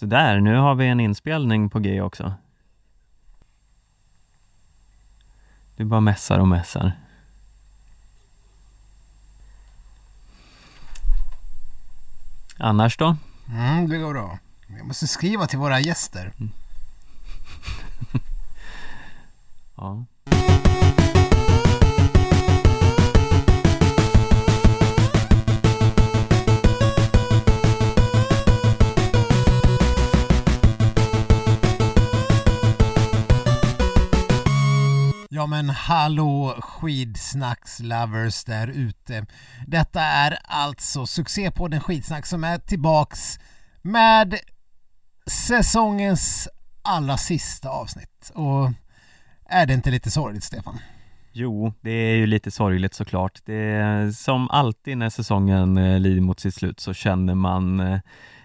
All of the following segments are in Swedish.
Så där, nu har vi en inspelning på G också. Du bara mässar och mässar. Annars då? Mm, det går bra. Jag måste skriva till våra gäster. Ja. Ja men hallå skidsnacks-lovers där ute. Detta är alltså succépodden Skidsnack som är tillbaks med säsongens allra sista avsnitt. Och är det inte lite sorgligt Stefan? Jo, det är ju lite sorgligt såklart. Det är, som alltid när säsongen eh, lider mot sitt slut så känner man eh,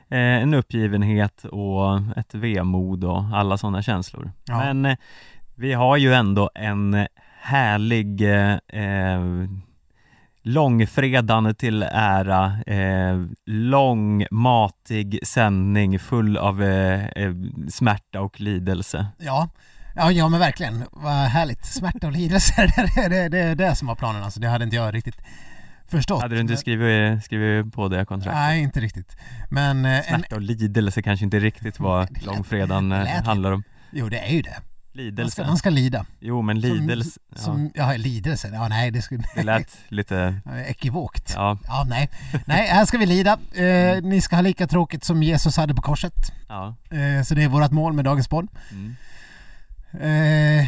en uppgivenhet och ett vemod och alla sådana känslor. Ja. Men eh, vi har ju ändå en härlig eh, eh, långfredagen till ära, eh, lång matig sändning full av eh, eh, smärta och lidelse. Ja, ja, ja men verkligen. Vad härligt. Smärta och lidelse, det är det, det, är det som var planen alltså. Det hade inte jag riktigt förstått. Hade du inte skrivit, skrivit på det kontraktet? Nej, inte riktigt. Men eh, en, Smärta och lidelse kanske inte riktigt vad lät- långfredagen handlar om. jo det är ju det. Man ska, Lidelse? man ska lida. Jo men lidelse, ja, Som, ja, lidelse. Ja, nej, det skulle... det lät lite, Ekivokt. ja, Ja, nej. Nej, här ska vi lida. Eh, ni ska ha lika tråkigt som Jesus hade på korset. ja, Eh, så det är vårt mål med dagens podd. mm. Eh,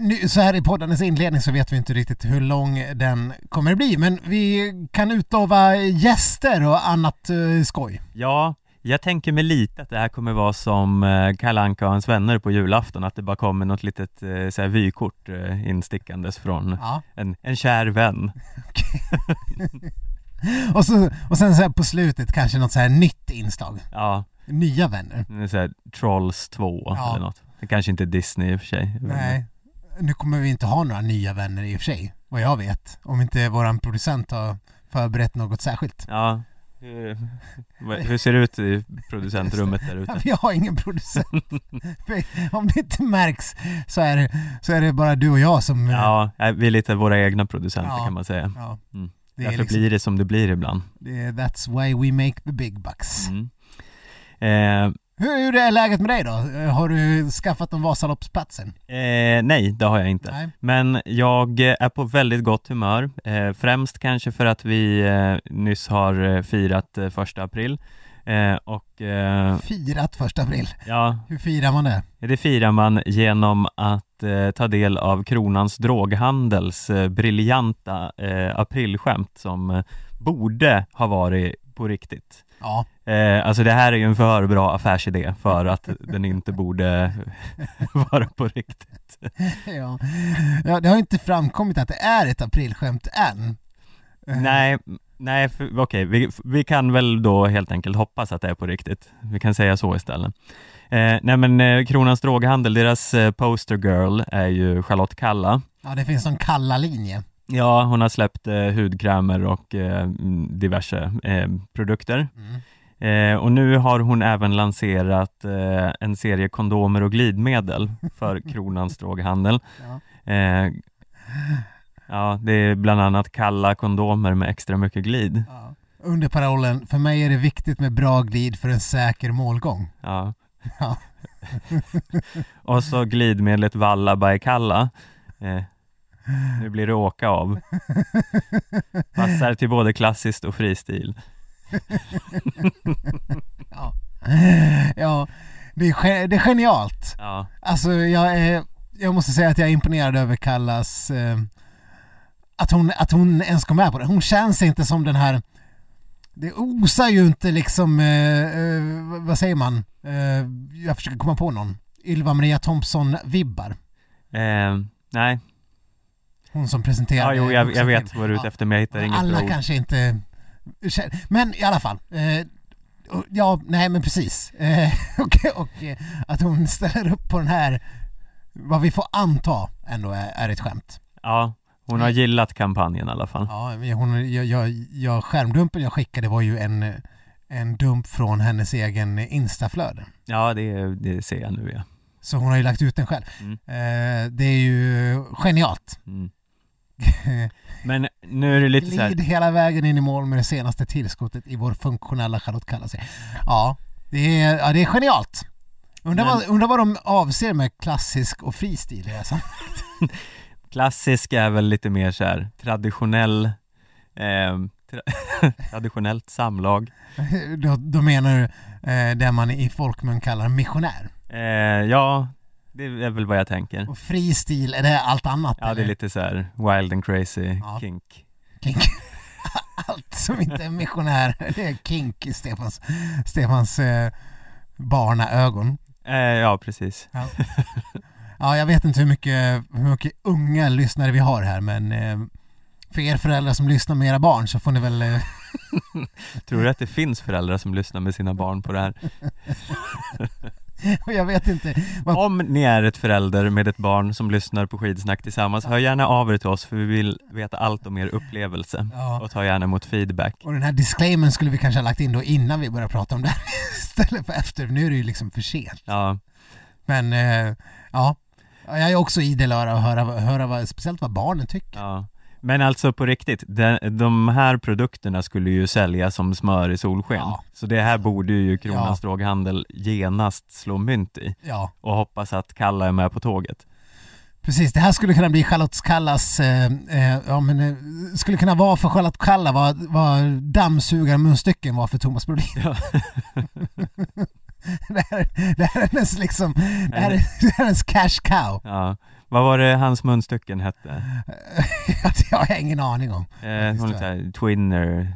nu, så här i poddens inledning så vet vi inte riktigt hur lång den kommer att bli, men vi kan utlova gäster och annat eh, skoj. ja, jag tänker mig lite att det här kommer vara som eh, Kalle Anka och hans vänner på julafton, att det bara kommer något litet eh, så här vykort eh, instickandes från Ja. en, en kär vän. Och, så, och sen så här på slutet kanske något så här nytt inslag. Ja, Nya vänner. så här, Trolls 2 Ja. eller något. Det kanske inte är Disney i och för sig. Nej. Nu kommer vi inte ha några nya vänner i och för sig, vad jag vet. Om inte våran producent har förberett något särskilt. Ja, hur, vad- hur ser det ut i producentrummet där ute? Vi har ingen producent. Om det inte märks så är, det, så är det bara du och jag som... Ja, vi är lite våra egna producenter Ja. kan man säga. Ja. Mm. Det Därför liksom, blir det som det blir ibland. det that's why we make the big bucks. Mm. Eh, Hur, är läget med dig då? Har du skaffat en Vasaloppsplatsen? eh, nej, det har jag inte. Nej. Men jag är på väldigt gott humör. Eh, främst kanske för att vi eh, nyss har eh, firat eh, första april. Eh, och Firat första april. ja, Hur firar man det? det firar man genom att ta del av Kronans droghandels briljanta aprilskämt som borde ha varit på riktigt. Ja, Eh, alltså det här är ju en för bra affärsidé för att den inte borde vara på riktigt. ja. ja, det har inte framkommit att det är ett aprilskämt än. Nej, nej okej, vi, vi kan väl då helt enkelt hoppas att det är på riktigt. Vi kan säga så istället. Eh, nej men eh, Kronans droghandel, deras eh, poster girl är ju Charlotte Kalla. Ja, det finns en kalla linje. Ja, hon har släppt eh, hudkrämer och eh, mm, diverse eh, produkter. Mm. Eh, och nu har hon även lanserat eh, en serie kondomer och glidmedel för Kronans droghandel. Ja. Eh, ja, det är bland annat kalla kondomer med extra mycket glid. Ja. Under parollen, för mig är det viktigt med bra glid för en säker målgång. Ja. Ja. och så glidmedlet Valla by Kalla. Nu blir det åka av. Passar till både klassiskt och fristil. Ja, ja det, är, det är genialt. Ja, Alltså jag är, jag måste säga att jag är imponerad över Kallas, eh, att, hon, att hon ens kom med på det. Hon känns inte som den här, det osar ju inte liksom, eh, eh, vad säger man, eh, jag försöker komma på någon, Ylva Maria Thompson-vibbar. eh, nej. Hon som presenterar Ja, jo, jag, jag vet vad du är ute efter men jag hittar inget Alla ord. kanske inte Men i alla fall. Eh, ja, nej men precis. Eh, och och eh, att hon ställer upp på den här, vad vi får anta ändå är, är ett skämt. Ja, hon har gillat kampanjen i alla fall. Ja, hon, jag, jag, jag, skärmdumpen jag skickade var ju en, en dump från hennes egen Instaflöde. Ja, det, det ser jag nu ja. Så hon har ju lagt ut den själv. Mm. Eh, det är ju genialt. Mm. Men nu är det lite så här, Glid hela vägen in i mål med det senaste tillskottet i vår funktionella Charlotte Kalla-serie. Ja, det är, ja, det är genialt. Undrar, Men- vad, undrar vad de avser med klassisk och fri stil i det här sammanhanget. klassisk är väl lite mer så här traditionell eh, tra- traditionellt samlag. då, då menar du eh, det man i folkmun kallar missionär. Eh, ja, det är väl vad jag tänker. Och fri stil, är det allt annat? Ja, det är eller? lite så här wild and crazy Ja. kink. Kink. Allt som inte är missionär, det är kink i Stefans, Stefans eh, barnaögon. Eh, ja, precis. Ja, jag vet inte hur mycket, hur mycket unga lyssnare vi har här men eh, för er föräldrar som lyssnar med era barn så får ni väl eh, Tror du att det finns föräldrar som lyssnar med sina barn på det här? jag vet inte. Vad, Om ni är ett förälder med ett barn som lyssnar på skidsnack tillsammans, hör gärna av er till oss för vi vill veta allt om er upplevelse. ja. Och ta gärna emot feedback. Och den här disclaimern skulle vi kanske ha lagt in då innan vi började prata om det här istället för efter. Nu är det ju liksom för sent. Ja, Men eh, ja, jag är också idel öra att höra, höra vad, speciellt vad barnen tycker. ja. Men alltså på riktigt, de, de här produkterna skulle ju säljas som smör i solsken. Ja. Så det här borde ju Kronans Ja. Droghandel genast slå mynt i. Ja, Och hoppas att Kalla är med på tåget. precis. Det här skulle kunna bli Charlotte Kallas, eh, eh, ja men eh, skulle kunna vara för Charlotte Kalla vad, vad dammsugarmunstycken var för Thomas Brolin. Ja. det, här, det här är hennes liksom, det här är, det här är hennes cash cow. Ja. Vad var det hans munstycken hette? det har jag ingen aning om. Eh, lite såhär, Twinner,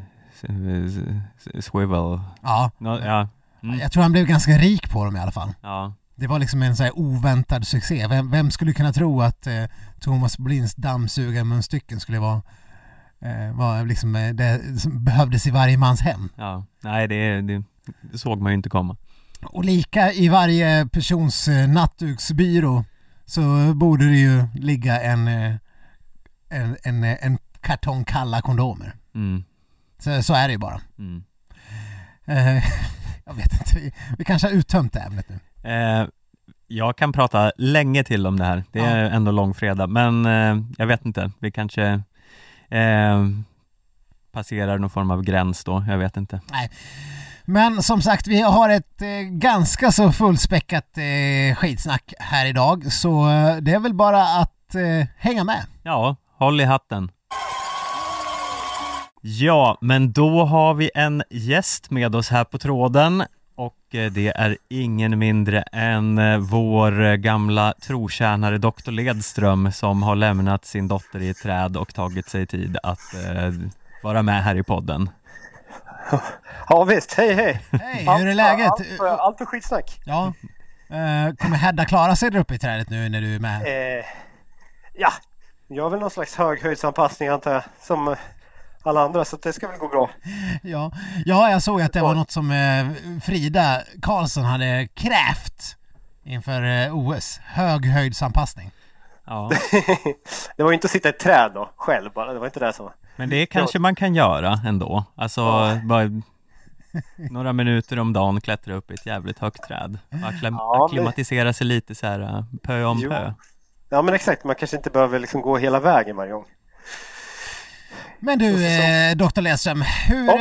Swivel, Ja, Nå, ja. Mm. jag tror han blev ganska rik på dem i alla fall. ja. Det var liksom en så här oväntad succé. Vem, vem skulle kunna tro att eh, Thomas Brolins dammsugarmunstycken skulle vara, eh, vara liksom eh, det som behövdes i varje mans hem. Ja, nej det, det, det såg man ju inte komma. Och lika i varje persons eh, nattduksbyrå så borde det ju ligga en, eh, en, en, eh, en kartong kalla kondomer. Mm, Så, så är det ju bara. mm. Eh, jag vet inte, vi, vi kanske har uttömt det ämnet nu. Eh, jag kan prata länge till om det här, det är ändå långfredag, men eh, jag vet inte, vi kanske passerar någon form av gräns då, jag vet inte. Men som sagt, vi har ett eh, ganska så fullspäckat eh, skitsnack här idag så eh, det är väl bara att eh, hänga med. Ja, håll i hatten. Ja, men då har vi en gäst med oss här på tråden och eh, det är ingen mindre än eh, vår eh, gamla trotjänare Dr. Ledström som har lämnat sin dotter i ett träd och tagit sig tid att eh, vara med här i podden. Ja visst, hej hej! Hej, hur är läget? Allt, för- allt för skitsnack. Ja, eh, kommer Hedda klara sig där uppe i trädet nu när du är med? Eh, ja, gör väl någon slags höghöjdsanpassning antar jag, som eh, alla andra, så det ska väl gå bra. Ja, ja jag såg att det var något som eh, Frida Karlsson hade krävt inför OS. Höghöjdsanpassning. Ja, det var ju inte att sitta i ett träd då, själv bara, det var inte det som var. Men det kanske man kan göra ändå. Alltså, Ja. bara några minuter om dagen klättra upp i ett jävligt högt träd. Akklim- Ja, men- akklimatisera sig lite så här eh, pö om Jo. pö. Ja men exakt, man kanske inte behöver liksom gå hela vägen varje gång. Men du, eh, Dr. Ledström, hur... Ja.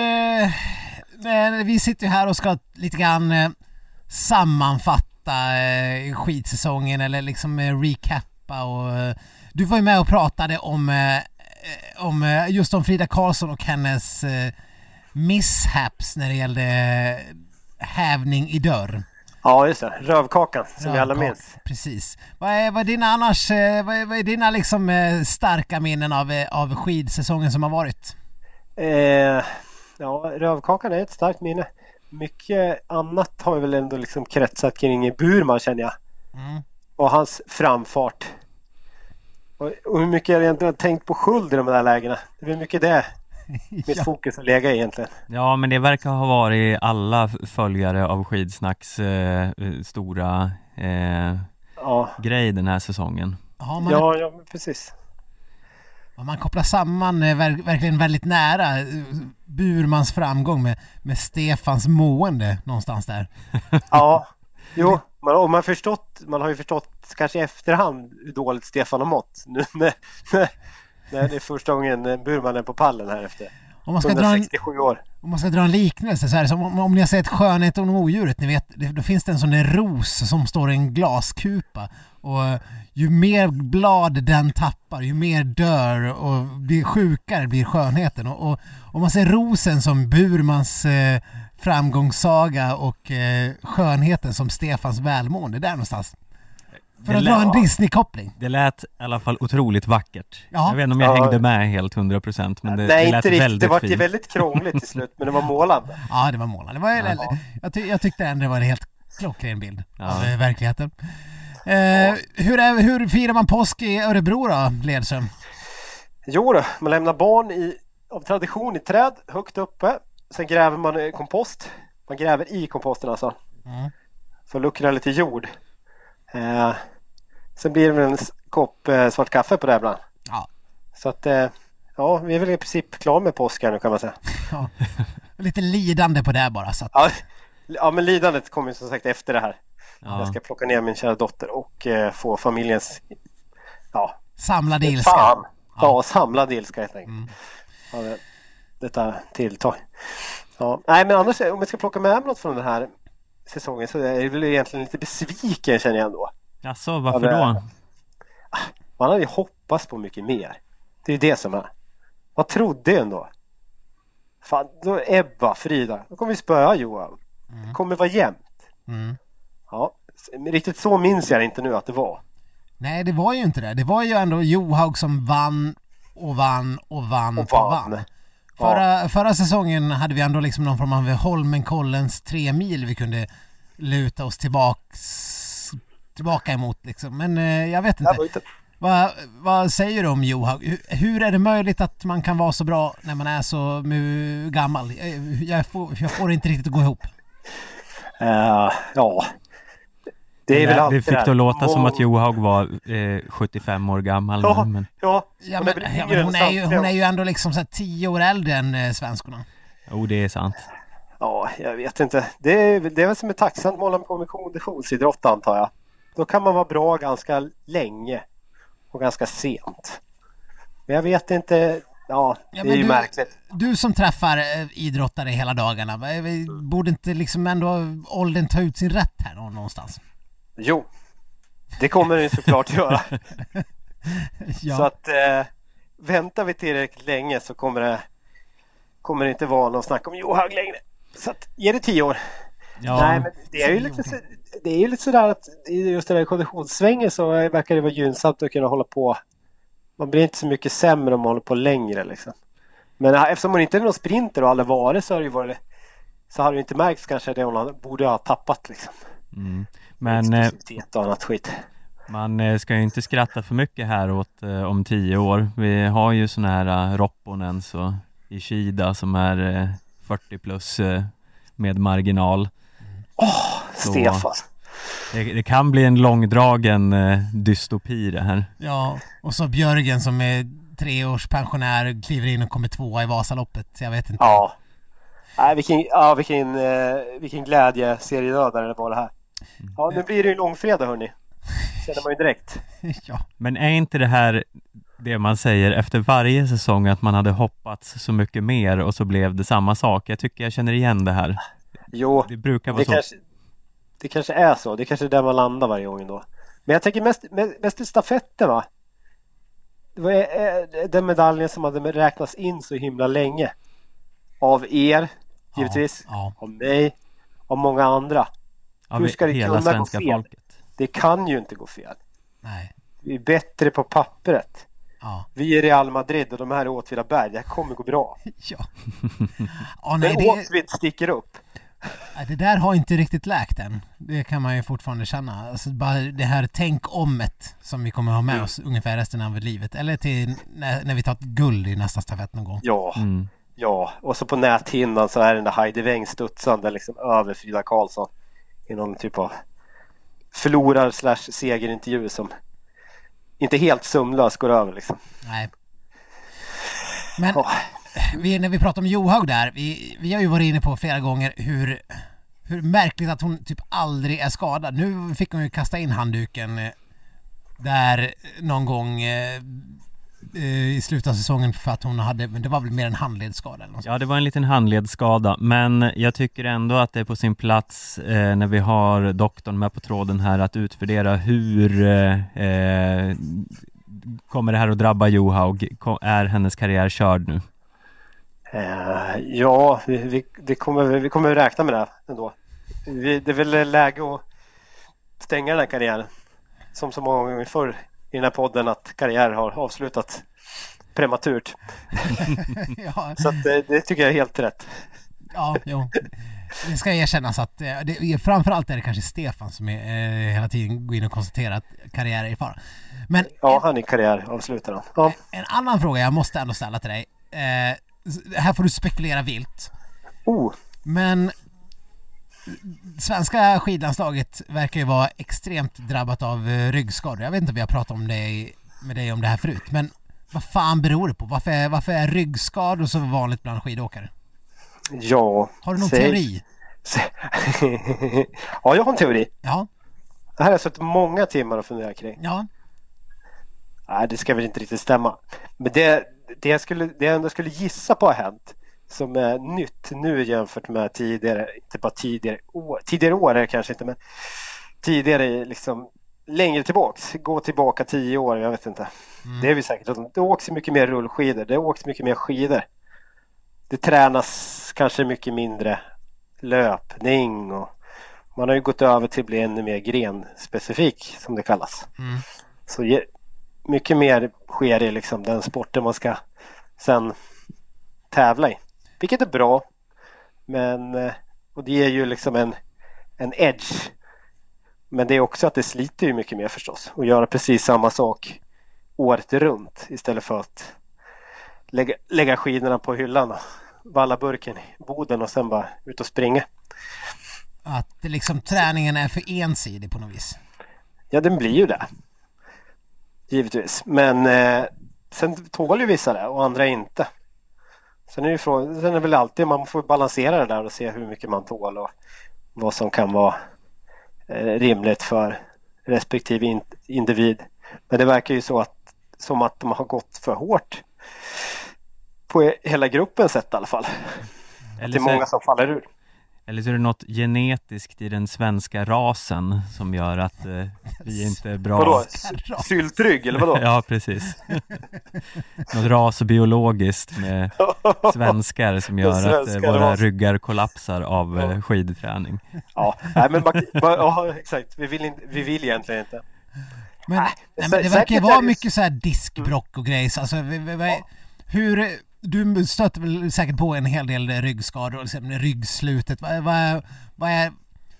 Eh, vi sitter ju här och ska lite grann eh, sammanfatta eh, skidsäsongen eller liksom eh, recappa och... Eh, du var ju med och pratade om, om eh, just om Frida Karlsson och hennes eh, mishaps när det gällde eh, hävning i dörr. Ja just det, rövkakan som vi alla Rövkaka, minns. Precis. Vad är, vad är dina annars, eh, vad är, vad är dina liksom eh, starka minnen av, eh, av skidsäsongen som har varit? Eh, ja, rövkakan är ett starkt minne. Mycket annat har vi väl ändå liksom kretsat kring Burman känner jag. Mm. och hans framfart. Och, och hur mycket jag egentligen har tänkt på Skuld i de där lägena. Det är väl mycket det mitt Ja. fokus har legat egentligen. Ja, men det verkar ha varit alla följare av skidsnacks eh, stora eh, Ja, grej den här säsongen. Ja, man, ja, ja precis. Man kopplar samman eh, ver verkligen väldigt nära eh, Burmans framgång med, med Stefans mående någonstans där. Ja, jo, man, och man, förstått, man har ju förstått kanske i efterhand hur dåligt Stefan har mått. Nu när, när, det är första gången Burman är på pallen här efter Om man ska dra en, 167 år. om man ska dra en liknelse så är det som om, om ni har sett Skönheten och odjuret, ni vet, det, då finns det en sån där ros som står i en glaskupa och eh, ju mer blad den tappar, ju mer dör och blir sjukare blir skönheten. Och, och om man ser rosen som Burmans eh, framgångssaga och eh, skönheten som Stefans välmående, där någonstans. För Det att dra en lät- Disney-koppling. Det lät i alla fall otroligt vackert. Ja. Jag vet inte om jag Ja. hängde med helt 100% men det, Nej, det lät inte riktigt. väldigt Det var ju fint. väldigt krångligt till slut, men det var målande. Ja, det var målande. Det var, Ja. jag, ty, jag tyckte ändå det var en helt klockren bild Ja. av eh, verkligheten. Eh, hur, är, hur firar man påsk i Örebro då, Ledström? Jo då, man lämnar barn i, av tradition i träd högt uppe. Sen gräver man eh, kompost. Man gräver i komposten alltså. Mm. För att luckra lite jord. Eh, sen blir det väl en kopp eh, svart kaffe på det här ibland. Ja. Så att eh, ja, vi är väl i princip klara med påsken nu kan man säga. ja. Lite lidande på det här bara. Så att, Ja, ja men lidandet kommer ju som sagt efter det här. Ja. Jag ska plocka ner min kära dotter och eh, få familjens ja, samlade ilska. fan. Ja. Ja, samlad ilska helt enkelt. Mm. Ja, det, detta tilltag. Ja, nej men annars om jag ska plocka med mig något från den här säsongen så är jag väl egentligen lite besviken känner jag ändå. Jaså, varför Ja, det- då? Man hade ju hoppats på mycket mer. Det är ju det som är. Man trodde ju ändå. Fan, då Ebba, Frida, då kommer vi spöa Johan. Det kommer vara jämnt. Mm. Ja, men riktigt så minns jag inte nu att det var. Nej, det var ju inte det. Det var ju ändå Johaug som vann och vann och vann och Och vann. Förra, förra säsongen hade vi ändå liksom någon form av Holmenkollens tre mil vi kunde luta oss tillbaks, tillbaka emot liksom. Men eh, jag vet inte. inte... Vad, vad säger du om Johaug? Hur, hur är det möjligt att man kan vara så bra när man är så gammal? Jag, jag, får, jag får inte riktigt att gå ihop. Eh, ja. Det är väl det, alltid det fick det att låta som Må- att Johaug var eh, 75 år gammal Ja, men ja. Ja, Hon men, ja, men hon, är ju, hon är ju ändå liksom så här tio år äldre än eh, svenskorna. jo det är sant. Ja, jag vet inte. Det är, det är väl som är tacksamt att hålla på med konditionsidrott antar jag. Då kan man vara bra ganska länge och ganska sent. Men jag vet inte. Ja, det Ja, är ju du- märkligt. Du som träffar eh, idrottare hela dagarna, borde inte liksom ändå åldern ta ut sin rätt här nå- någonstans? Jo, det kommer den såklart göra. Ja. Så att eh, väntar vi tillräckligt länge så kommer det, kommer det inte vara någon snack om Johaug längre. Så att, ge det tio år. Ja, Nej, men det är ju lite, så- det är ju lite sådär att i just den här konditionssvängen så verkar det vara gynnsamt att kunna hålla på. Man blir inte så mycket sämre om man håller på längre liksom. Men eftersom hon inte är någon sprinter och aldrig varit så har det ju varit så har det inte märkts kanske det hon borde ha tappat liksom. mm. Men eh, Explosivitet och annat skit. man eh, ska ju inte skratta för mycket här åt eh, om tio år. Vi har ju såna här Ropponen så i Kida som är eh, 40 plus eh, med marginal. Så- Stefan. Det, det kan bli en långdragen eh, dystopi det här. ja, och så Björgen som är treårspensionär kliver in och kommer tvåa i Vasaloppet. Jag vet inte. Ja. Nej, vilken, ja, vilken, eh, vilken glädje seriedödare det var det här. Ja, nu blir det ju långfredag hörni. Känner man ju direkt. ja. Men är inte det här det man säger efter varje säsong att man hade hoppats så mycket mer och så blev det samma sak? Jag tycker jag känner igen det här. Jo, Det brukar vara det så. kanske, det kanske är så. Det kanske är där man landar varje gång ändå. Men jag tänker mest, mest i stafetten va? Det var den medaljen som hade räknats in så himla länge. Av er, givetvis. Ja, Av mig. Av många andra. Av hur ska det hela kunna gå svenska fel? folket. Det kan ju inte gå fel. nej. Vi är bättre på pappret. Ja. Vi är Real Madrid och de här är Åtvidaberg. Det här kommer gå bra. Ja. ja nej, Men det, Åtvid sticker upp. det där har inte riktigt läkt än. Det kan man ju fortfarande känna. Alltså bara det här tänk omet som vi kommer ha med Mm. oss ungefär resten av livet. Eller till när, när vi tar ett guld i nästa stafett någon gång. Ja, Mm. ja. Och så på näthinnan så är den där Heidi Weng studsande liksom över Frida Karlsson. I någon typ av förlorar slash segerintervju som inte helt sömnlös går över liksom. Nej. Men Ja. vi, när vi pratar om Johaug där, vi, vi har ju varit inne på flera gånger hur, hur märkligt att hon typ aldrig är skadad. Nu fick hon ju kasta in handduken eh, där någon gång eh, i slutet av säsongen för att hon hade, men det var väl mer en handledsskada eller något. Ja, det var en liten handledsskada, men jag tycker ändå att det är på sin plats eh, när vi har doktorn med på tråden här att utvärdera hur eh, eh, kommer det här att drabba Johaug? Är hennes karriär körd nu? Eh, ja, vi, vi, det kommer, vi kommer att räkna med det ändå. Vi, det är väl läge att stänga den här karriären. Som så många gånger förr i den här podden att karriär har avslutat prematurt. ja, Så att, eh, det tycker jag är helt rätt. ja, jo. Det ska erkännas att eh, det, framförallt är det kanske Stefan som är, eh, hela tiden går in och konstaterar att karriär är i fara. Men Ja, han är karriäravslutare. Ja. En annan fråga jag måste ändå ställa till dig. Eh, här får du spekulera vilt. Oh, Men svenska skidlandslaget verkar ju vara extremt drabbat av eh, ryggskador. Jag vet inte om vi har pratat om det med dig om det här förut, men vad fan beror det på? Varför är, varför är ryggskador så vanligt bland skidåkare? ja. Har du någon Säg- teori? Säg- ja, jag har en teori. Ja, Det här har jag suttit många timmar och funderat kring. ja, Nej, det ska väl inte riktigt stämma. Men det, det, jag, skulle, det jag ändå skulle gissa på har hänt som är nytt nu jämfört med tidigare, inte bara tidigare år, tidigare år är det kanske inte men tidigare liksom längre tillbaks, gå tillbaka tio år, jag vet inte. Det är vi säkert. Det åks mycket mer rullskidor, det åks mycket mer skidor. Det tränas kanske mycket mindre löpning och man har ju gått över till att bli ännu mer grenspecifik som det kallas. Mm. Så mycket mer sker i liksom den sporten man ska sen tävla i. Vilket är bra. Men eh, och det ger ju liksom en, en edge. Men det är också att det sliter ju mycket mer förstås. Och göra precis samma sak året runt istället för att lägga, lägga skidorna på hyllan och valla burken i boden och sen bara ut och springa. att det liksom träningen är för ensidig på något vis. Ja, den blir ju det. Givetvis. Men eh, sen tål ju vissa det och andra inte. Sen är det, ju frågan, sen är det väl alltid man får balansera det där och se hur mycket man tål och vad som kan vara eh, rimligt för respektive in, individ. Men det verkar ju så att, som att de har gått för hårt på hela gruppen sett i alla fall. Det Eller är så, många som faller ur. Eller så är det något genetiskt i den svenska rasen som gör att eh, vi inte är bra. Vadå? Syltrygg eller vadå? Ja, precis. Något ras och biologiskt med svenskar som gör att eh, våra ras. ryggar kollapsar av eh, skidträning. Ja, nej, men man, ja, exakt. Vi vill, inte, vi vill egentligen inte. Men, Nej, men det verkar ju vara mycket så här diskbrock och grejs. Alltså, vi- vi- vi- hur, du stöter väl säkert på en hel del ryggskador, liksom ryggslutet. Vad, vad, vad, är,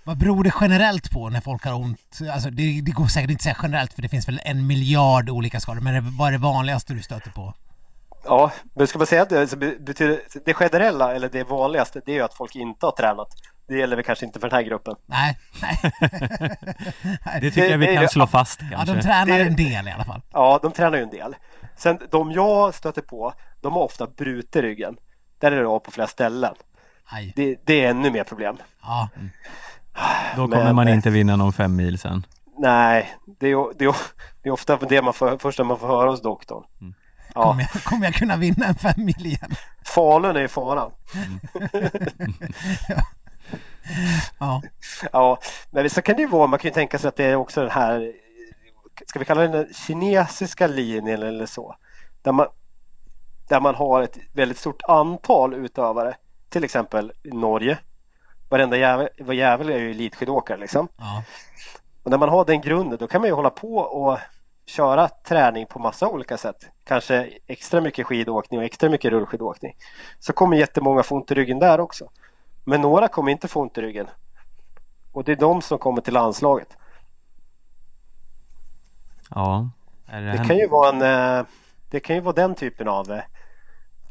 vad beror det generellt på när folk har ont? Alltså, det, det går säkert inte att säga generellt för det finns väl en miljard olika skador. Men det, vad är det vanligaste du stöter på? Ja, men ska man säga att det, så be- betyder, det generella eller det vanligaste det är ju att folk inte har tränat. Det gäller väl kanske inte för den här gruppen. Nej, nej. Det tycker jag vi det- kan det- slå fast Ja, kanske. de tränar Det- en del i alla fall. Ja, de tränar ju en del. Sen de jag stöter på, de har ofta brutit ryggen. Där är det av på flera ställen. Det, det är ännu mer problem. Ja. Då kommer men- man inte vinna någon fem mil sen. Nej, det är, det är, det är ofta det man får, första man får höra hos doktorn. Ja, Kommer, jag, kommer jag kunna vinna en fem mil igen? Falun är ju faran. Ja. Ja, men så kan det ju vara. Man kan ju tänka sig att det är också den här, ska vi kalla den kinesiska linjen eller så. Där man, där man har ett väldigt stort antal utövare. Till exempel Norge. Varenda jävel, var jävel är ju elitskidåkare liksom. ja. Och när man har den grunden då kan man ju hålla på och köra träning på massa olika sätt. Kanske extra mycket skidåkning och extra mycket rullskidåkning. Så kommer jättemånga få ont i ryggen där också. Men några kommer inte få ont i ryggen. Och det är de som kommer till landslaget. Ja. Det Det kan ju vara en... eh, Det kan ju vara den typen av...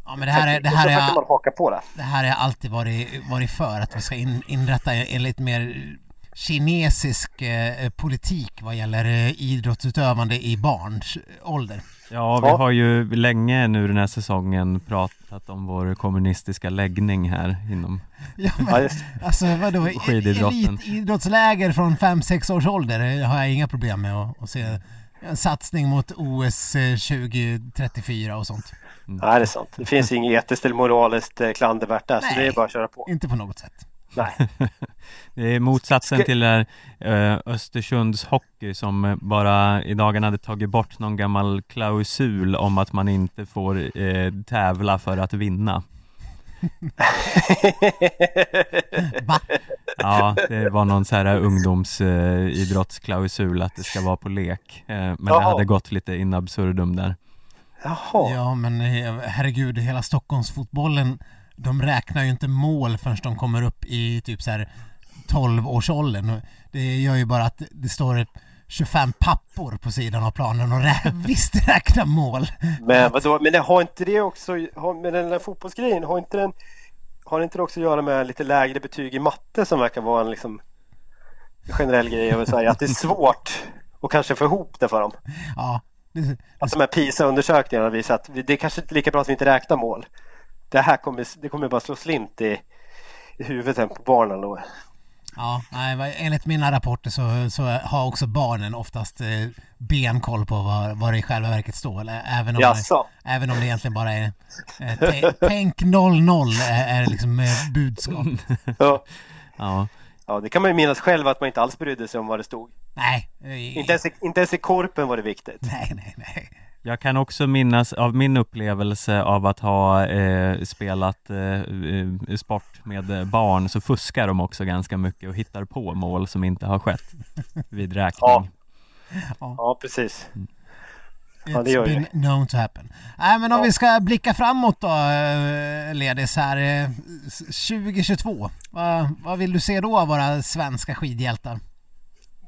eh, ja men det här är, det här är, man haka på det. Det här har jag alltid varit, varit för, att vi ska in, inrätta en lite mer kinesisk eh, politik vad gäller eh, idrottsutövande i barns ålder. Ja, vi har ju länge nu den här säsongen pratat om vår kommunistiska läggning här inom Ja, men, alltså vadå? Skididrotten. Elitidrottsläger från 5-6 års ålder det har jag inga problem med att, att se. En satsning mot OS eh, 2034 och sånt. Nej, det är sant. Det finns inget etiskt eller moraliskt eh, klandervärt där, så Nej. det är bara att köra på. Inte på något sätt. Nej. Det är motsatsen Ska- till det här, eh, Östersunds hockey som eh, bara i dagarna hade tagit bort någon gammal klausul om att man inte får eh, tävla för att vinna. Va? Ja, det var någon så här ungdomsidrottsklausul att det ska vara på lek. Eh, men det Jaha. hade gått lite in absurdum där. Jaha. Ja, men eh, herregud, hela Stockholmsfotbollen, de räknar ju inte mål förrän de kommer upp i typ så här 12-årsåldern. Det gör ju bara att det står 25 pappor på sidan av planen och rä- visst räknar mål. Men vadå, men det har inte det också, har, med den där fotbollsgrejen, har inte den har inte det också att göra med lite lägre betyg i matte som verkar vara en liksom generell grej över Sverige? Att det är svårt att kanske få ihop det för dem. Ja, Att de här PISA-undersökningarna visar att det är kanske inte lika bra att vi inte räknar mål. Det här kommer, det kommer bara slå slint i, i huvudet på barnen då. ja nej, enligt mina rapporter så, så har också barnen oftast eh, benkoll på vad, vad det i själva verket står. Eller Även om, det, Jaså? även om det egentligen bara är eh, tä- tänk 0-0 är, är liksom eh, budskap. Ja. Ja, ja, det kan man ju minnas själv att man inte alls brydde sig om vad det stod. Nej, Inte ens, i- inte ens i korpen var det viktigt. nej, nej, nej. Jag kan också minnas av min upplevelse av att ha eh, spelat eh, eh, sport med eh, barn så fuskar de också ganska mycket och hittar på mål som inte har skett vid räkning. Ja. Ja, precis. Ja, det It's gör been known to happen. Nej, men om Ja. vi ska blicka framåt då, eh, Ledis här. eh, s- 2022. Vad, vad vill du se då av våra svenska skidhjältar?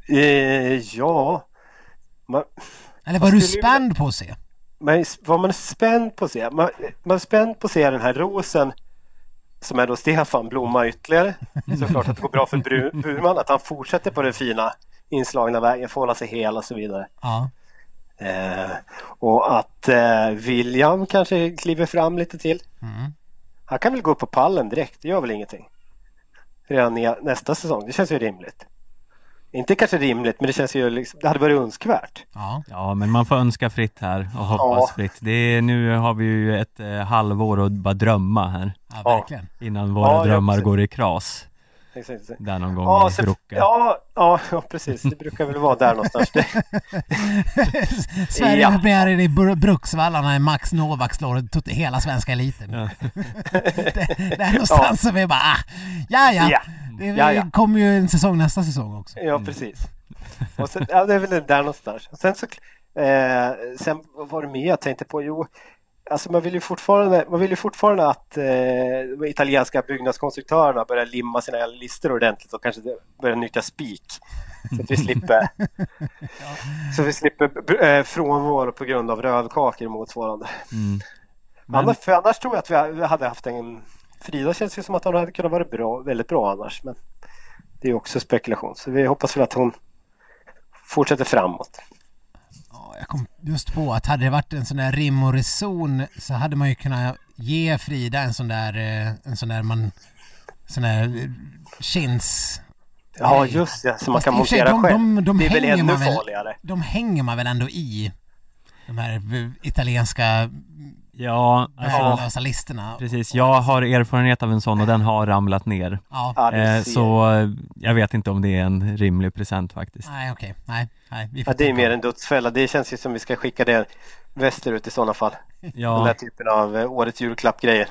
Eh, ja, man, Eller Jag du spänd på att se? man, vad man spänd på att se. Man, man är spänd på att se den här rosen som är då Stefan blomma ytterligare. Såklart att det går bra för Burman, att han fortsätter på den fina inslagna vägen, får hålla sig hel och så vidare. Ja. Eh, och att eh, William kanske kliver fram lite till. Mm. Han kan väl gå upp på pallen direkt, det gör väl ingenting. Redan nästa säsong, det känns ju rimligt. Inte kanske rimligt, men det känns ju liksom, det hade varit önskvärt. Ja. Ja, men man får önska fritt här och hoppas Ja. fritt. Det är, nu har vi ju ett eh, halvår att bara drömma här ja, verkligen. innan våra Ja, drömmar går i kras. Exakt. Där någon gång Ja, så, ja, ja, ja, precis. Det brukar väl vara där någonstans. Sverige Ja. premiären i Bru- Bruksvallarna när Max Novak slår hela svenska eliten. Ja. det, det är någonstans som vi bara, ah, ja ja. Ja. Det Ja, ja. kommer ju en säsong nästa säsong också. ja, precis. Och sen, ja, det är väl där någonstans. Och sen så, eh, sen var det mer jag tänkte på? Jo, alltså man vill ju fortfarande, man vill ju fortfarande att eh, de italienska byggnadskonstruktörerna börjar limma sina listor ordentligt och kanske börjar nyttja spik. Så att vi slipper, så vi slipper eh, frånvaro på grund av rövkakor och motsvarande. Mm. Men, Annars, för annars tror jag att vi hade haft en... Frida känns ju som att hon hade kunnat vara bra, väldigt bra annars. Men det är också spekulation. Så vi hoppas väl att hon fortsätter framåt. Ja, Jag kom just på att hade det varit en sån där rim och reson så hade man ju kunnat ge Frida en sån där, eh, en sån där man, sån där eh, chins... Ja, just det. Som man Fast kan för sig, montera de- själv. de- de det är väl ännu man väl- farligare. De hänger man väl ändå i de här eh, italienska ja, alltså, värdelösa listorna. precis. Jag har erfarenhet av en sån och den har ramlat ner. Ja, Eh, så eh, jag vet inte om det är en rimlig present faktiskt. nej okej, nej, nej. Vi får ja, det är mer en dödsfälla. Det känns ju som vi ska skicka det västerut i sådana fall. Den Ja, där typen av eh, årets julklappgrejer.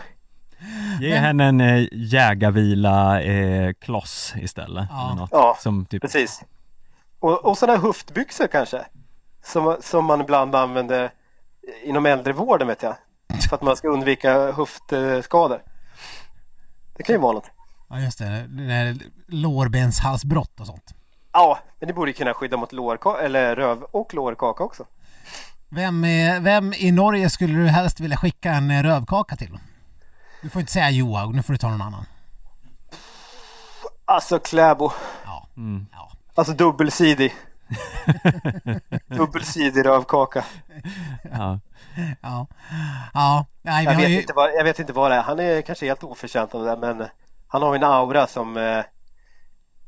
ge henne en eh, jägarvila eh, kloss istället. Ja. Eller något. Ja, Som typ, Precis. Och, och sådana här höftbyxor kanske. Som, som man ibland använder inom äldrevården vet jag. För att man ska undvika höftskador. Det kan ju vara något. Ja just det, det där lårbenshalsbrott och sånt. Ja, men det borde ju kunna skydda mot lårka- eller röv och lårkaka också. Vem, är, vem i Norge skulle du helst vilja skicka en rövkaka till? Du får inte säga Johaug, nu får du ta någon annan. Alltså Kläbo. Ja, mm. ja. Alltså dubbelsidig. Dubbelsidig rövkaka. Ja. Ja. Ja. Nej, Jag vet, ju... inte vad, jag vet inte vad det är. Han är kanske helt oförtjänt av det där, men han har en aura som, eh,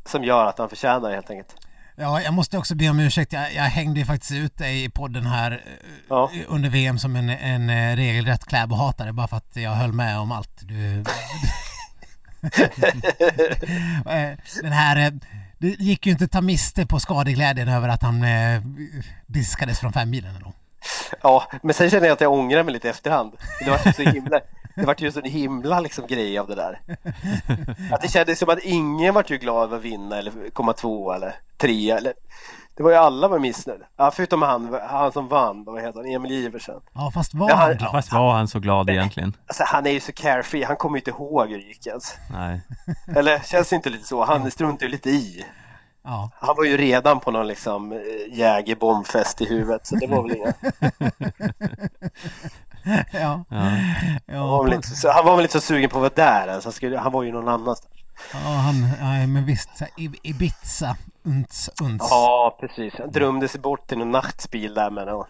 som gör att han förtjänar det helt enkelt. Ja, jag måste också be om ursäkt. Jag, jag hängde ju faktiskt ut dig i podden här eh, Ja. under VM som en, en eh, regelrätt kläbohatare bara för att jag höll med om allt. Du... Den här... Det gick ju inte att ta miste på skadeglädjen över att han eh, diskades från femmilen ändå. Ja, men sen känner jag att jag ångrar mig lite i efterhand. Det var ju så himla, det var ju så en himla liksom grej av det där. Att det kändes som att ingen var ju glad över att vinna eller komma två eller tre eller det var ju alla var missnöjda. Ja, förutom han, han som vann, vad heter han, Emil Iversen. Ja, fast var han han- glad? Fast var han så glad egentligen? Alltså han är ju så carefree, han kommer ju inte ihåg hur det gick ens. Nej. Eller känns det inte lite så? Han struntar ju lite i. Ja. Han var ju redan på någon liksom eh, jägerbombfest i huvudet så det var väl inga... Ja. Ja. Han var Ja, väl inte, så, han var väl inte så sugen på att vara där ens. Han, skulle, han var ju någon annanstans. ja, han, ja, men visst. Ibiza, uns, uns. Ja, precis. Han drömde sig bort till någon nattspil där med någon,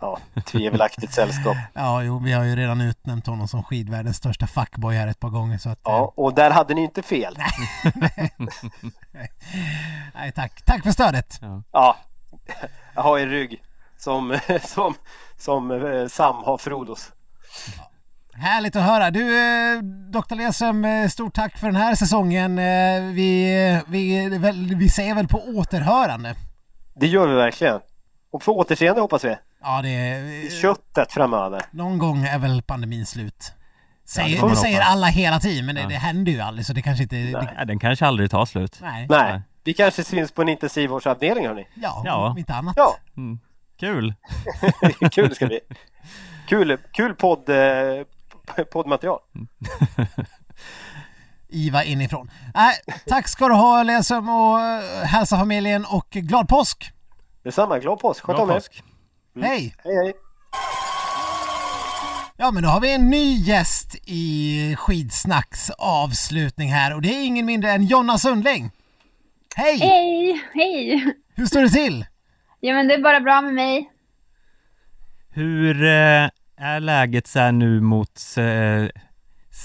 ja, tvivelaktigt sällskap. Ja, jo, vi har ju redan utnämnt honom som skidvärldens största fuckboy här ett par gånger så att... Ja, och där hade ni inte fel. eh, nej, tack. Tack för stödet! Ja, jag har en rygg som, som, som eh, Sam har Frodos. Härligt att höra. Du, eh, Dr. Lesem, eh, stort tack för den här säsongen. Eh, Vi, eh, vi, väl, vi säger väl på återhörande. Det gör vi verkligen. Och för återseende hoppas vi. Ja, det är... I köttet framöver. Någon gång är väl pandemin slut. Säger, det det man säger alla hela tiden, men det, Ja. det händer ju aldrig så det kanske inte... Det, Ja, den kanske aldrig tar slut. nej. Nej, Nej. vi kanske syns på en intensivvårdsavdelning hörni. Ja, Ja. om inte annat. Ja, Mm. Kul! kul ska det bli. Kul, kul podd, eh, poddmaterial. Iva inifrån. Nej, tack ska du ha Lesem och eh, hälsa familjen och glad påsk! Detsamma, glad påsk. Sköt om er. Påsk! Hej! Hej hej. Ja men då har vi en ny gäst i Skidsnacks avslutning här och det är ingen mindre än Jonna Sundling. Hej! Hej, hej! Hur står det till? Ja men det är bara bra med mig. Hur eh, är läget så här nu mot eh,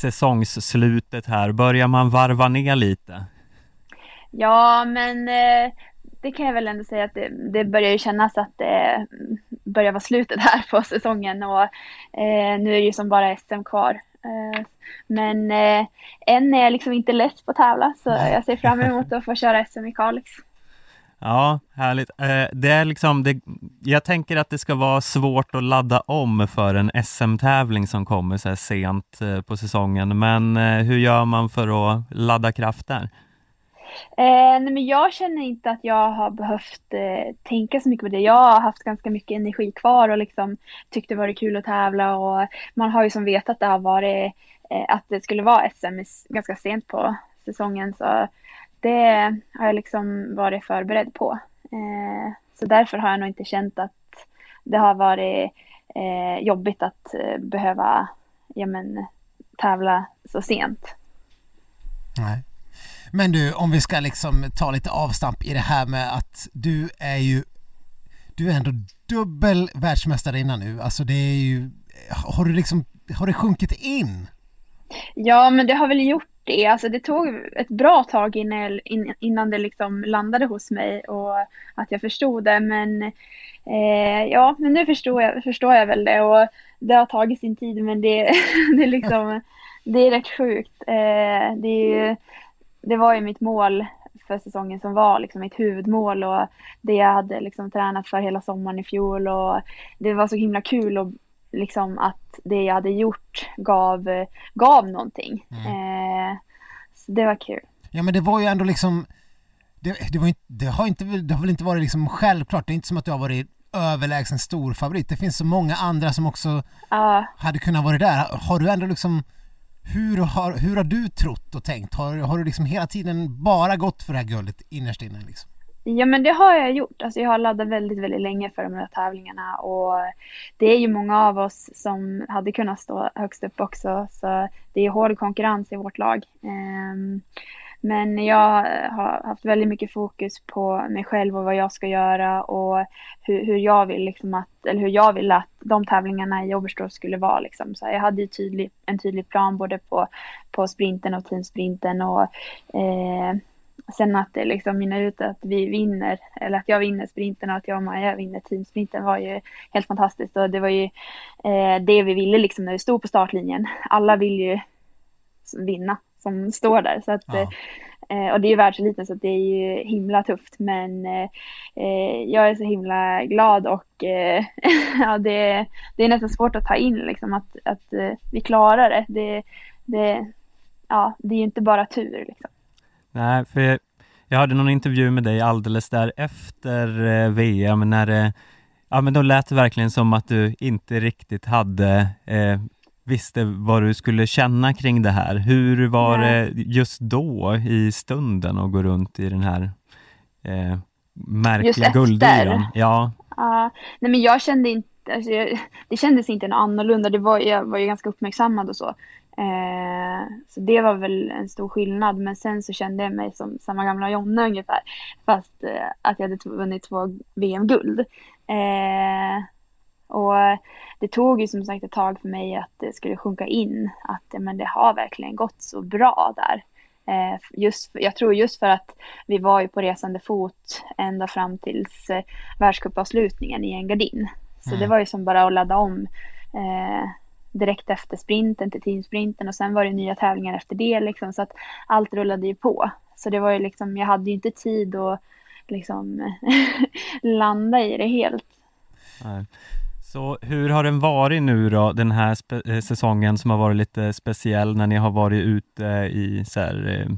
säsongsslutet här? Börjar man varva ner lite? Ja men eh, det kan jag väl ändå säga att det, det börjar ju kännas att det börjar vara slutet här på säsongen och eh, nu är det ju som bara SM kvar. Eh, men eh, än är jag liksom inte less på att tävla så jag ser fram emot att få köra SM i Kalix. Ja, härligt. Eh, det är liksom, det, jag tänker att det ska vara svårt att ladda om för en SM-tävling som kommer så här sent eh, på säsongen. Men eh, hur gör man för att ladda kraft där? Eh, nej, men jag känner inte att jag har behövt eh, tänka så mycket på det. Jag har haft ganska mycket energi kvar och liksom tyckt det varit kul att tävla och man har ju som vetat att det har varit eh, att det skulle vara SM ganska sent på säsongen så det har jag liksom varit förberedd på. Eh, så därför har jag nog inte känt att det har varit eh, jobbigt att eh, behöva ja, men, tävla så sent. Nej. Men du, om vi ska liksom ta lite avstamp i det här med att du är ju du är ändå dubbel världsmästarinna nu. Alltså det är ju har du liksom har det sjunkit in? Ja, men det har väl gjort det. Alltså det tog ett bra tag innan, det liksom landade hos mig och att jag förstod det. Men eh, ja, men nu förstår jag, förstår jag väl det och det har tagit sin tid men det, det är liksom det är rätt sjukt. Eh, det, är ju, det var ju mitt mål för säsongen som var liksom mitt huvudmål och det jag hade liksom tränat för hela sommaren i fjol och det var så himla kul och liksom att det jag hade gjort gav, gav någonting. Eh, så det var kul. Ja men det var ju ändå liksom det, det, var inte, det, har inte, det har väl inte varit liksom självklart. Det är inte som att du har varit överlägsen stor favorit. Det finns så många andra som också Ja, hade kunnat vara där. Har du ändå liksom hur har, hur har du trott och tänkt? Har, har du liksom hela tiden bara gått för det här guldet innerst inne? Liksom? Ja men det har jag gjort. Alltså jag har laddat väldigt, väldigt länge för de här tävlingarna och det är ju många av oss som hade kunnat stå högst upp också så det är hård konkurrens i vårt lag. Ehm, men jag eh, har haft väldigt mycket fokus på mig själv och vad jag ska göra och hur, hur jag vill liksom att, eller hur jag vill att de tävlingarna i Oberstdorf skulle vara. Liksom. Så jag hade ju tydlig, en tydlig plan både på, på sprinten och teamsprinten och eh, sen att det liksom mynnar ut att vi vinner, eller att jag vinner sprinten och att jag och Maja vinner teamsprinten var ju helt fantastiskt och det var ju eh, det vi ville liksom när vi stod på startlinjen. Alla vill ju vinna som står där. Så att, ja. eh, och det är ju världseliten så det är ju himla tufft. Men eh, eh jag är så himla glad och eh, ja, det, det är nästan svårt att ta in liksom att, att eh, vi klarar det. det. Det, ja, det är ju inte bara tur. Liksom. Nej, för jag hörde någon intervju med dig alldeles där efter eh, VM när det Ja men då lät det verkligen som att du inte riktigt hade eh, visste vad du skulle känna kring det här. Hur var Nej. det just då i stunden att gå runt i den här eh, märkliga guldyran? Ja. Uh, nej men jag kände inte, alltså, jag, det kändes inte något annorlunda. Det var, jag var ju ganska uppmärksammad och så. Eh, så det var väl en stor skillnad. Men sen så kände jag mig som samma gamla Jonna ungefär. Fast eh, att jag hade vunnit två VM-guld. Eh, och det tog ju som sagt ett tag för mig att det skulle sjunka in att men det har verkligen gått så bra där. Eh, just, jag tror just för att vi var ju på resande fot ända fram tills eh, världscupavslutningen i Engadin. Så mm. det var ju som bara att ladda om eh, direkt efter sprinten till teamsprinten och sen var det nya tävlingar efter det liksom så att allt rullade ju på. Så det var ju liksom, jag hade ju inte tid att liksom landa i det helt. Nej. Så hur har den varit nu då, den här eh, säsongen som har varit lite speciell när ni har varit ute i så här, eh,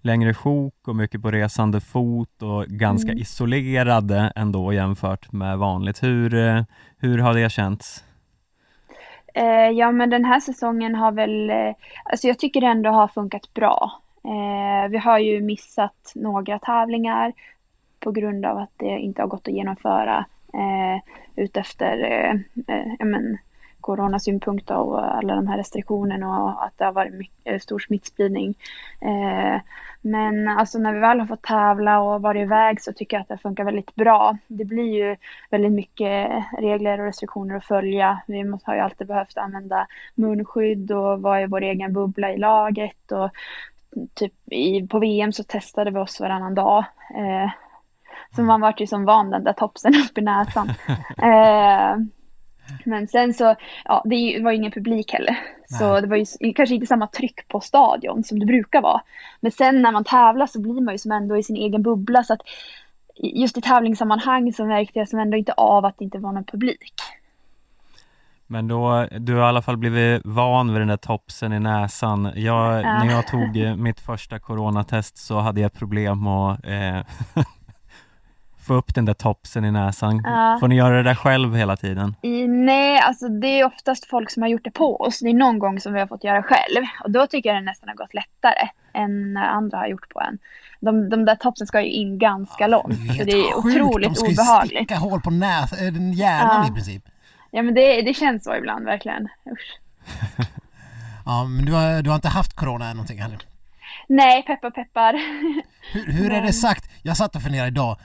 längre sjok och mycket på resande fot och ganska mm. isolerade ändå jämfört med vanligt. Hur, eh, hur har det känts? Eh, ja men den här säsongen har väl, eh, alltså jag tycker det ändå har funkat bra. Eh, vi har ju missat några tävlingar på grund av att det inte har gått att genomföra eh, utefter eh, eh, men, coronasynpunkt och alla de här restriktionerna och att det har varit mycket, eh, stor smittspridning. Eh, men alltså när vi väl har fått tävla och varit iväg så tycker jag att det funkar väldigt bra. Det blir ju väldigt mycket regler och restriktioner att följa. Vi måste, har ju alltid behövt använda munskydd och vara i vår egen bubbla i laget och typ i, på VM så testade vi oss varannan dag. Eh, så man vart ju som van den där topsen upp i näsan. eh, men sen så, ja det var ju ingen publik heller. Nej. Så det var ju kanske inte samma tryck på stadion som det brukar vara. Men sen när man tävlar så blir man ju som ändå i sin egen bubbla. Så att just i tävlingssammanhang så märkte jag som ändå inte av att det inte var någon publik. Men då, du har i alla fall blivit van vid den där topsen i näsan. Jag, ja. När jag tog mitt första coronatest så hade jag problem att eh, få upp den där topsen i näsan? Ja. Får ni göra det där själv hela tiden? I, nej, alltså det är oftast folk som har gjort det på oss. Det är någon gång som vi har fått göra själv. Och då tycker jag det nästan har gått lättare än när andra har gjort på en. De, de där topsen ska ju in ganska långt. Ja, så det är sjukt. otroligt de ska obehagligt. sticka hål på näs, äh, hjärnan ja. i princip. Ja men det, det känns så ibland verkligen. Usch. ja men du har, du har inte haft corona eller någonting heller? Nej, peppar peppar. Hur, hur är det sagt? Jag satt och funderade idag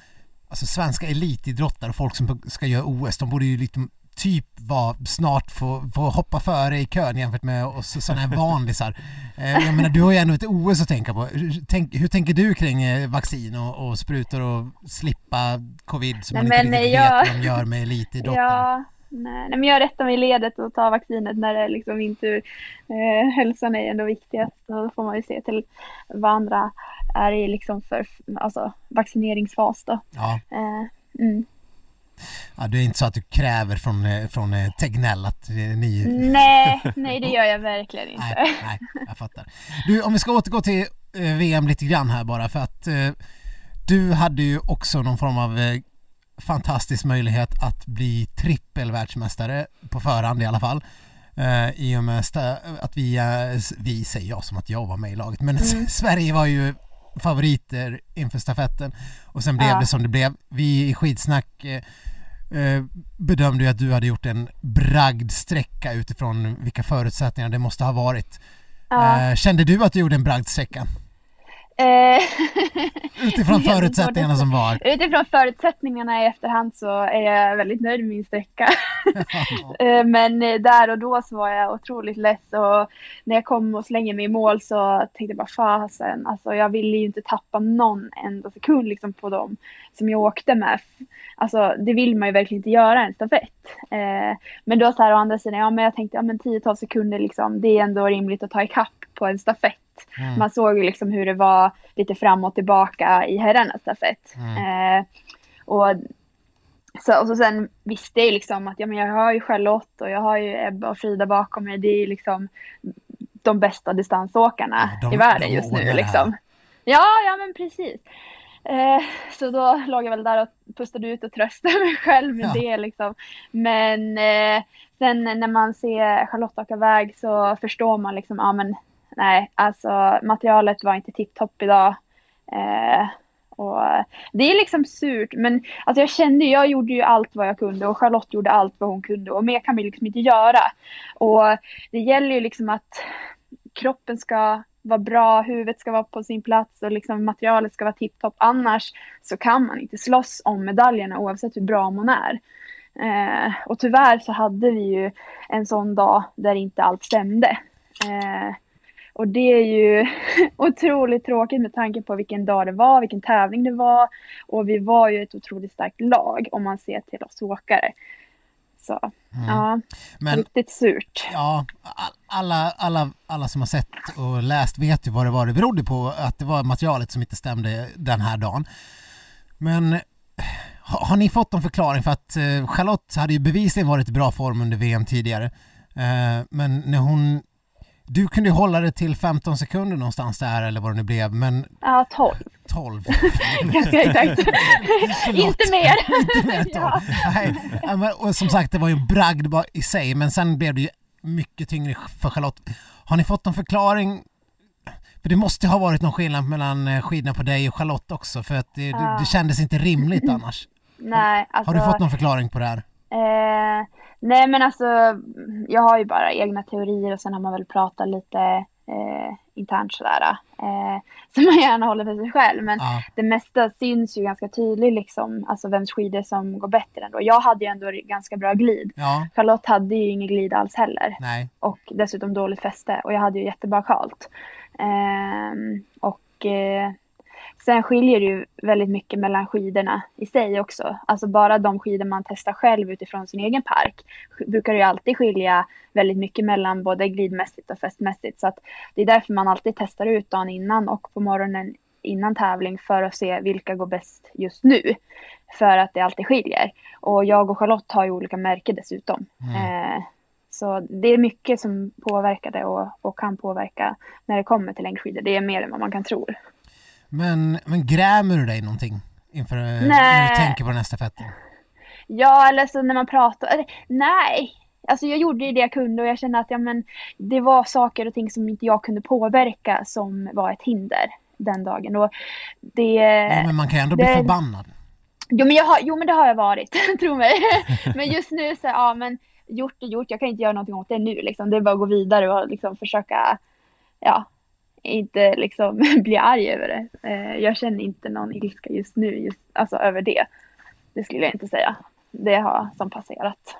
alltså svenska elitidrottare och folk som ska göra OS, de borde ju liksom typ vara snart få, få hoppa före i kön jämfört med oss sådana här vanlisar. Eh, jag menar, du har ju ändå ett OS att tänka på. Tänk, hur tänker du kring eh, vaccin och, och sprutor och slippa covid som Nej, man inte riktigt jag... vet vad de gör med elitidrottare? Ja, nej, men jag rättar mig i ledet och tar vaccinet när det är liksom min tur. Eh, hälsan är ändå viktigast då får man ju se till vad andra är i liksom för alltså, vaccineringsfas då. Ja. Eh, mm. Ja, det är inte så att du kräver från, eh, från eh, Tegnell att eh, ni... Nej, nej det gör jag verkligen inte. Nej, nej, jag fattar. Du, om vi ska återgå till VM lite grann här bara för att eh, du hade ju också någon form av fantastisk möjlighet att bli trippelvärldsmästare på förhand i alla fall. Uh, I och med att vi, uh, vi säger jag som att jag var med i laget, men mm. Sverige var ju favoriter inför stafetten och sen blev ja. det som det blev. Vi i skidsnack eh, eh, bedömde ju att du hade gjort en bragd sträcka utifrån vilka förutsättningar det måste ha varit. Ja. Kände du att du gjorde en bragd sträcka? Eh, Utifrån förutsättningarna som var. Utifrån förutsättningarna i efterhand så är jag väldigt nöjd med min sträcka. Eh, Men eh, där och då så var jag otroligt less och när jag kom och slängde mig i mål så tänkte jag bara fasen, alltså jag ville ju inte tappa någon enda sekund liksom på dem som jag åkte med. Alltså det vill man ju verkligen inte göra en stafett. Men då så här å andra sidan, ja men jag tänkte ja men 10-12 sekunder liksom, det är ändå rimligt att ta ikapp på en stafett. Mm. Man såg ju liksom hur det var lite fram och tillbaka i herrarnas stafett. Mm. Eh, och, så, och så sen visste jag ju liksom att ja, men jag har ju Charlotte och jag har ju Ebba och Frida bakom mig. Det är ju liksom de bästa distansåkarna Ja, de- i världen de just nu. Liksom. Ja, ja men precis. Eh, så då låg jag väl där och pustade ut och tröstade mig själv med Ja. det liksom. Men eh, sen när man ser Charlotte åka iväg så förstår man liksom, ja men nej, alltså materialet var inte tipptopp idag. Eh, och det är liksom surt, men alltså jag kände, jag gjorde ju allt vad jag kunde och Charlotte gjorde allt vad hon kunde och mer kan vi liksom inte göra. Och det gäller ju liksom att kroppen ska vara bra, huvudet ska vara på sin plats och liksom materialet ska vara tipptopp. Annars så kan man inte slåss om medaljerna oavsett hur bra man är. Eh, och tyvärr så hade vi ju en sån dag där inte allt stämde. Eh, och det är ju otroligt tråkigt med tanke på vilken dag det var, vilken tävling det var. Och vi var ju ett otroligt starkt lag om man ser till oss åkare. Så ja, Mm. Men riktigt surt. ja, all- alla, alla, alla som har sett och läst vet ju vad det var det berodde på, att det var materialet som inte stämde den här dagen. Men har, har ni fått någon förklaring? För att eh, Charlotte hade ju bevisligen varit i bra form under VM tidigare. Eh, men när hon... Du kunde hålla det till 15 sekunder någonstans där eller vad det nu blev, men Ja, 12 12. ganska exakt. Inte mer. Inte mer 12. Ja. Nej, och som sagt, det var ju en bragd i sig, men sen blev det ju mycket tyngre för Charlotte. Har ni fått någon förklaring? För det måste ha varit någon skillnad mellan eh, skidorna på dig och Charlotte också, för att det, det, Ja. det kändes inte rimligt annars. Nej, alltså. Har du fått någon förklaring på det här? Eh, nej men alltså, jag har ju bara egna teorier och sen har man väl pratat lite eh, internt sådär. Eh, som man gärna håller för sig själv. Men Ja, det mesta syns ju ganska tydligt liksom, alltså vems skidor som går bättre ändå. Jag hade ju ändå ganska bra glid. ja, Charlotte hade ju ingen glid alls heller. nej. Och dessutom dåligt fäste. Och jag hade ju jättebakalt. Ehm, och eh, sen skiljer det ju väldigt mycket mellan skidorna i sig också. Alltså bara de skidor man testar själv utifrån sin egen park brukar ju alltid skilja väldigt mycket mellan både glidmässigt och fästmässigt. Så att det är därför man alltid testar ut dagen innan och på morgonen innan tävling för att se vilka går bäst just nu. För att det alltid skiljer. Och jag och Charlotte har ju olika märke dessutom. Mm. Eh, så det är mycket som påverkar det och, och kan påverka när det kommer till längdskidor. Det är mer än vad man kan tro. Men, men grämer du dig någonting inför eh, när du Nej. tänker på den här stafetten? Ja, eller så när man pratar. Nej, alltså jag gjorde ju det jag kunde och jag kände att ja, men, det var saker och ting som inte jag kunde påverka som var ett hinder den dagen. Och det, Ja, men man kan ju ändå bli det- förbannad. jo, men jag har, jo men det har jag varit, tro mig. men just nu så, ja men gjort är gjort, jag kan inte göra någonting åt det nu liksom. Det är bara att gå vidare och liksom försöka, ja, inte liksom bli arg över det. Eh, jag känner inte någon ilska just nu, just, alltså över det. Det skulle jag inte säga. Det har som passerat.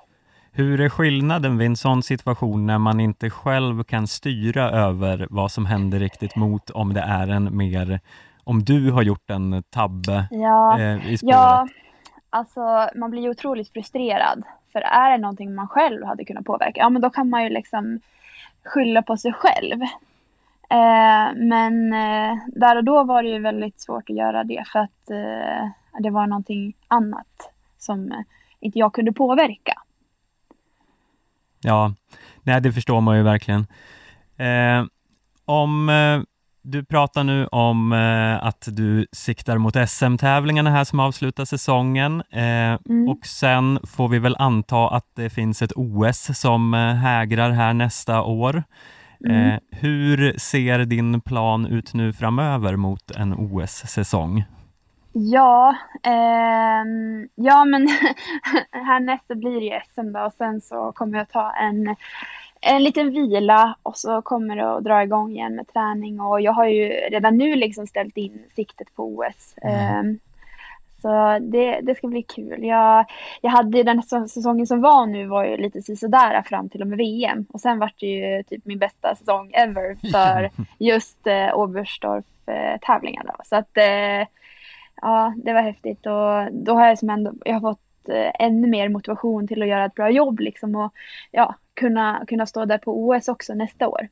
Hur är skillnaden vid en sån situation när man inte själv kan styra över vad som händer riktigt mot om det är en mer, om du har gjort en tabbe Ja, eh, i spåret? ja alltså man blir ju otroligt frustrerad. För är det någonting man själv hade kunnat påverka, ja men då kan man ju liksom skylla på sig själv. Eh, men eh, där och då var det ju väldigt svårt att göra det för att eh, det var någonting annat som eh, inte jag kunde påverka. Ja, nej det förstår man ju verkligen. Eh, om du pratar nu om att du siktar mot SM-tävlingarna här som avslutar säsongen Mm. och sen får vi väl anta att det finns ett OS som eh, hägrar här nästa år. Mm. Eh, hur ser din plan ut nu framöver mot en OS-säsong? Ja, ehm, ja men härnäst så blir det ju SM då och sen så kommer jag ta en en liten vila och så kommer det att dra igång igen med träning och jag har ju redan nu liksom ställt in siktet på OS. Mm. Eh, så det, det ska bli kul. Jag, jag hade den säs- säsongen som var nu var ju lite sådär fram till och med VM och sen vart det ju typ min bästa säsong ever för just eh, Oberstdorf-tävlingarna. Så att eh, ja, det var häftigt och då har jag som ändå, jag har fått eh, ännu mer motivation till att göra ett bra jobb liksom och ja, kunna, kunna stå där på OS också nästa år.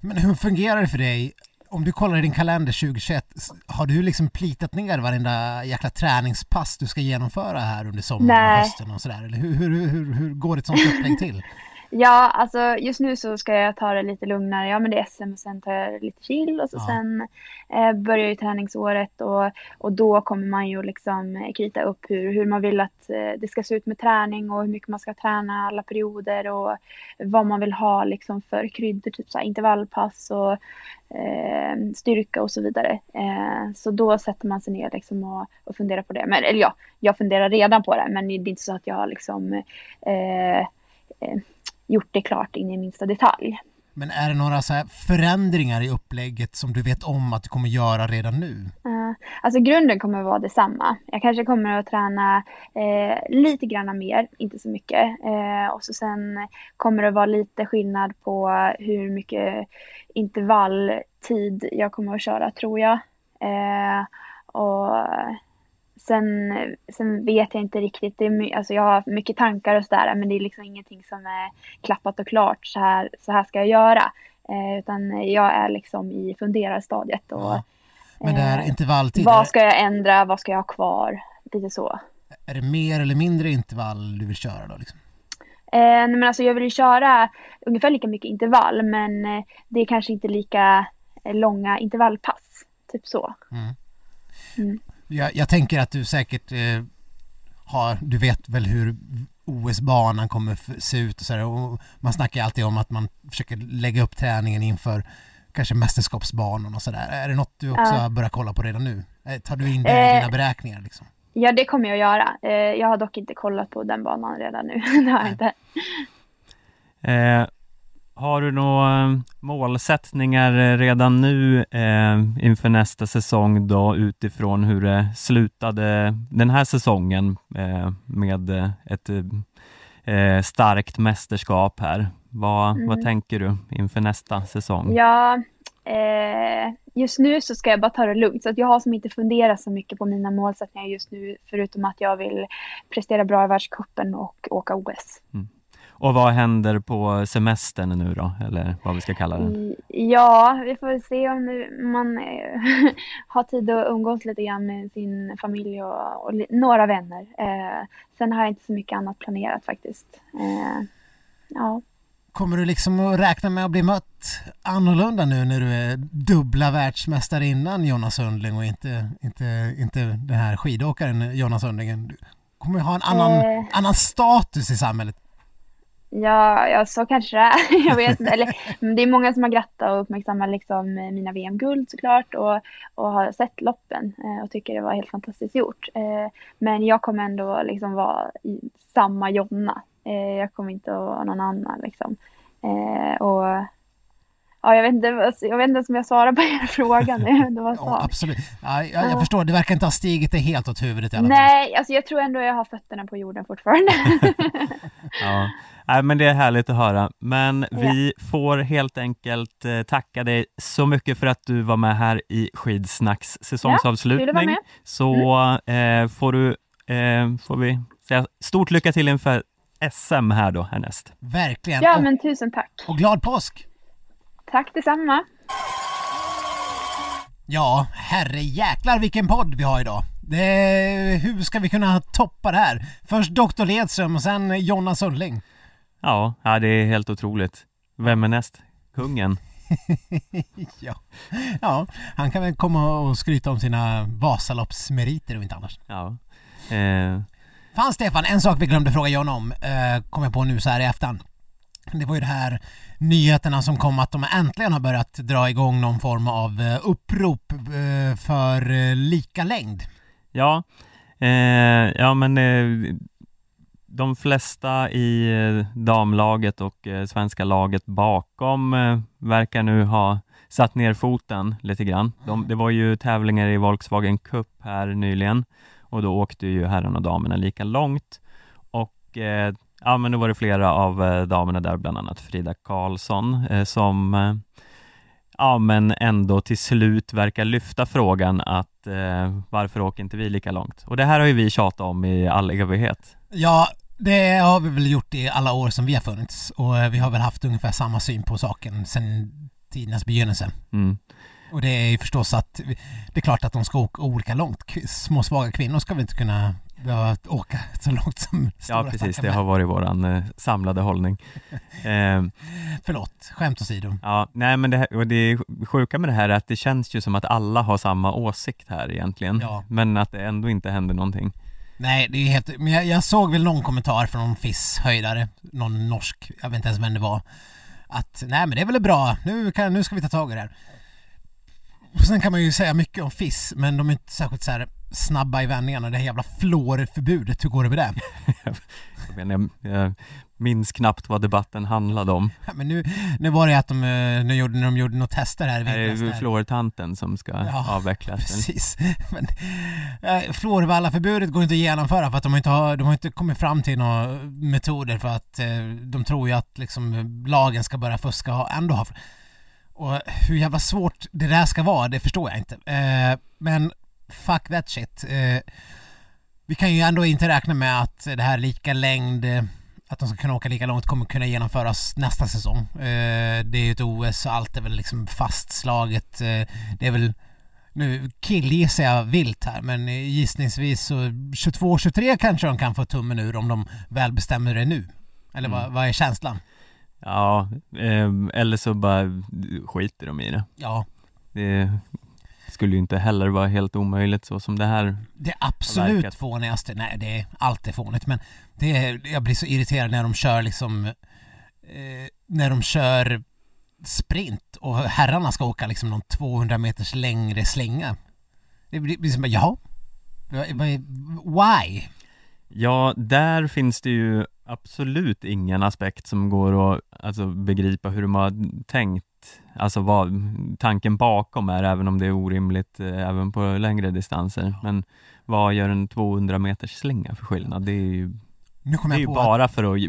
Men hur fungerar det för dig? Om du kollar i din kalender 2021, s- har du liksom plitat ner varenda jäkla träningspass du ska genomföra här under sommaren och hösten och sådär? Eller hur, hur, hur, hur går ett sånt upplägg till? Ja, alltså just nu så ska jag ta det lite lugnare. Ja, men det är SM och sen tar jag det lite chill och så Ja. sen eh, börjar ju träningsåret och, och då kommer man ju liksom eh, krita upp hur, hur man vill att eh, det ska se ut med träning och hur mycket man ska träna alla perioder och vad man vill ha liksom för kryddor, typ så här intervallpass och eh, styrka och så vidare. Eh, så då sätter man sig ner liksom och, och funderar på det. Men, eller ja, jag funderar redan på det, men det är inte så att jag har liksom eh, gjort det klart in i minsta detalj. Men är det några så här förändringar i upplägget som du vet om att du kommer göra redan nu? Uh, alltså grunden kommer att vara detsamma. Jag kanske kommer att träna eh, lite grann mer, inte så mycket. Eh, och så sen kommer det vara lite skillnad på hur mycket intervalltid jag kommer att köra tror jag. Eh, och sen, sen vet jag inte riktigt. Det är, alltså jag har mycket tankar och sådär men det är liksom ingenting som är klappat och klart. Så här, så här ska jag göra. Eh, utan jag är liksom i funderarstadiet. Och, Ja. Men det är Eh, intervalltid, vad ska jag ändra? Vad ska jag ha kvar? Lite så. är det mer eller mindre intervall du vill köra då? Liksom? Eh, nej, men alltså jag vill köra ungefär lika mycket intervall men eh, det är kanske inte lika eh, långa intervallpass. Typ så. Mm. Mm. Jag, jag tänker att du säkert eh, har, du vet väl hur OS-banan kommer se ut och så där. Och man snackar alltid om att man försöker lägga upp träningen inför kanske mästerskapsbanan och sådär. Är det något du också Ja. har börjat kolla på redan nu? Eh, Tar du in det i Eh, dina beräkningar liksom? Ja, det kommer jag att göra. Eh, jag har dock inte kollat på den banan redan nu. det har jag inte. Eh, har du några eh, målsättningar eh, redan nu eh, inför nästa säsong då utifrån hur det slutade den här säsongen eh, med eh, ett eh, starkt mästerskap här? Vad, Mm. vad tänker du inför nästa säsong? Ja, just nu så ska jag bara ta det lugnt. Så att jag har som inte funderat så mycket på mina målsättningar just nu. Förutom att jag vill prestera bra i världscupen och åka OS. Och vad händer på semestern nu då, eller vad vi ska kalla den? I- Ja, vi får se om man eh, har tid att umgås lite grann med sin familj och, och några vänner. Eh, sen har jag inte så mycket annat planerat faktiskt. Eh, ja. Kommer du liksom att räkna med att bli mött annorlunda nu när du är dubbla världsmästarinnan Jonas Sundling och inte, inte, inte den här skidåkaren Jonas Sundling? Du kommer ha en annan, Eh. annan status i samhället. Ja, ja, så kanske det är. Jag vet inte. Eller, det är många som har grattat och uppmärksammat liksom mina VM-guld såklart och, och har sett loppen eh, och tycker det var helt fantastiskt gjort. Eh, men jag kommer ändå liksom vara samma Jonna. Eh, jag kommer inte att vara någon annan liksom. Och ja, jag vet inte, vad- jag vet inte om jag svarar på er fråga nu. Det var Ja, absolut. Ja, jag, jag Ja. förstår, det verkar inte ha stigit det helt åt huvudet i alla fall. Nej, alltså jag tror ändå jag har fötterna på jorden fortfarande. Ja, Nej, men det är härligt att höra. Men vi får helt enkelt eh, tacka dig så mycket för att du var med här i Skidsnacks säsongsavslutning. med. Så eh, får du, eh, får vi säga stort lycka till inför SM här då härnäst. Verkligen. ja, men tusen tack. och glad påsk! Tack detsamma. Ja, herre jäklar vilken podd vi har idag. Det, hur ska vi kunna toppa det här? Först Dr. Ledström och sen Jonna Sundling. Ja, ja, det är helt otroligt. Vem är näst? Kungen? ja. ja, han kan väl komma och skryta om sina Vasaloppsmeriter och inte annars. Ja. Eh, Fan Stefan, en sak vi glömde fråga Jonna om, eh, kom jag på nu så här i efterhand. Det var ju det här nyheterna som kom att de äntligen har börjat dra igång någon form av eh, upprop eh, för eh, lika längd. ja, eh, ja men eh, de flesta i damlaget och svenska laget bakom eh, verkar nu ha satt ner foten lite grann. De, det var ju tävlingar i Volkswagen Cup här nyligen och då åkte ju herrarna och damerna lika långt och ja, men då var det flera av eh, damerna där, bland annat Frida Karlsson eh, som eh, ja, men ändå till slut verkar lyfta frågan att eh, varför åker inte vi lika långt? Och det här har ju vi tjatat om i all evighet. Ja, det har vi väl gjort i alla år som vi har funnits och vi har väl haft ungefär samma syn på saken sedan tidernas begynnelse. Mm. Och det är ju förstås att det är klart att de ska åka olika långt. Små svaga kvinnor ska väl inte kunna behöva åka så långt som Ja, precis. Det har varit våran eh, samlade hållning. Eh, Förlåt, skämt åsido. ja, nej, men det, här, och det sjuka med det här är att det känns ju som att alla har samma åsikt här egentligen, Ja. men att det ändå inte händer någonting. Nej, det är helt... Men jag, jag såg väl någon kommentar från någon FIS-höjdare, någon norsk, jag vet inte ens vem det var, att nej men det är väl bra, nu, kan, nu ska vi ta tag i det här. Och sen kan man ju säga mycket om FIS, men de är inte särskilt så här snabba i vändningarna. Det här jävla fluorförbudet, hur går det med det? Jag, inte, jag, minns knappt vad debatten handlade om. Ja, Men nu, nu var det att de, eh, nu gjorde, när de gjorde några tester här i Det är vintras. ju där- fluortanten som ska Ja, avvecklas. Precis. Men, eh, Florvalla-förbudet går inte att genomföra för att de har inte, har, de har inte kommit fram till några metoder för att eh, de tror ju att liksom, lagen ska börja fuska och ändå ha... Och hur jävla svårt det där ska vara, det förstår jag inte. Eh, men fuck that shit. Eh, vi kan ju ändå inte räkna med att det här lika längd, eh, att de ska kunna åka lika långt kommer kunna genomföras nästa säsong. Eh, det är ju ett OS och allt är väl liksom fastslaget. Eh, det är väl nu killgissar jag vilt här men gissningsvis så 22-23 kanske de kan få tummen ur om de väl bestämmer det nu. Eller vad, Mm. vad är känslan? Ja, eh, eller så bara skiter de i det. Ja, Det skulle ju inte heller vara helt omöjligt så som det här. det absolut fånigaste, nej det är alltid fånigt men det är, jag blir så irriterad när de kör liksom eh, när de kör sprint och herrarna ska åka liksom någon 200 meters längre slinga. Det blir, blir som bara, jaha? Why? Ja, där finns det ju absolut ingen aspekt som går att alltså, begripa hur de har tänkt, alltså vad tanken bakom är, även om det är orimligt eh, även på längre distanser. Men vad gör en 200 meters slinga för skillnad? Det är ju, det är ju på att- bara för att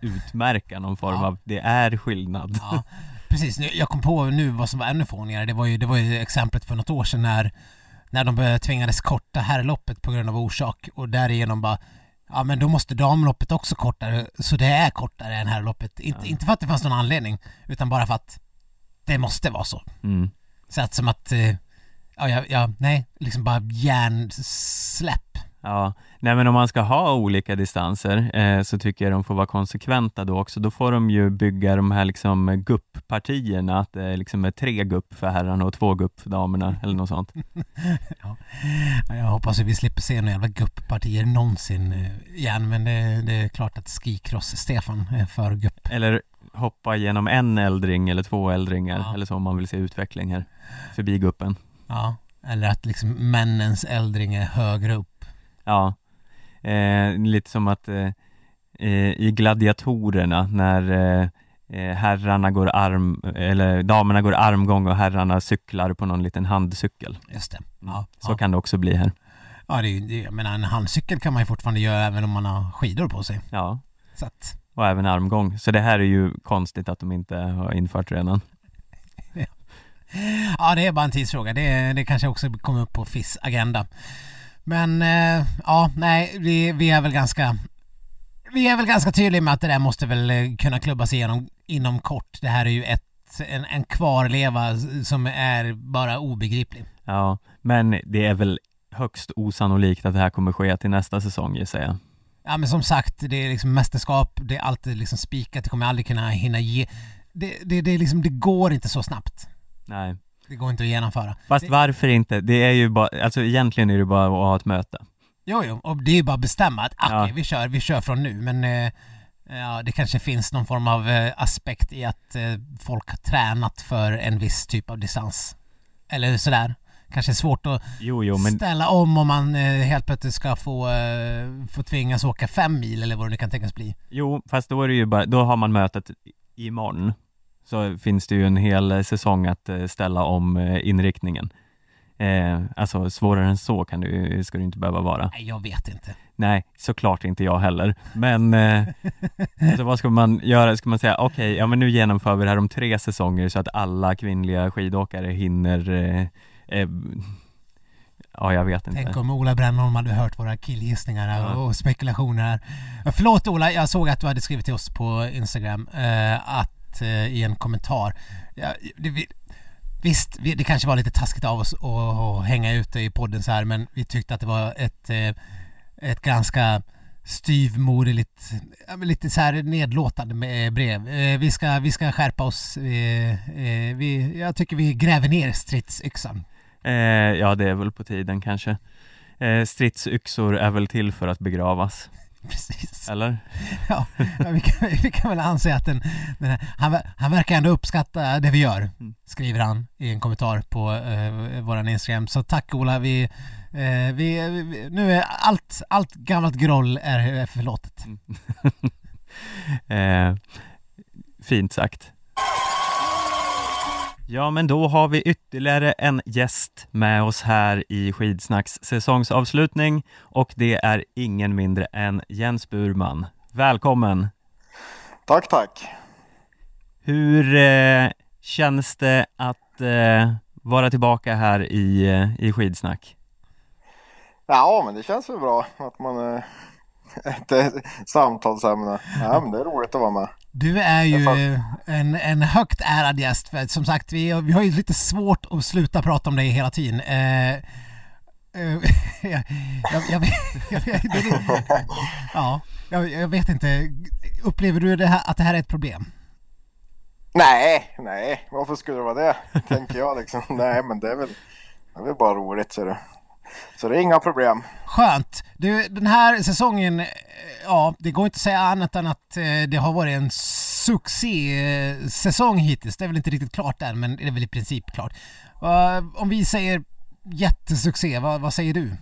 utmärka någon form Ja. av, det är skillnad. Ja, precis. Jag kom på nu vad som var ännu fånigare. Det var ju, det var ju exemplet för något år sedan när, när de tvingades korta herrloppet på grund av orsak och därigenom bara Ja men då måste damloppet också kortare, så det är kortare än herrloppet. Inte, Ja. inte för att det fanns någon anledning, utan bara för att det måste vara så. Mm. Så att som att, eh, ja, ja, ja nej, liksom bara hjärnsläpp. Ja, nej men om man ska ha olika distanser eh, så tycker jag de får vara konsekventa då också. Då får de ju bygga de här liksom gupp-partierna, att det liksom är tre gupp för herrarna och två gupp för damerna eller något sånt. Ja, jag hoppas att vi slipper se några jävla gupppartier någonsin eh, igen, men det, det är klart att skikross-Stefan är för gupp. Eller hoppa genom en äldring eller två äldringar Ja. eller så om man vill se utveckling här, förbi guppen. Ja, eller att liksom männens äldring är högre upp. Ja, eh, lite som att eh, eh, i gladiatorerna när eh, eh, herrarna går arm, eller damerna går armgång och herrarna cyklar på någon liten handcykel. Just det. Mm. Ja, Så ja. kan det också bli här. ja det är, det, jag menar en handcykel kan man ju fortfarande göra även om man har skidor på sig. Ja, Så att, och även armgång. Så det här är ju konstigt att de inte har infört redan. ja det är bara en tidsfråga. Det, det kanske också kommer upp på FIS agenda. Men eh, ja, nej, vi, vi är väl ganska vi är väl ganska tydliga med att det där måste väl eh, kunna klubbas igenom inom kort. Det här är ju ett, en, en kvarleva som är bara obegriplig. Ja, men det är väl högst osannolikt att det här kommer ske till nästa säsong gissar jag. Ja men som sagt, det är liksom mästerskap, det är alltid liksom spikat, det kommer aldrig kunna hinna ge... Det, det, det, är liksom, det går inte så snabbt. Nej. Det går inte att genomföra. Fast Det- varför inte? Det är ju bara, alltså egentligen är det bara att ha ett möte. Jo, jo, och det är ju bara att bestämma att okej, Ja. vi kör, vi kör från nu, men eh, ja, det kanske finns någon form av eh, aspekt i att eh, folk har tränat för en viss typ av distans. Eller sådär. Kanske är svårt att jo, jo, men... ställa om om man eh, helt plötsligt ska få, eh, få tvingas åka fem mil eller vad det kan tänkas bli. Jo, fast då är det ju bara, då har man mötet imorgon. Så finns det ju en hel säsong att eh, ställa om inriktningen. Eh, alltså svårare än så kan du, ska det inte behöva vara. Nej, jag vet inte. Nej, såklart inte jag heller. Men eh, alltså vad ska man göra? Ska man säga okej, okay, ja men nu genomför vi det här om tre säsonger så att alla kvinnliga skidåkare hinner eh, eh, Ja, jag vet inte. Tänk om Ola Brännholm hade hört våra killgissningar ja. och spekulationer. Förlåt Ola, jag såg att du hade skrivit till oss på Instagram eh, att eh, i en kommentar. Ja, det, visst, det kanske var lite taskigt av oss att hänga ute i podden så här, men vi tyckte att det var ett eh, ett ganska styvmoderligt, lite så här nedlåtande brev. Eh, vi ska, vi ska skärpa oss. Eh, eh, vi, jag tycker vi gräver ner stridsyxan. Eh, ja, det är väl på tiden kanske. Eh, stridsyxor är väl till för att begravas. Precis. Eller? Ja, vi kan, vi kan väl anse att den, den här, han, han verkar ändå uppskatta det vi gör, mm. skriver han i en kommentar på eh, våran Instagram. Så tack Ola, vi, eh, vi, vi, nu är allt, allt gammalt groll är, är förlåtet. eh, fint sagt. Ja, men då har vi ytterligare en gäst med oss här i Skidsnacks säsongsavslutning och det är ingen mindre än Jens Burman. Välkommen! Tack, tack! Hur eh, känns det att eh, vara tillbaka här i, eh, i Skidsnack? Ja, men det känns väl bra att man är ett samtalsämne. Ja, men det är roligt att vara med. Du är ju en, en högt ärad gäst. För som sagt, vi, vi har ju lite svårt att sluta prata om dig hela tiden. Eh, eh, jag, jag, jag, ja, jag, vet inte. Upplever du det här, att det här är ett problem? Nej, nej, varför skulle det vara det? Tänker jag liksom. Nej, men det är väl, det är väl bara roligt. Så det. Så det är inga problem. Skönt. Du, den här säsongen, eh, ja, det går inte att säga annat än att eh, det har varit en succé-säsong hittills. Det är väl inte riktigt klart än, men det är väl i princip klart. Om vi säger jättesuccé, vad, vad säger du?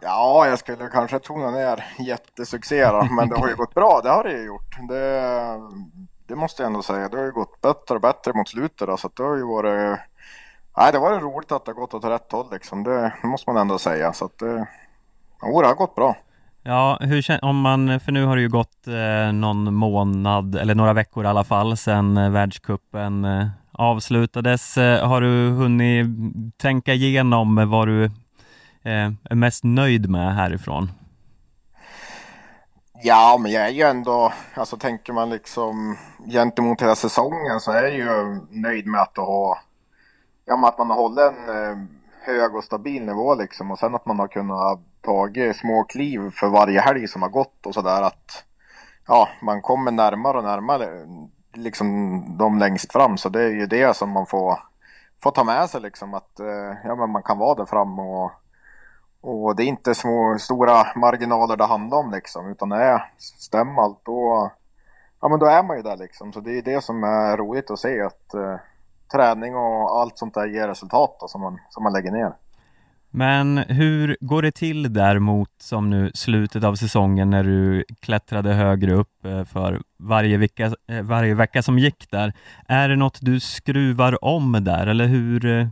Ja, jag skulle kanske tona ner jättesuccé då, men det har ju gått bra, det har det ju gjort. Det, det måste jag ändå säga. Det har ju gått bättre och bättre mot slutet då, så det har ju varit Nej, det var roligt att det har gått åt rätt håll liksom. Det, måste man ändå säga. Så att det, jo, det har gått bra. Ja, hur om man, för nu har det ju gått eh, någon månad eller några veckor i alla fall sedan eh, världskuppen eh, avslutades. Eh, har du hunnit tänka igenom vad du eh, är mest nöjd med härifrån? Ja, men jag är ju ändå, alltså tänker man liksom gentemot hela säsongen så är jag ju nöjd med att ha ja, men att man har hållit en eh, hög och stabil nivå liksom och sen att man har kunnat tagit små kliv för varje helg som har gått och sådär att ja, man kommer närmare och närmare liksom de längst fram. Så det är ju det som man får, får ta med sig liksom att eh, ja, men man kan vara där fram och, och det är inte små, stora marginaler det handlar om liksom utan det är stäm allt då, ja men då är man ju där liksom. Så det är det som är roligt att se att eh, träning och allt sånt där ger resultat då, som, man, som man lägger ner. Men hur går det till där mot som nu slutet av säsongen när du klättrade högre upp eh, för varje vecka, eh, varje vecka som gick där? Är det något du skruvar om där eller hur, eh,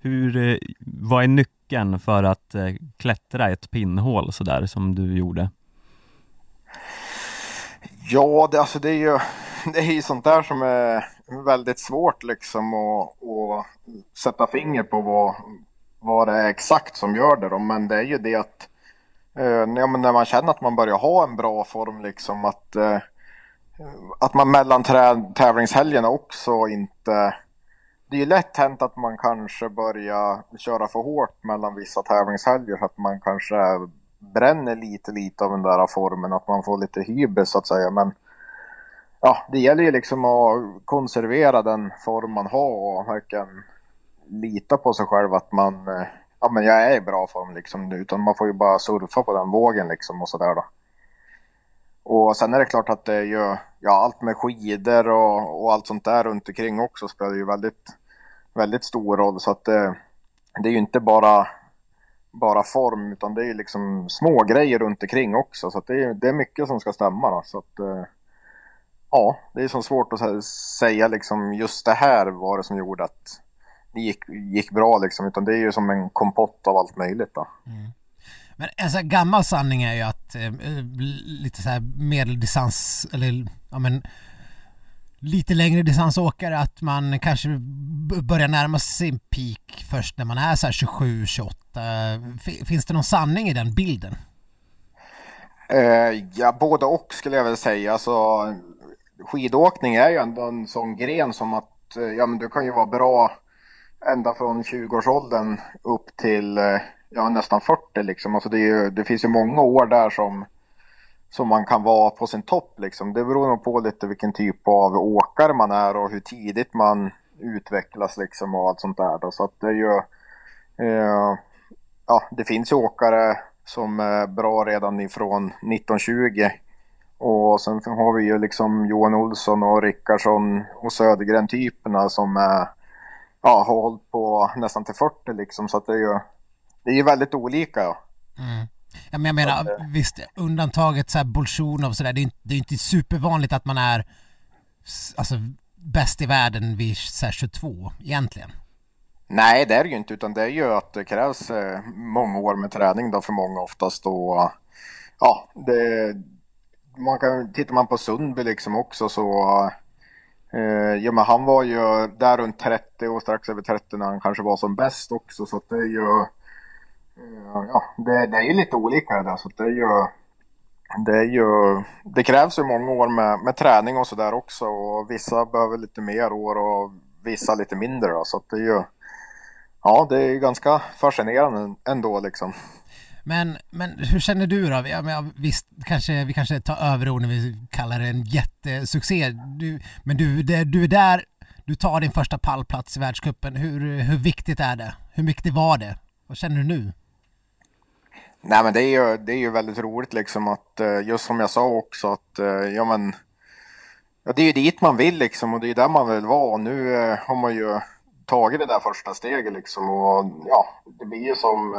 hur, vad är nyckeln för att klättra ett pinnhål sådär som du gjorde? Ja, det, alltså det är ju det är sånt där som är väldigt svårt liksom att, att sätta finger på vad, vad det är exakt som gör det då. Men det är ju det att eh, ja, men när man känner att man börjar ha en bra form liksom att, eh, att man mellan tävlingshelgerna också inte det är ju lätt hänt att man kanske börjar köra för hårt mellan vissa tävlingshelger så att man kanske bränner lite lite av den där formen, att man får lite hybris så att säga. Men ja, det gäller ju liksom att konservera den form man har och verkligen lita på sig själv att man, eh, ja men jag är i bra form liksom, utan man får ju bara surfa på den vågen liksom och sådär då. Och sen är det klart att det är ju, ja allt med skidor och, och allt sånt där runt omkring också spelar ju väldigt, väldigt stor roll så att det, det är ju inte bara, bara form utan det är ju liksom små grejer runt omkring också. Så det, är, det är mycket som ska stämma. Då, så att, eh, ja, det är så svårt att säga liksom just det här var det som gjorde att det gick, gick bra liksom. Utan det är ju som en kompott av allt möjligt. Då. Mm. Men en sån här gammal sanning är ju att eh, lite så här medeldistans eller ja men lite längre distansåkare att man kanske börjar närma sig sin peak först när man är så här 27, 28. Finns det någon sanning i den bilden? Eh, ja, både och skulle jag väl säga. Alltså, skidåkning är ju ändå en sån gren som att eh, ja, men du kan ju vara bra ända från 20-årsåldern upp till eh, ja, nästan 40 liksom. Alltså det, ju, det, finns ju många år där som, som man kan vara på sin topp liksom. Det beror nog på lite vilken typ av åkare man är och hur tidigt man utvecklas liksom och allt sånt där. Då. Så att det är ju, eh, ja det finns ju åkare som är bra redan ifrån 1920 och sen har vi ju liksom Johan Olsson och Rickardsson och Södergren typerna som är, ja, har hållit på nästan till 40 liksom. Så att det är ju, det är ju väldigt olika. Ja. Mm. Ja, men jag menar, att, visst, undantaget så här Bolsjunov så där, det är, inte, det är inte supervanligt att man är alltså, bäst i världen vid så här, 22 egentligen. Nej, det är det ju inte, utan det är ju att det krävs eh, många år med träning då för många oftast. Och, ja, det, man kan, tittar man på Sundby liksom också så eh, ja, men han var ju där runt 30 och strax över 30 när han kanske var som bäst också. Så det är ju eh, ja, det, det är ju lite olika det där. Så det är ju, det, är ju, det krävs ju många år med, med träning och sådär också. Och vissa behöver lite mer år och vissa lite mindre. Då, så det är ju, ja, det är ganska fascinerande ändå liksom. Men, men hur känner du då? Ja, men visst, kanske, vi kanske tar överord när vi kallar det en jättesuccé. Du, men du, det, du är där, du tar din första pallplats i världscupen. Hur, hur viktigt är det? Hur viktigt var det? Vad känner du nu? Nej men det är ju, det är ju väldigt roligt liksom att eh, just som jag sa också att eh, ja men ja, det är ju dit man vill liksom och det är där man vill vara och nu eh, har man ju tagit det där första steget liksom och ja det blir ju som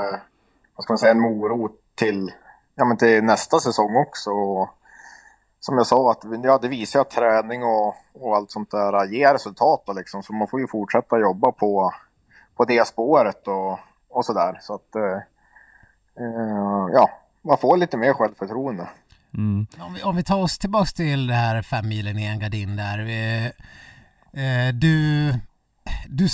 vad ska man säga en morot till, ja, men till nästa säsong också. Och, som jag sa, att, ja, det visar att träning och, och allt sånt där ger resultat. Då, liksom. Så man får ju fortsätta jobba på, på det spåret och, och sådär. Så att eh, ja, man får lite mer självförtroende. Mm. Om, vi, om vi tar oss tillbaks till det här fem milen i Engadin där. Vi, eh, du, du,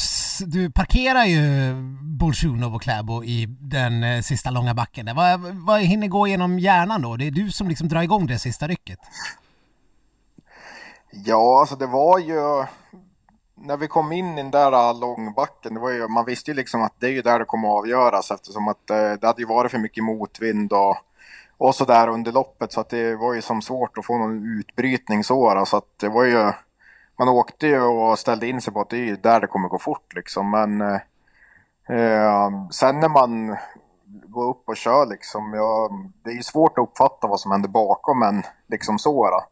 du parkerar ju Bolsjunov och Kläbo i den eh, sista långa backen. Där. Vad, vad hinner gå genom hjärnan då? Det är du som liksom drar igång det sista rycket. Ja, alltså det var ju när vi kom in i den där eh, långbacken, det var ju, man visste ju liksom att det är ju där det kommer att avgöras eftersom att eh, det hade ju varit för mycket motvind och, och sådär under loppet så att det var ju som svårt att få någon utbrytning så. Så att det var ju, man åkte ju och ställde in sig på att det är ju där det kommer gå fort liksom. Men eh, eh sen när man går upp och kör liksom, ja, det är ju svårt att uppfatta vad som händer bakom en liksom så. Då.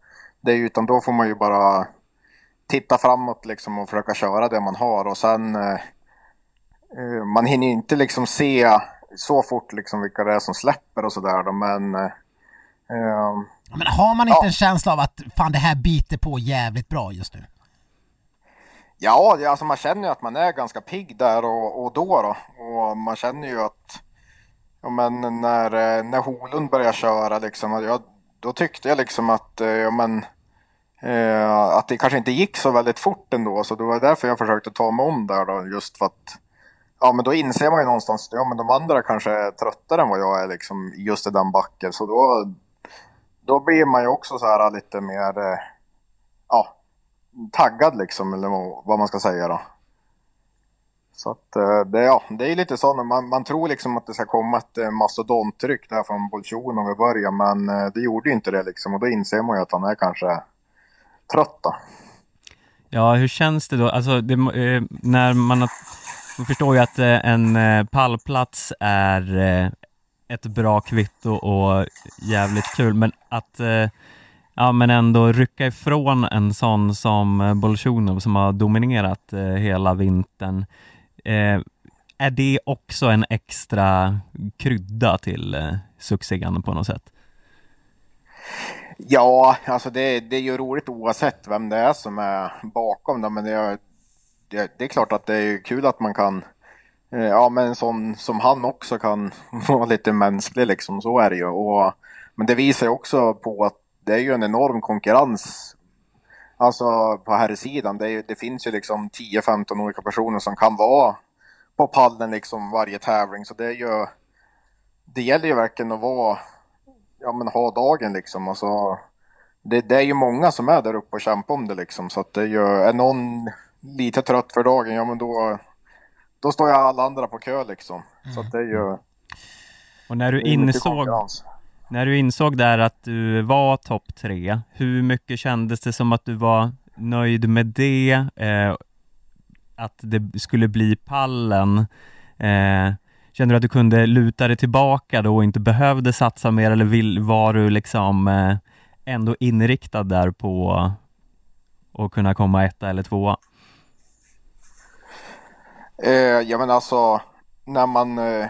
Det är ju, utan då får man ju bara titta framåt liksom och försöka köra det man har och sen eh, eh man hinner inte liksom se så fort liksom vilka det är som släpper och sådär men eh, eh, men har man inte ja. en känsla av att fan det här biter på jävligt bra just nu? Ja, alltså man känner ju att man är ganska pigg där och, och då då. Och man känner ju att ja, men när, eh, när Holund började köra liksom, jag, då tyckte jag liksom att eh, ja, men, eh, att det kanske inte gick så väldigt fort ändå. Så det var därför jag försökte ta mig om där då, just för att ja, men då inser man ju någonstans att ja, men de andra kanske är tröttare än vad jag är liksom, just i den backen. Så då, då blir man ju också så här lite mer eh, ja, taggad liksom, eller vad man ska säga då. Så att eh, det, ja, det är lite så, man, man tror liksom att det ska komma ett eh, mastodonttryck där från Bolsjunov i början, men eh, det gjorde ju inte det liksom. Och då inser man ju att han är kanske trött då. Ja, hur känns det då? Alltså, det, när man, har, man förstår ju att en pallplats är ett bra kvitto och jävligt kul, men att ja, men ändå rycka ifrån en sån som eh, Bolsjunov som har dominerat eh, hela vintern. Eh, är det också en extra krydda till eh, succén på något sätt? Ja, alltså det, det är ju roligt oavsett vem det är som är bakom det, men det, det, det är klart att det är kul att man kan eh, Ja men som, som han också kan vara lite mänsklig liksom, så är det ju. Och, men det visar ju också på att det är ju en enorm konkurrens Alltså på här sidan. Det, det finns ju liksom 10-15 olika personer som kan vara på pallen liksom varje tävling. Så det är ju... Det gäller ju verkligen att vara... Ja men ha dagen liksom. Alltså, det, det är ju många som är där uppe och kämpar om det liksom. Så att det är ju... Är någon lite trött för dagen, ja men då... Då står ju alla andra på kö liksom. Så att det är ju... Och när du insåg när du insåg där att du var topp tre, hur mycket kändes det som att du var nöjd med det? Eh, att det skulle bli pallen? Eh, kände du att du kunde luta dig tillbaka då och inte behövde satsa mer eller vill, var du liksom eh, ändå inriktad där på att kunna komma etta eller tvåa? Eh, ja men alltså, när man eh,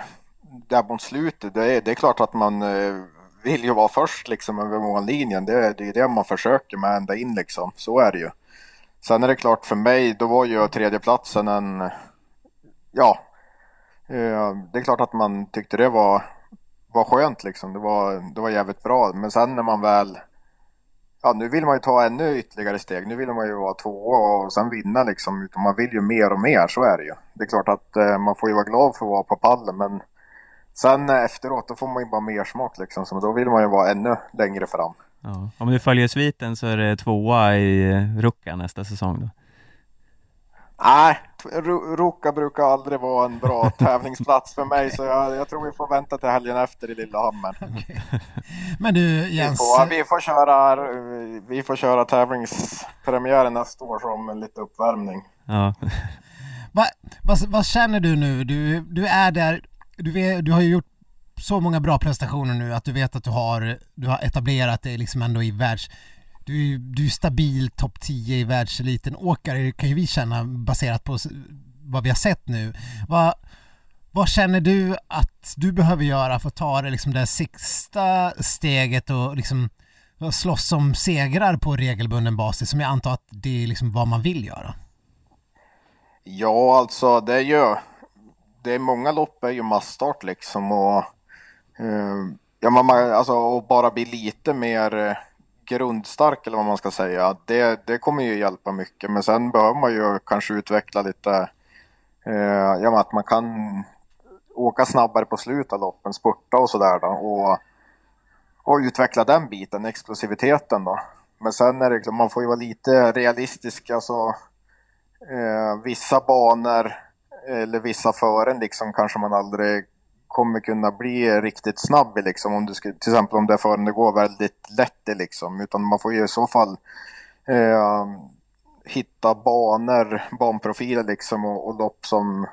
där mot slutet, det är, det är klart att man eh, vill ju vara först liksom över mållinjen. Det, det är det man försöker med ända in liksom. Så är det ju. Sen är det klart för mig, då var ju tredjeplatsen en... Ja. Eh, det är klart att man tyckte det var, var skönt liksom. Det var, det var jävligt bra. Men sen när man väl... Ja, nu vill man ju ta ännu ytterligare steg. Nu vill man ju vara tvåa och sen vinna liksom. Utan man vill ju mer och mer, så är det ju. Det är klart att eh, man får ju vara glad för att vara på pallen, men Sen efteråt då får man ju bara mer smak liksom, så då vill man ju vara ännu längre fram. Ja. Om du följer sviten så är det tvåa i Ruka nästa säsong då? Nej, Ruka brukar aldrig vara en bra tävlingsplats för mig så jag, jag, tror vi får vänta till helgen efter i Lillehammer. Okay. Men du Jens... Vi får, vi får, köra, vi får köra tävlingspremiären nästa år som en liten uppvärmning. Ja. vad, vad, vad känner du nu? Du, du är där du, vet, du har ju gjort så många bra prestationer nu att du vet att du har, du har etablerat dig liksom ändå i världs... Du, du är stabil topp 10 i världseliten. Åkare kan ju vi känna baserat på vad vi har sett nu. Vad, vad känner du att du behöver göra för att ta det, liksom det sista steget och liksom slåss som segrar på regelbunden basis som jag antar att det är liksom vad man vill göra? Ja, alltså det är ju det är många lopp är ju massstart liksom och eh, ja, man, alltså, och bara bli lite mer eh, grundstark eller vad man ska säga. Det, det kommer ju hjälpa mycket men sen behöver man ju kanske utveckla lite, eh, ja, att man kan åka snabbare på slutet av loppen, spurta och sådär och, och utveckla den biten, explosiviteten då. Men sen är det liksom, man får ju vara lite realistisk, alltså eh, vissa banor eller vissa fören liksom kanske man aldrig kommer kunna bli riktigt snabb i liksom om du ska, till exempel om det fören det går väldigt lätt i liksom utan man får ju i så fall eh, hitta banor, banprofiler liksom och, och lopp som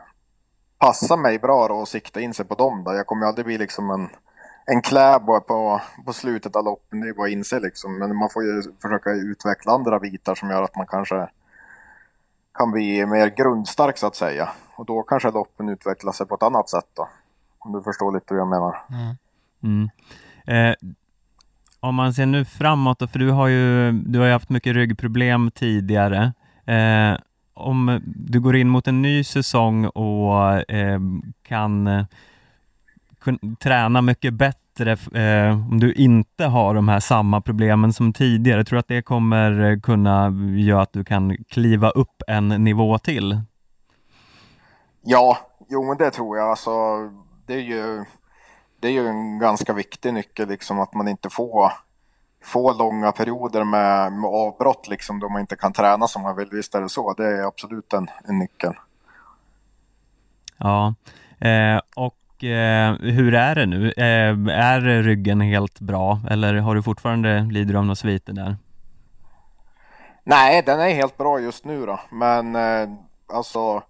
passar mig bra då och sikta in sig på dem då. Jag kommer aldrig bli liksom en, en kläbo på, på slutet av loppen, det är bara att inse liksom. Men man får ju försöka utveckla andra bitar som gör att man kanske kan bli mer grundstark så att säga. Och då kanske loppen utvecklar sig på ett annat sätt då. Om du förstår lite hur jag menar. Mm. Mm. Eh, om man ser nu framåt då, för du har ju, du har ju haft mycket ryggproblem tidigare. Eh, om du går in mot en ny säsong och eh, kan, eh, kan träna mycket bättre bättre eh, om du inte har de här samma problemen som tidigare? Jag tror att det kommer eh, kunna göra att du kan kliva upp en nivå till? Ja, jo men det tror jag. Alltså, det, är ju, det är ju en ganska viktig nyckel liksom att man inte får få långa perioder med, med avbrott liksom då man inte kan träna som man vill. Visst är det så. Det är absolut en, en nyckel. Ja, eh, och eh, hur är det nu? Eh, är ryggen helt bra eller har du fortfarande, lider du av några sviter där? Nej, den är helt bra just nu då, men eh, alltså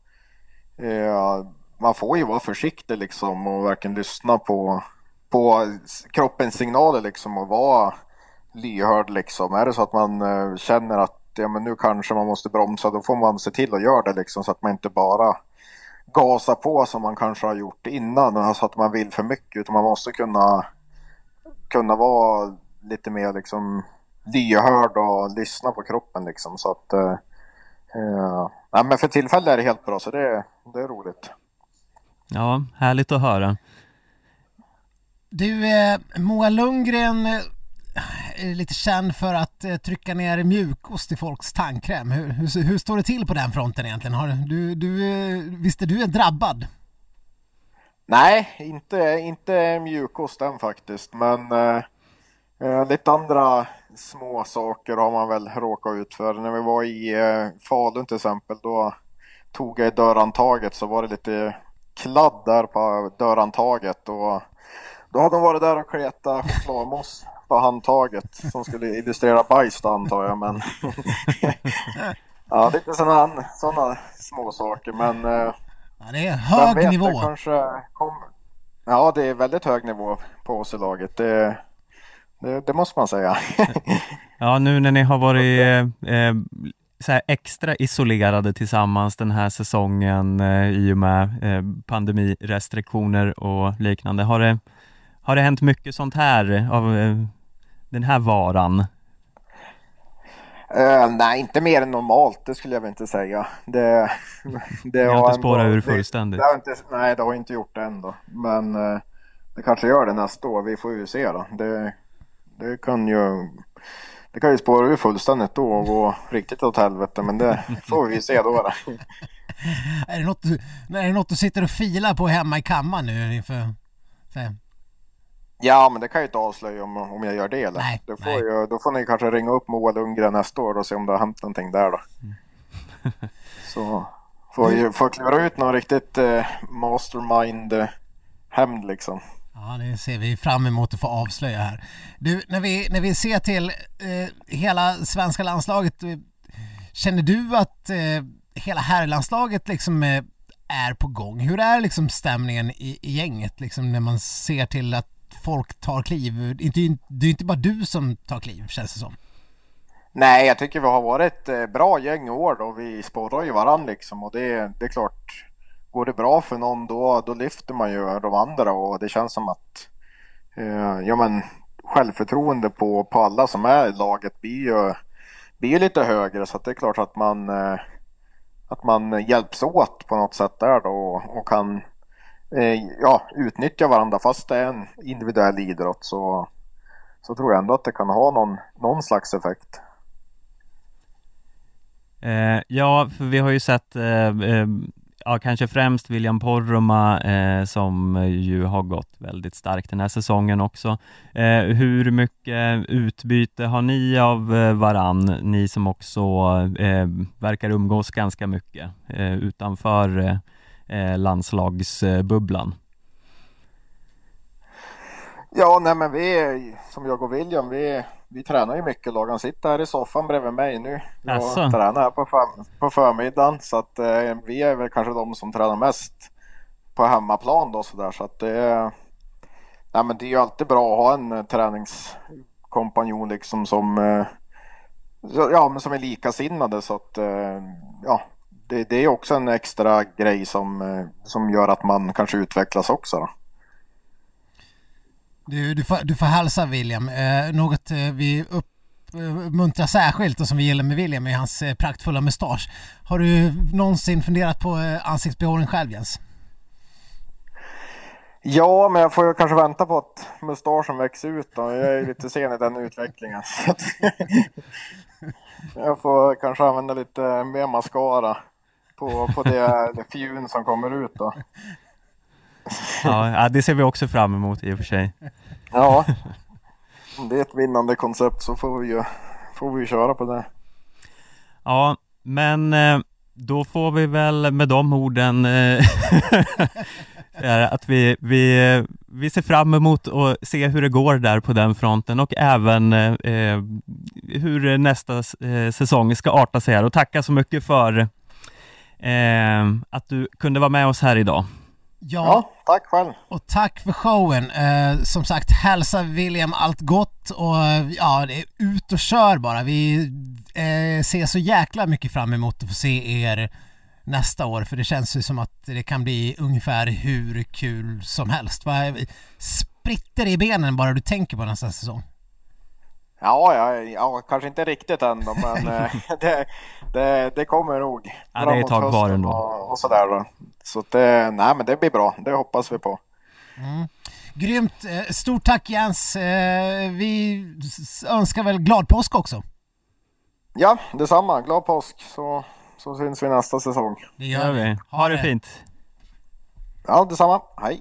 eh, man får ju vara försiktig liksom och verkligen lyssna på, på kroppens signaler liksom och vara lyhörd liksom. Är det så att man eh, känner att ja, men nu kanske man måste bromsa, då får man se till att göra det liksom så att man inte bara gasa på som man kanske har gjort innan. Alltså att man vill för mycket. Utan man måste kunna, kunna vara lite mer liksom lyhörd och lyssna på kroppen liksom. Så att, eh, eh, men för tillfället är det helt bra så det, det är roligt. Ja, härligt att höra. Du, eh, Moa Lundgren eh, lite känd för att eh, trycka ner mjukost i folks tandkräm. Hur, hur, hur, står det till på den fronten egentligen? Har, du, du, eh, visst är du drabbad? Nej, inte, inte mjukost än faktiskt, men eh, eh, lite andra små saker har man väl råkat ut för. När vi var i eh, Falun till exempel, då tog jag i dörrhandtaget så var det lite kladd där på dörrhandtaget och då hade de varit där och kletat chokladmousse på handtaget som skulle illustrera bajs då antar jag. Men ja, lite sådana såna små saker men eh, ja, det är hög vet, nivå. Det kanske kom... Ja, det är väldigt hög nivå på oss i laget. Det, det, det måste man säga. ja, nu när ni har varit eh, eh, så extra isolerade tillsammans den här säsongen eh, i och med eh, pandemirestriktioner och liknande. Har det, har det hänt mycket sånt här av eh, den här varan? Uh, nej, inte mer än normalt, det skulle jag väl inte säga. Det, det har inte spårat ur fullständigt? Det, det inte, nej, det har inte gjort det än då. Men uh, det kanske gör det nästa år, vi får ju se då. Det, det kan ju det kan ju spåra ur fullständigt då och gå riktigt åt helvete, men det får vi se då. då. är, det något du, är det något du sitter och filar på hemma i kammaren nu inför? Ja, men det kan jag inte avslöja om, om jag gör det. Eller? Nej, då, får nej. Jag, då får ni kanske ringa upp Moa Lundgren nästa år och se om det har hänt någonting där då. Mm. Så får jag får klura ut någon riktigt eh, mastermind-hämnd liksom. Ja, det ser vi fram emot att få avslöja här. Du, när vi, när vi ser till eh, hela svenska landslaget, eh, känner du att eh, hela herrlandslaget liksom eh, är på gång? Hur är liksom stämningen i, i gänget liksom när man ser till att folk tar kliv. Det är ju inte bara du som tar kliv känns det som. Nej, jag tycker vi har varit ett bra gäng i år och Vi sporrar ju varandra liksom och det, det är klart. Går det bra för någon då, då lyfter man ju de andra och det känns som att eh, ja, men, självförtroende på, på alla som är i laget blir ju, blir lite högre så att det är klart att man, eh, att man hjälps åt på något sätt där då och, och kan Eh, ja, utnyttja varandra fast det är en individuell idrott så, så tror jag ändå att det kan ha någon, någon slags effekt. Eh, ja, för vi har ju sett eh, eh ja, kanske främst William Porroma eh, som ju har gått väldigt starkt den här säsongen också. Eh, hur mycket utbyte har ni av eh, varann, ni som också eh, verkar umgås ganska mycket eh, utanför eh, eh, landslagsbubblan? Ja, nej men vi, som jag och William, vi, vi tränar ju mycket lag. Han sitter här i soffan bredvid mig nu och alltså. tränar här på, för, på förmiddagen. Så att eh, vi är väl kanske de som tränar mest på hemmaplan då sådär. Så att det, nej men det är ju alltid bra att ha en träningskompanjon liksom som, eh, ja, men som är likasinnade så att eh, ja, det, det, är också en extra grej som, eh, som gör att man kanske utvecklas också. Då. Du, du, får, du får hälsa William. Eh, något eh, vi uppmuntrar särskilt och som vi gillar med William är hans eh, praktfulla mustasch. Har du någonsin funderat på eh, ansiktsbehåring själv Jens? Ja, men jag får kanske vänta på att mustaschen växer ut då. Jag är lite sen i den utvecklingen. jag får kanske använda lite mer mascara på, på det, det fjun som kommer ut då. Ja, det ser vi också fram emot i och för sig. Ja, det är ett vinnande koncept så får vi ju får vi köra på det. Ja, men eh, då får vi väl med de orden eh, att vi, vi, vi ser fram emot att se hur det går där på den fronten och även eh, hur nästa säsong ska arta sig här och tacka så mycket för eh, att du kunde vara med oss här idag. Ja, ja tack själv. Och tack för showen. Eh, som sagt, hälsa William allt gott och ja, ut och kör bara. Vi eh, ser så jäkla mycket fram emot att få se er nästa år? För det känns ju som att det kan bli ungefär hur kul som helst. Va? Spritter i benen bara du tänker på nästa säsong. Ja, ja, ja kanske inte riktigt än då, men eh, det, det, det kommer nog. Ja, det är ett tag kvar ändå. Och, och sådär då. Så det, nej men det blir bra, det hoppas vi på. Grymt! Eh, Stort tack Jens! Eh, Vi önskar väl glad påsk också. Ja, detsamma. Glad påsk så, så syns vi nästa säsong. Det gör vi. Ha det fint. Ja, detsamma. Hej!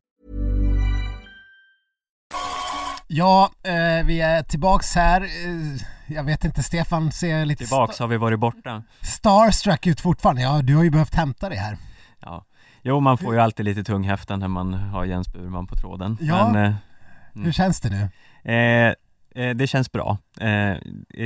Ja, eh, vi är tillbaks här. Eh, jag vet inte, Stefan ser lite Tillbaks har vi varit borta. starstruck ut fortfarande. Ja, du har ju behövt hämta det här. Ja. Jo, man får ju alltid lite tunghäften när man har Jens Burman på tråden. Ja. Men, Hur känns det nu? eh, eh, det känns bra. Eh,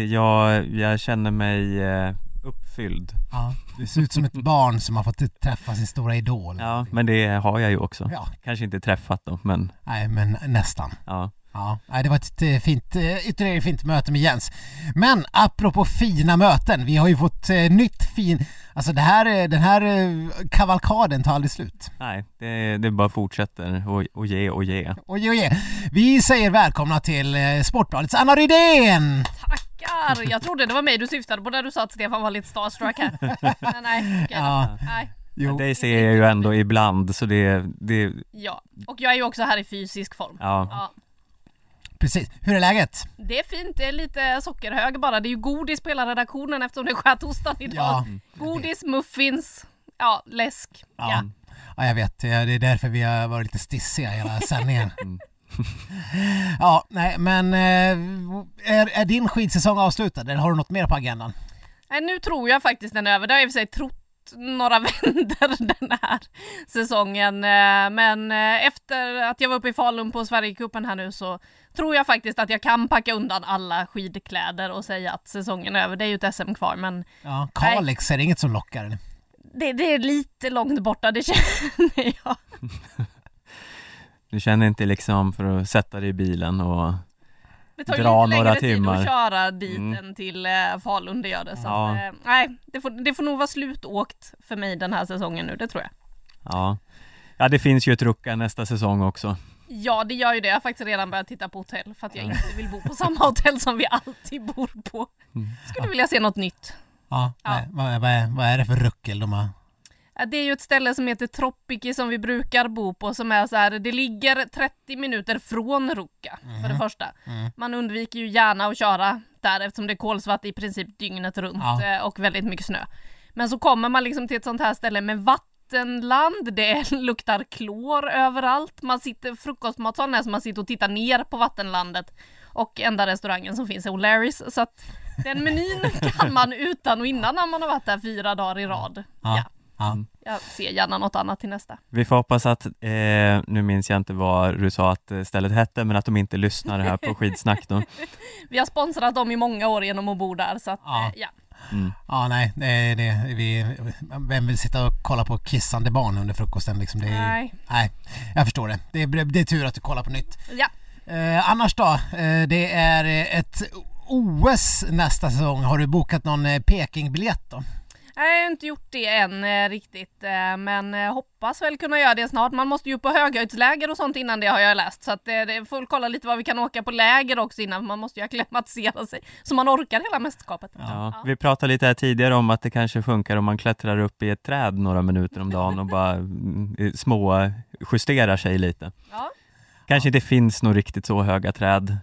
jag, jag känner mig eh, uppfylld. Ja, du ser ut som ett barn som har fått träffa sin stora idol. Ja, men det har jag ju också. Ja. Kanske inte träffat då, men Nej, men nästan. ja. Ja, det var ett eh, fint, eh, ytterligare fint möte med Jens. Men apropå fina möten, vi har ju fått eh, nytt fin... Alltså det här, den här kavalkaden tar aldrig slut. Nej, det, det bara fortsätter och, och ge och ge. Oj, oj, oj. Vi säger välkomna till Sportbladets Anna Rydén! Tackar! Jag trodde det var mig du syftade på när du sa att Stefan var lite starstruck här. Men nej, okej då. Ja, nej. jo. Det ser jag ju ändå ibland, så det, det Ja, och jag är ju också här i fysisk form. ja. Ja, Precis. Hur är läget? det är fint, det är lite sockerhög bara. Det är ju godis på hela redaktionen eftersom det är skötorsdagen idag. Ja. Godis, muffins, ja, läsk. Ja. Ja. Ja, jag vet. Ja, Det är därför vi har varit lite stissiga hela sändningen. Mm. ja, nej, men eh, är, är din skidsäsong avslutad eller har du något mer på agendan? Nej, nu tror jag faktiskt den är över. Det har jag i och för sig trott några vändor den här säsongen. Eh, Men eh, efter att jag var uppe i Falun på Sverigecupen här nu så tror jag faktiskt att jag kan packa undan alla skidkläder och säga att säsongen är över. Det är ju ett SM kvar men Ja, Kalix, är det inget som lockar? det, det är lite långt borta, det känner jag. Du känner inte liksom för att sätta dig i bilen och Det tar ju Dra lite några längre tid timmar. att köra dit Mm. än till eh, Falun, det gör det. Så Ja. att, eh, nej, det får, det får nog vara slutåkt för mig den här säsongen nu, det tror jag. ja Ja det finns ju ett rucka nästa säsong också Ja, det gör ju det. Jag har faktiskt redan börjat titta på hotell för att jag inte vill bo på samma hotell som vi alltid bor på. Mm. Skulle vilja se något nytt. Ja, Ja. Vad, vad, är, vad är det för ruckel de har? Det är ju ett ställe som heter Tropiki som vi brukar bo på som är så här, det ligger 30 minuter från Ruka för det första. Mm. Man undviker ju gärna att köra där eftersom det är kolsvart i princip dygnet runt Ja. eh, och väldigt mycket snö. Men så kommer man liksom till ett sånt här ställe med vattenland, det luktar klor överallt, man sitter, frukostmatsalen är som man sitter och tittar ner på vattenlandet och enda restaurangen som finns är O'Larrys så att den menyn kan man utan och innan när man har varit där fyra dagar i rad. Ja. Ja. Ja. Jag ser gärna något annat till nästa. Vi får hoppas att, eh, nu minns jag inte vad du sa att eh, stället hette, men att de inte lyssnar här på skidsnack då Vi har sponsrat dem i många år genom att bo där så att Ja. eh, ja. Ja, nej, det är det. Vi, vem vill sitta och kolla på kissande barn under frukosten liksom? Det är, Nej. nej, jag förstår det. Det är, det är tur att du kollar på nytt. ja. Eh, annars då? Eh, det är ett OS nästa säsong. Har du bokat någon eh, Peking-biljett då? Nej, Jag har inte gjort det än eh, riktigt eh, men eh, hoppas väl kunna göra det snart. Man måste ju på höghöjdsläger och sånt innan det har jag läst så att det får kolla lite vad vi kan åka på läger också innan man måste ju akklimatisera sig så man orkar hela mästerskapet. Ja, vi pratade lite här tidigare om att det kanske funkar om man klättrar upp i ett träd några minuter om dagen och bara mm, små justerar sig lite. Ja. Kanske inte finns några riktigt så höga träd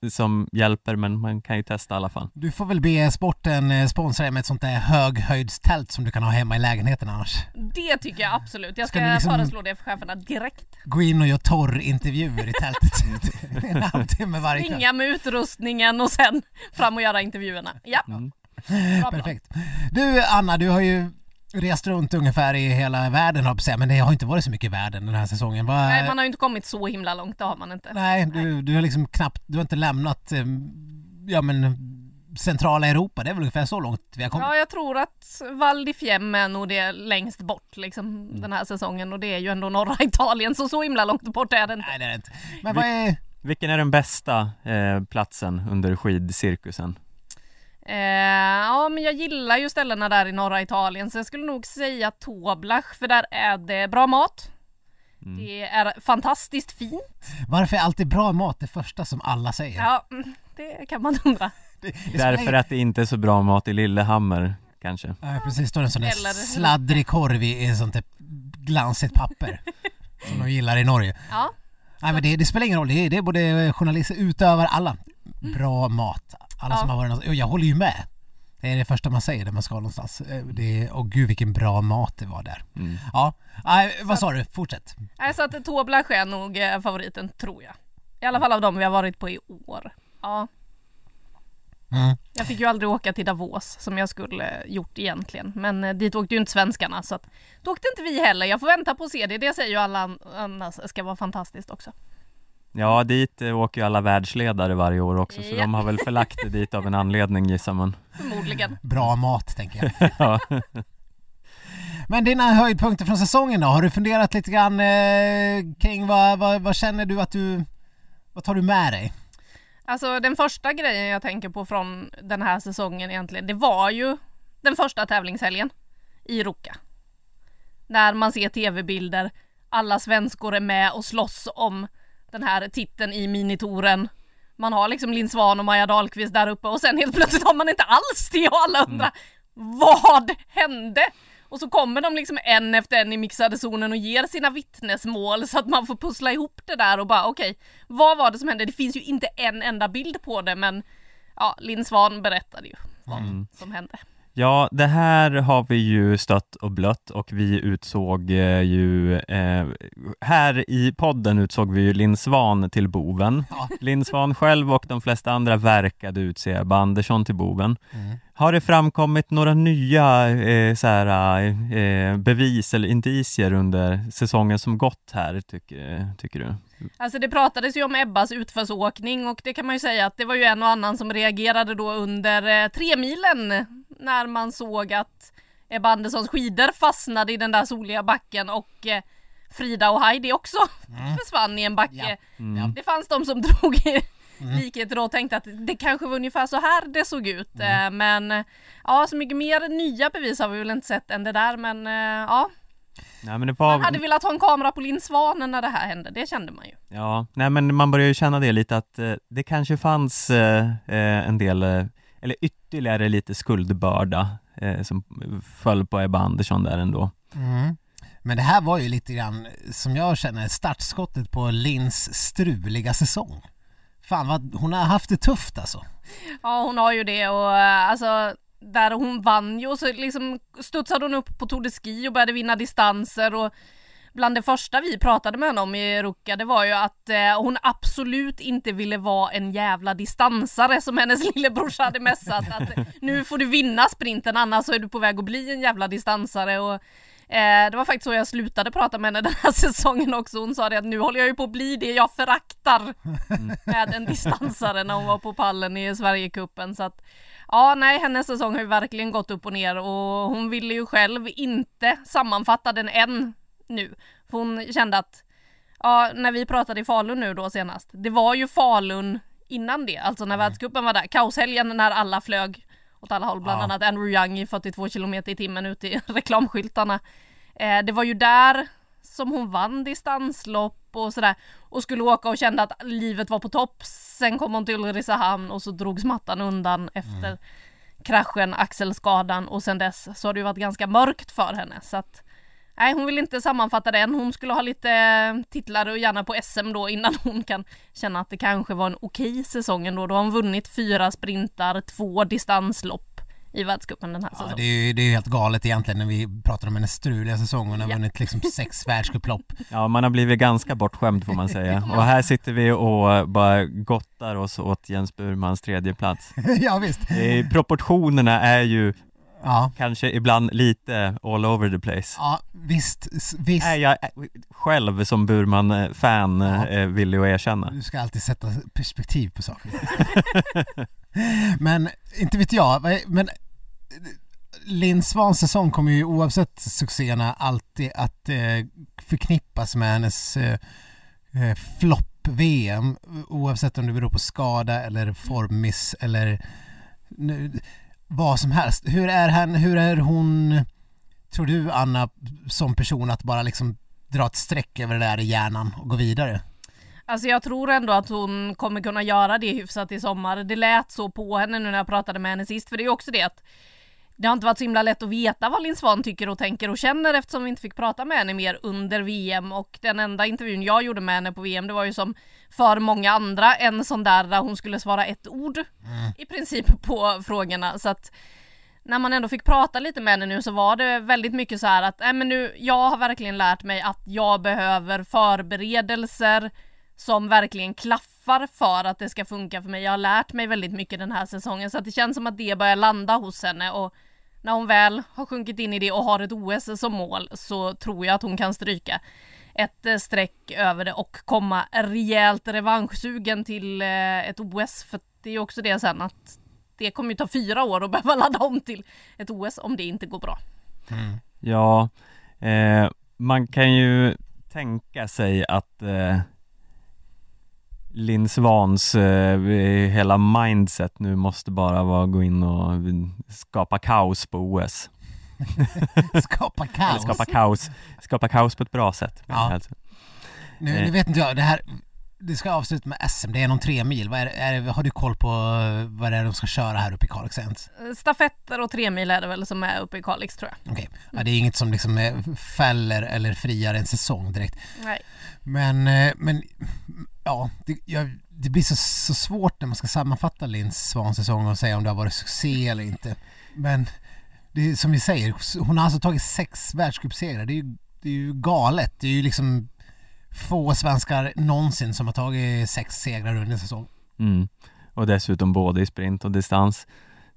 Nej. som hjälper, men man kan ju testa i alla fall. Du får väl be sporten eh, sponsra dig med ett sånt där höghöjdstält som du kan ha hemma i lägenheten annars. Det tycker jag absolut. Jag Ska ska, liksom- föreslå det för cheferna direkt. Gå in och göra torrintervjuer i tältet en halvtimme varje kväll. Ringa med utrustningen och sen fram och göra intervjuerna. Ja, Mm. Perfekt. Du Anna, du har ju rest runt ungefär i hela världen säga, men det har inte varit så mycket i världen den här säsongen. Va? Nej, man har ju inte kommit så himla långt, det har man inte. Nej, du, du har liksom knappt, du har inte lämnat, eh, ja men centrala Europa, det är väl ungefär så långt vi har kommit. Ja, jag tror att Val di Fiemme är nog det längst bort liksom den här säsongen och det är ju ändå norra Italien så så himla långt bort är det inte. Nej det är det inte. Men vad är, Vilken är den bästa eh, platsen under skidcirkusen? Eh, ja, men jag gillar ju ställena där i norra Italien så jag skulle nog säga Toblach för där är det bra mat. Mm. Det är fantastiskt fint. varför är alltid bra mat det första som alla säger? Ja, mm, det kan man undra. Det, det spelar Därför att det inte är så bra mat i Lillehammer, kanske. Ja precis, står en sån där Eller- sladdrig korv i i sånt där glansigt papper. som de gillar i Norge. Ja, Nej men det, det spelar ingen roll, det är, det är både journalister, utövare, alla. Bra mat. Alla Ja. som har varit någonstans. Och jag håller ju med. Det är det första man säger när man ska någonstans. Eh, Det är, åh gud vilken bra mat det var där. Mm. Ja, Nej, vad sa du? Fortsätt. Nej, så att Toblach är nog eh, favoriten tror jag. I alla fall av dem vi har varit på i år. Ja. Mm. Jag fick ju aldrig åka till Davos som jag skulle eh, gjort egentligen. Men dit åkte ju inte svenskarna så att då åkte inte vi heller. Jag får vänta på att se det. Det säger ju alla an- annars ska vara fantastiskt också. Ja, dit eh, åker ju alla världsledare varje år också, så Ja. de har väl förlagt det dit av en anledning gissar man. Förmodligen. Bra mat tänker jag. Ja. Men dina höjdpunkter från säsongen då? Har du funderat lite grann eh, kring vad, vad, vad känner du att du... Vad tar du med dig? Alltså den första grejen jag tänker på från den här säsongen egentligen, det var ju den första tävlingshelgen i Ruka. När man ser tv-bilder, alla svenskor är med och slåss om den här titeln i minitoren. Man har liksom Linn Svan och Maja Dahlqvist där uppe och sen helt plötsligt har man inte alls det och alla undrar vad hände? Och så kommer de liksom en efter en i mixade zonen och ger sina vittnesmål så att man får pussla ihop det där och bara okej, vad var det som hände? Det finns ju inte en enda bild på det men ja, Linn Svan berättade ju vad Mm. som hände. Ja, det här har vi ju stött och blött och vi utsåg eh, ju, eh, här i podden utsåg vi ju Linn Svan till boven. Ja. Linn Svan själv och de flesta andra verkade utse Ebba Andersson till boven. Mm. Har det framkommit några nya eh, så här, eh, bevis eller indicier under säsongen som gått här, tycker, tycker du? Alltså det pratades ju om Ebbas utförsåkning och det kan man ju säga att det var ju en och annan som reagerade då under eh, tremilen när man såg att Ebba Anderssons skidor fastnade i den där soliga backen och eh, Frida och Heidi också försvann i en backe. Ja. Mm. Det fanns de som drog i likheter och tänkte att det kanske var ungefär så här det såg ut. Eh, Men ja, så mycket mer nya bevis har vi väl inte sett än det där men eh, ja, Nej, men det var... man hade velat ha en kamera på Linn Svanen när det här hände, det kände man ju. Ja, nej men man börjar ju känna det lite att eh, det kanske fanns eh, eh, en del, eh, eller ytterligare lite skuldbörda eh, som föll på Ebba Andersson där ändå. Mm. Men det här var ju lite grann, som jag känner, startskottet på Lins struliga säsong. Fan vad, hon har haft det tufft alltså. Ja hon har ju det och eh, alltså där hon vann ju och så liksom studsade hon upp på Tour de Ski och började vinna distanser och bland det första vi pratade med henne om i Ruka det var ju att eh, hon absolut inte ville vara en jävla distansare som hennes lillebrorsa hade mässat att nu får du vinna sprinten annars så är du på väg att bli en jävla distansare och eh, det var faktiskt så jag slutade prata med henne den här säsongen också. Hon sa det att nu håller jag ju på att bli det jag föraktar med en distansare när hon var på pallen i Sverigecupen så att Ja, nej, hennes säsong har ju verkligen gått upp och ner och hon ville ju själv inte sammanfatta den än nu. För hon kände att, ja, när vi pratade i Falun nu då senast, det var ju Falun innan det, alltså när världscupen var där, kaoshelgen när alla flög åt alla håll, bland Ja. annat Andrew Young i 42 km i timmen ute i reklamskyltarna. Eh, det var ju där som hon vann distanslopp och sådär. Och skulle åka och kände att livet var på topp. Sen kom hon till Ulricehamn och så drogs mattan undan efter kraschen, axelskadan. Och sen dess så har det ju varit ganska mörkt för henne. Så att Nej hon vill inte sammanfatta det än, hon skulle ha lite eh, titlar och gärna på SM då innan hon kan känna att det kanske var en okej säsong ändå. Då har hon vunnit fyra sprintar, två distanslopp, i världscupen den här Ja, säsongen. det, är ju, det är ju helt galet egentligen när vi pratar om hennes struliga säsong. Hon har Ja. vunnit liksom sex världscuplopp. Ja, man har blivit ganska bortskämd får man säga. Och här sitter vi och bara gottar oss åt Jens Burmans tredje plats. ja visst. Proportionerna är ju Ja. kanske ibland lite all over the place. Ja, visst. visst. Är jag själv som Burman-fan Ja. eh, villig att erkänna. Du ska alltid sätta perspektiv på saker men, inte vet jag, men Linn Svans säsong kommer ju oavsett succéerna alltid att eh, förknippas med hennes eh, eh flopp-VM oavsett om det beror på skada eller formmiss eller nu, vad som helst. Hur är, han, hur är hon, tror du Anna, som person att bara liksom dra ett streck över det där i hjärnan och gå vidare? Alltså jag tror ändå att hon kommer kunna göra det hyfsat i sommar. Det lät så på henne nu när jag pratade med henne sist, för det är ju också det att det har inte varit så himla lätt att veta vad Linn Svan tycker och tänker och känner eftersom vi inte fick prata med henne mer under VM och den enda intervjun jag gjorde med henne på VM det var ju som för många andra en sån där där hon skulle svara ett ord i princip på frågorna. Så att när man ändå fick prata lite med henne nu så var det väldigt mycket så här att nej men nu, jag har verkligen lärt mig att jag behöver förberedelser som verkligen klaffar för att det ska funka för mig. Jag har lärt mig väldigt mycket den här säsongen så att det känns som att det börjar landa hos henne och när hon väl har sjunkit in i det och har ett OS som mål så tror jag att hon kan stryka ett eh, streck över det och komma rejält revanschsugen till eh, ett OS för det är ju också det sen att det kommer ju ta fyra år att behöva ladda om till ett OS om det inte går bra. Ja, eh, man kan ju tänka sig att eh, Linn Swans eh, hela mindset nu måste bara vara gå in och skapa kaos på OS. Skapa Eller kaos. skapa kaos, skapa kaos på ett bra sätt. Ja. Alltså. Nu, Eh. nu vet inte jag, det här det ska avsluta med SM, det är någon tre mil. Vad är, är, har du koll på eh, vad det är de ska köra här uppe i Kalix ens? Eh, Stafetter och tremil är det väl som är uppe i Kalix tror jag. Okej, ja, det är inget som liksom eh, fäller eller friar en säsong direkt. Nej. Men, eh, men ja, det, jag, det blir så, så svårt när man ska sammanfatta Linns svansäsong och säga om det har varit succé eller inte. Men det är som vi säger, hon har alltså tagit sex världscupsegrar. Det är ju, det är ju galet. Det är ju liksom få svenskar någonsin som har tagit sex segrar under en säsong. Mm. Och dessutom både i sprint och distans.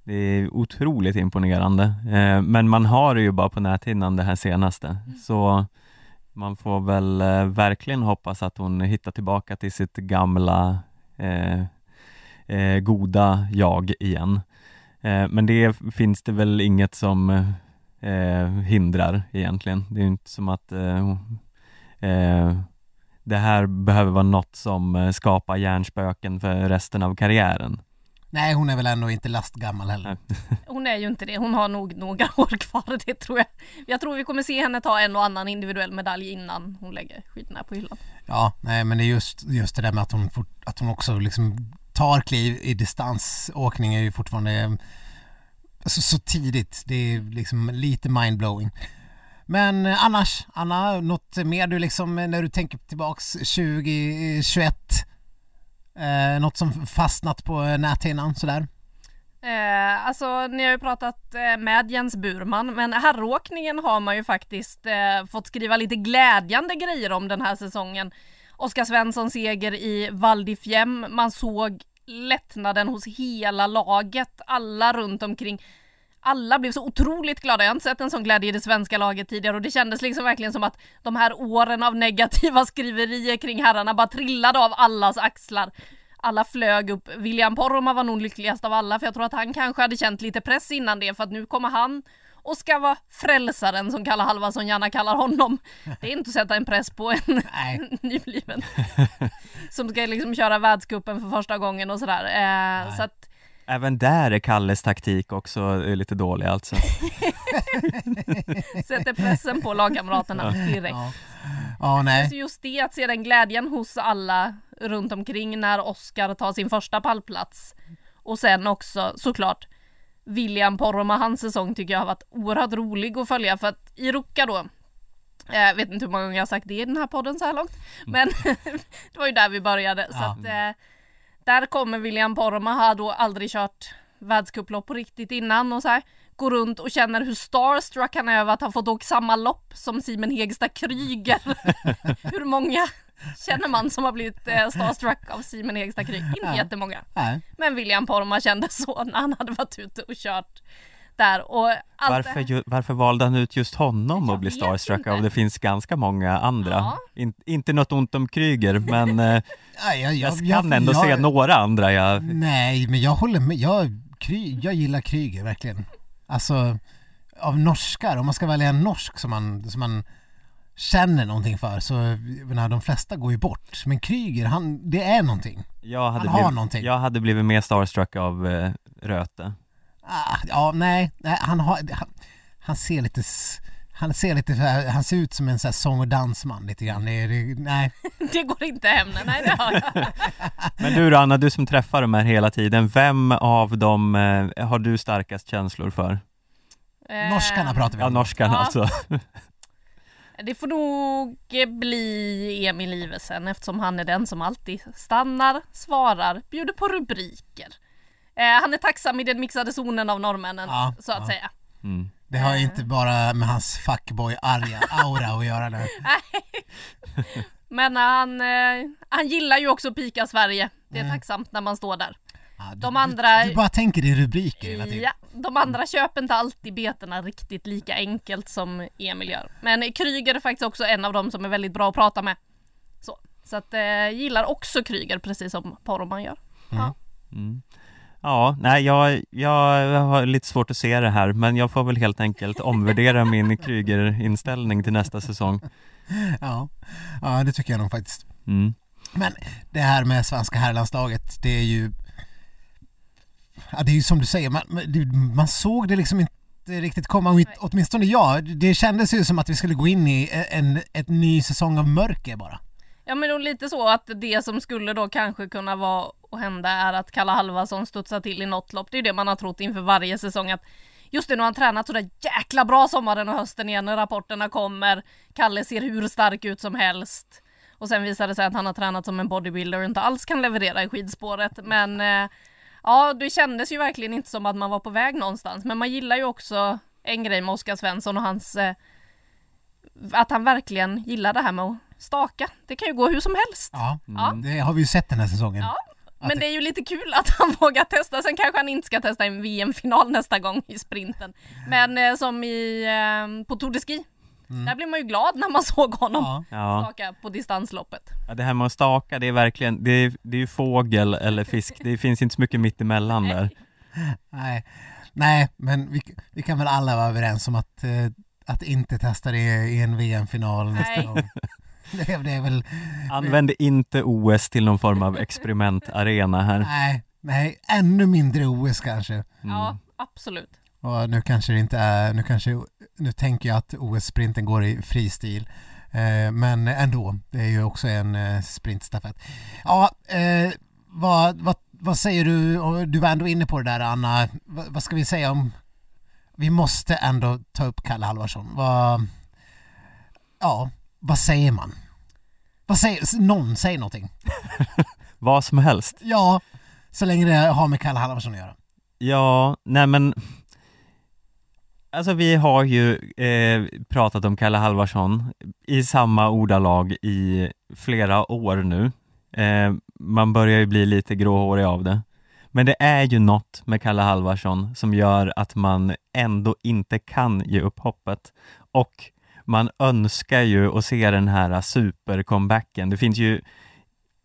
Det är otroligt imponerande. Eh, men man har det ju bara på näthinnan det här senaste. Så man får väl eh, verkligen hoppas att hon hittar tillbaka till sitt gamla eh, eh, goda jag igen. Eh, men det finns det väl inget som eh, hindrar egentligen. Det är ju inte som att eh, eh, det här behöver vara något som eh, skapar hjärnspöken för resten av karriären. Nej, hon är väl ändå inte lastgammal heller. Hon är ju inte det, hon har nog några år kvar det tror jag. Jag tror vi kommer se henne ta en och annan individuell medalj innan hon lägger skiten här på hyllan. Ja, nej men det är just, just det där med att hon, fort, att hon också liksom tar kliv i distansåkning är ju fortfarande så, så tidigt. Det är liksom lite mindblowing. Men eh, annars, Anna, något mer du liksom eh, när du tänker tillbaks 2021? Eh, något som fastnat på eh, näthinnan sådär? Eh, alltså ni har ju pratat eh, med Jens Burman men herråkningen har man ju faktiskt eh, fått skriva lite glädjande grejer om den här säsongen. Oskar Svensson seger i Val di Fiemme. Man såg lättnaden hos hela laget, alla runt omkring. Alla blev så otroligt glada. Jag har inte sett en sån glädje i det svenska laget tidigare och det kändes liksom verkligen som att de här åren av negativa skriverier kring herrarna bara trillade av allas axlar. Alla flög upp. William Poromaa var nog lyckligast av alla för jag tror att han kanske hade känt lite press innan det för att nu kommer han och ska vara frälsaren som Kalle Halvarsson gärna kallar honom. Det är inte att sätta en press på en nybliven som ska liksom köra världscupen för första gången och sådär. Eh, så att Även där är Kalles taktik också eh, lite dålig alltså. sätter pressen på lagkamraterna direkt. Ja, ja nej. Så just det, att se den glädjen hos alla runt omkring när Oscar tar sin första pallplats. Och sen också såklart William Poromaa, hans säsong tycker jag har varit oerhört rolig att följa för att i Ruka då jag vet inte hur många gånger jag har sagt det i den här podden så här långt. Men det var ju där vi började. Så Ja. att, eh, där kommer William Poromaa, har då aldrig kört världscuplopp på riktigt innan och så här går runt och känner hur starstruck han är över att ha fått åka samma lopp som Simon Hegstad Kryger. hur många känner man som har blivit eh, starstruck av Simon Hegstad Kryger? Inte Ja. jättemånga. Nej. Men William Poromaa kände så när han hade varit ute och kört där och Varför, ju, varför valde han ut just honom Jag att bli starstruck inte. av? Det finns ganska många andra. Ja. In, inte något ont om Kryger, men eh, Nej, jag, jag kan ändå jag- se några andra jag... Nej, men jag håller med. Jag, Kry, jag gillar Kryger verkligen. Alltså, av norskar, om man ska välja en norsk som man, som man känner någonting för så, jag menar, de flesta går ju bort. Men Kryger, han, det är någonting. Jag hade, Han har blivit, någonting. jag hade blivit mer starstruck av eh, Röte. Ah, ja, nej, nej han har, han, han ser lite, han ser lite, så här- han ser ut som en så här sång och dansman lite grann. Det, det, nej, det går inte hem, nej det hör jag. Men du då, Anna, du som träffar de här hela tiden, vem av dem eh, har du starkast känslor för? Eh, norskarna pratar vi Ja, om. norskan Ja. alltså. Det får nog bli Emil Ivesen eftersom han är den som alltid stannar, svarar, bjuder på rubriker. Eh, han är tacksam i den mixade zonen av norrmännen, Ja, så att ja. säga. Mm. Det har ju inte bara med hans fuckboy-arga aura att göra nu. Men han, eh, han gillar ju också pika Sverige. Det är Mm. tacksamt när man står där. Ja, du, De andra- Du, du bara tänker i rubriker hela tiden. Ja, de andra köper inte alltid betena riktigt lika enkelt som Emil gör. Men Kryger är faktiskt också en av dem som är väldigt bra att prata med. Så, så att eh, gillar också Kryger precis som Poroman gör. Ja. Mm. Ja, nej jag, jag har lite svårt att se det här men jag får väl helt enkelt omvärdera min Kryger-inställning till nästa säsong. Ja. ja, det tycker jag nog faktiskt. Mm. Men det här med svenska herrlandslaget, det är ju... Ja, det är ju som du säger, man, man- såg det liksom inte riktigt komma, åtminstone jag. Det kändes ju som att vi skulle gå in i en, ett ny säsong av mörker bara. Ja men då lite så att det som skulle då kanske kunna vara och hända är att Kalle Halvarsson studsar till i något lopp. Det är ju det man har trott inför varje säsong att just det, nu har han tränat sådär jäkla bra sommaren och hösten igen när rapporterna kommer. Kalle ser hur stark ut som helst. Och sen visar det sig att han har tränat som en bodybuilder och inte alls kan leverera i skidspåret. Men eh, ja, det kändes ju verkligen inte som att man var på väg någonstans. Men man gillar ju också en grej med Oskar Svensson och hans eh, att han verkligen gillar det här med att staka. Det kan ju gå hur som helst. Ja, Ja. det har vi ju sett den här säsongen. Ja, Att Men det är ju lite kul att han vågar testa. Sen kanske han inte ska testa en VM-final nästa gång i sprinten. Men eh, som i, eh, på Tour de Ski. Där blev man ju glad när man såg honom Ja. Ja. staka på distansloppet. ja, det här med att staka, det är verkligen, det är, det är ju fågel eller fisk, det finns inte så mycket mittemellan där. Nej, nej men vi, vi kan väl alla vara överens om att, eh, att inte testa det i en VM-final nästa Nej. gång. Det, är- det är väl, Använd inte OS till någon form av experimentarena här. nej, nej, ännu mindre OS kanske. Mm. Ja, absolut. Och nu kanske det inte är, nu kanske, nu tänker jag att OS-sprinten går i fristil. Eh, men ändå, det är ju också en eh, sprintstafett. Ja, eh, vad, vad, vad säger du, du var ändå inne på det där Anna, vad, vad ska vi säga om, vi måste ändå ta upp Kalle Halvarsson. Vad, ja, vad säger man? Vad säger, någon, säg någonting. Vad som helst. Ja, så länge det har med Kalle Halvarsson att göra. Ja, nej men Alltså vi har ju eh, pratat om Kalle Halvarsson i samma ordalag i flera år nu. Eh, man börjar ju bli lite gråhårig av det. Men det är ju något med Kalle Halvarsson som gör att man ändå inte kan ge upp hoppet. Och man önskar ju att se den här supercomebacken. Det finns ju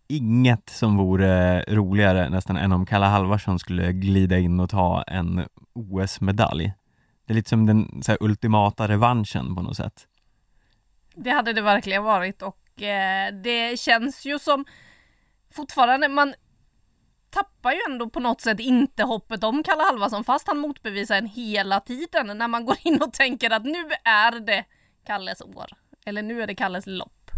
inget som vore roligare nästan än om Kalle Halvarsson skulle glida in och ta en OS-medalj. Det är lite som den så här, ultimata revanschen på något sätt. Det hade det verkligen varit och eh, det känns ju som fortfarande, man tappar ju ändå på något sätt inte hoppet om Kalle Halvarsson fast han motbevisar en hela tiden när man går in och tänker att nu är det Kalles år. Eller nu är det Kalles lopp.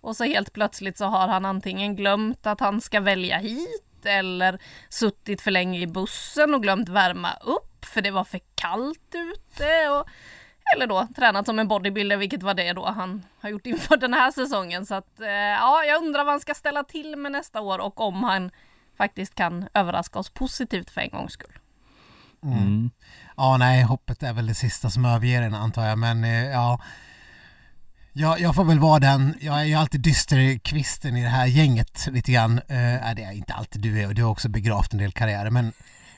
Och så helt plötsligt så har han antingen glömt att han ska välja hit eller suttit för länge i bussen och glömt värma upp för det var för kallt ute. Och, eller då tränat som en bodybuilder, vilket var det då han har gjort inför den här säsongen. Så att eh, ja, jag undrar vad han ska ställa till med nästa år och om han faktiskt kan överraska oss positivt för en gångs skull. Mm. Ja, nej, hoppet är väl det sista som överger en antar jag, men eh, ja. Jag, jag får väl vara den, jag är ju alltid dysterkvisten i det här gänget lite grann. Eh, det är inte alltid du är och du har också begravt en del karriärer, men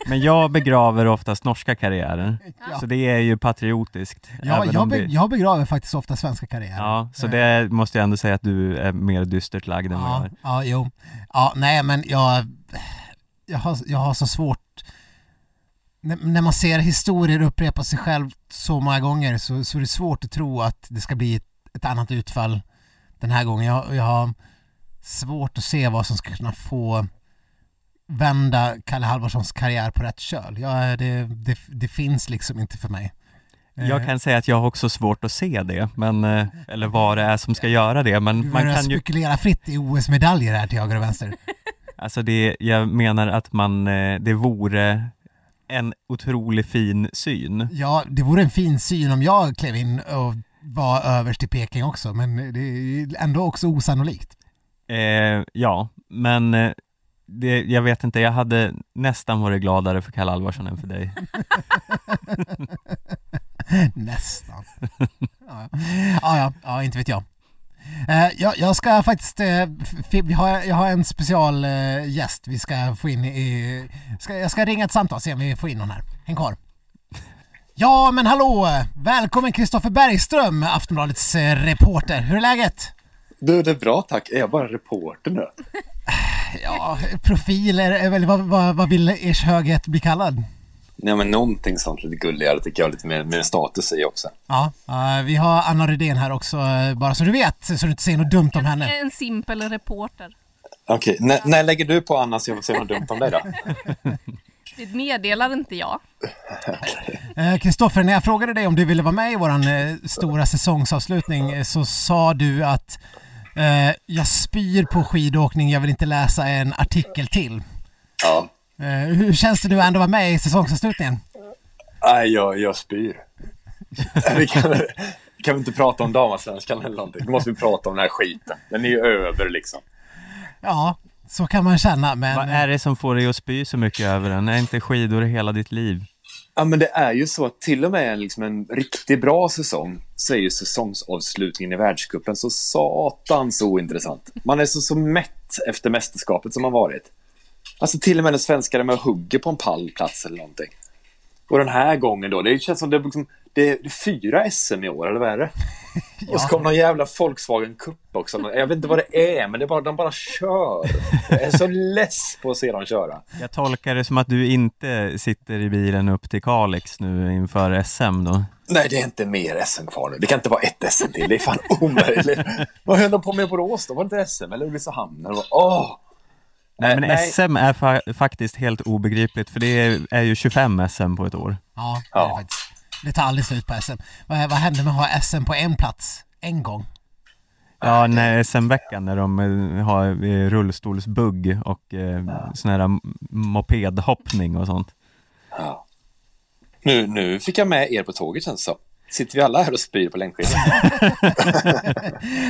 Men jag begraver oftast norska karriärer, Ja. så det är ju patriotiskt. ja, jag, be, det... jag begraver faktiskt ofta svenska karriärer. Ja, så Eh, det måste jag ändå säga att du är mer dystert lagd än vad jag Ja, är. ja, jo. Ja, nej men jag, jag, har, jag har så svårt när, man ser historier upprepa sig själv så många gånger så, så är det svårt att tro att det ska bli ett, ett annat utfall den här gången. Jag, jag har svårt att se vad som ska kunna få vända Kalle Halvarssons karriär på rätt köl. Jag, det, det, det finns liksom inte för mig. Jag Eh, kan säga att jag har också svårt att se det, men, eh, eller vad det är som ska göra det, men du man kan ju, spekulera fritt i OS-medaljer här till höger och vänster. alltså det, jag menar att man, eh, det vore en otroligt fin syn. Ja, det vore en fin syn om jag klev in och var överst i Peking också, men det är ändå också osannolikt. Eh, ja, men eh, det, jag vet inte, jag hade nästan varit gladare för Kalle Alvarsson än för dig. Nästan. Ja, ja, ja, inte vet jag. Eh, jag, jag ska faktiskt, eh, f- vi har, jag har en special eh, gäst vi ska få in i, ska, jag ska ringa ett samtal se om vi får in någon här. Häng kvar. Ja men hallå! Välkommen Kristoffer Bergström, Aftonbladets eh, reporter. Hur är läget? Du, det är bra tack. Är jag bara reporter nu? Ja, profiler, väl, vad, vad, vad vill ers höghet bli kallad? Nej, men någonting sånt lite gulligare tycker jag, lite mer, mer status i också. Ja, eh, vi har Anna Rydén här också, eh, bara så du vet, så du inte säger något dumt om henne. En simpel reporter. Okej, när, när lägger du på Anna så jag får se något dumt om dig då? Det meddelar inte jag. Eh, Kristoffer, när jag frågade dig om du ville vara med i våran eh, stora säsongsavslutning så sa du att eh, jag spyr på skidåkning, jag vill inte läsa en artikel till. Ja. Eh, hur känns det nu ändå att vara med i säsongsavslutningen? Nej, jag, jag spyr. vi kan, kan vi inte prata om damallsvenskan eller någonting? Då måste vi prata om den här skiten. Den är ju över liksom. Ja, så kan man känna, men... Vad är det som får dig att spy så mycket över den? Är inte skidor hela ditt liv? Ja, men det är ju så att till och med liksom en riktigt bra säsong så är ju säsongsavslutningen i världscupen så satans ointressant. Man är så, så mätt efter mästerskapet som har varit. Alltså till och med när svenskar är med och hugger på en pallplats eller någonting. Och den här gången då, det känns som det är, liksom, det är fyra SM i år, eller vad är det? Och så kommer någon jävla Volkswagen Cup också. Jag vet inte vad det är, men det är bara, de bara kör. Jag är så less på att se dem köra. Jag tolkar det som att du inte sitter i bilen upp till Kalix nu inför SM då? Nej, det är inte mer SM kvar nu. Det kan inte vara ett SM till. Det är fan omöjligt. Vad höll de på med i Borås då? Var det inte SM eller Ulricehamn? Eller vad? Nej, men nej. SM är fa- faktiskt helt obegripligt för det är, är ju 25 SM på ett år. Ja, det, är faktiskt. det tar aldrig slut på SM. Vad, vad händer med att ha SM på en plats? En gång? Ja, när SM-veckan när de eh, har eh, rullstolsbugg och eh, sån här m- mopedhoppning och sånt. Ja. Nu, nu fick jag med er på tåget känns det. Sitter vi alla här och spyr på längdskidor?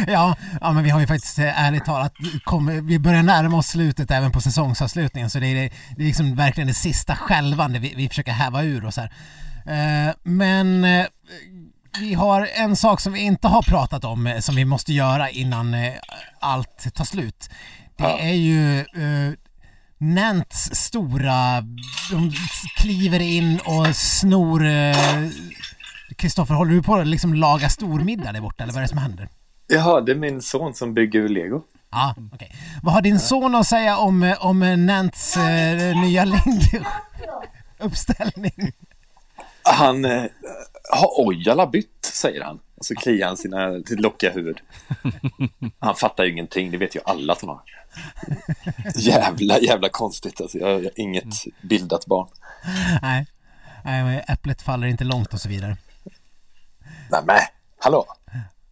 Ja, ja, men vi har ju faktiskt eh, ärligt talat, kom, vi börjar närma oss slutet även på säsongsavslutningen så det är, det är liksom verkligen det sista skälvande vi, vi försöker häva ur oss här. Eh, men eh, vi har en sak som vi inte har pratat om eh, som vi måste göra innan eh, allt tar slut. Det Ja. är ju eh, Nents stora, de kliver in och snor Kristoffer, håller du på att liksom laga stormiddag där borta eller vad är det som händer? Jaha, det är min son som bygger lego. Ja, okej. Vad har din son att säga om, eh, om eh, Nants eh, nya längduppställning? Han eh, har Ojala bytt, säger han. Och så kliar han sina, sitt lockiga huvud. Han fattar ju ingenting, det vet ju alla att han har. Jävla, jävla konstigt alltså. Jag har inget bildat barn. Nej. Nej, men äpplet faller inte långt och så vidare. Nej men, hallå?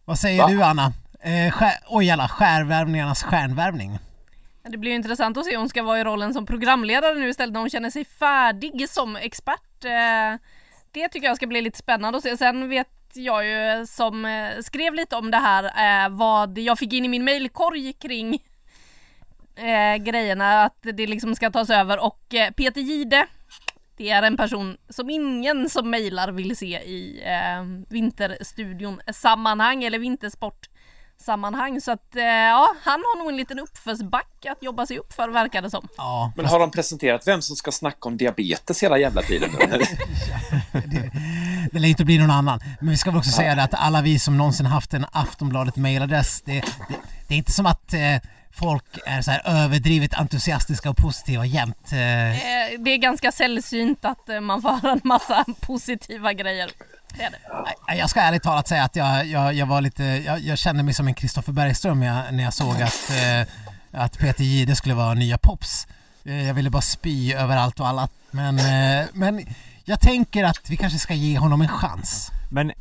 Vad säger Va? du Anna? Eh, skär, ojala, skärvärvningarnas stjärnvärvning. Det blir ju intressant att se om hon ska vara i rollen som programledare nu istället när hon känner sig färdig som expert. Eh, Det tycker jag ska bli lite spännande att se. Sen vet jag ju som eh, skrev lite om det här eh, vad jag fick in i min mailkorg kring eh, grejerna att det liksom ska tas över och eh, Peter Gide Det är en person som ingen som mejlar vill se i eh, Vinterstudion sammanhang eller vintersport sammanhang så att eh, ja, han har nog en liten uppförsbacke att jobba sig upp för verkar det som. Ja, Men har de presenterat vem som ska snacka om diabetes hela jävla tiden nu? det lär inte bli någon annan. Men vi ska väl också säga det att alla vi som någonsin haft en Aftonbladet mailadress, det, det, det är inte som att eh, folk är så här överdrivet entusiastiska och positiva jämt. Eh, Eh, det är ganska sällsynt att eh, man får höra en massa positiva grejer. Det är det. Nej, Jag ska ärligt talat säga att jag, jag, jag var lite, jag, jag kände mig som en Kristoffer Bergström när jag, när jag såg att, att Peter Jihde skulle vara nya Pops. Jag ville bara spy överallt och alla. Men, men jag tänker att vi kanske ska ge honom en chans. Men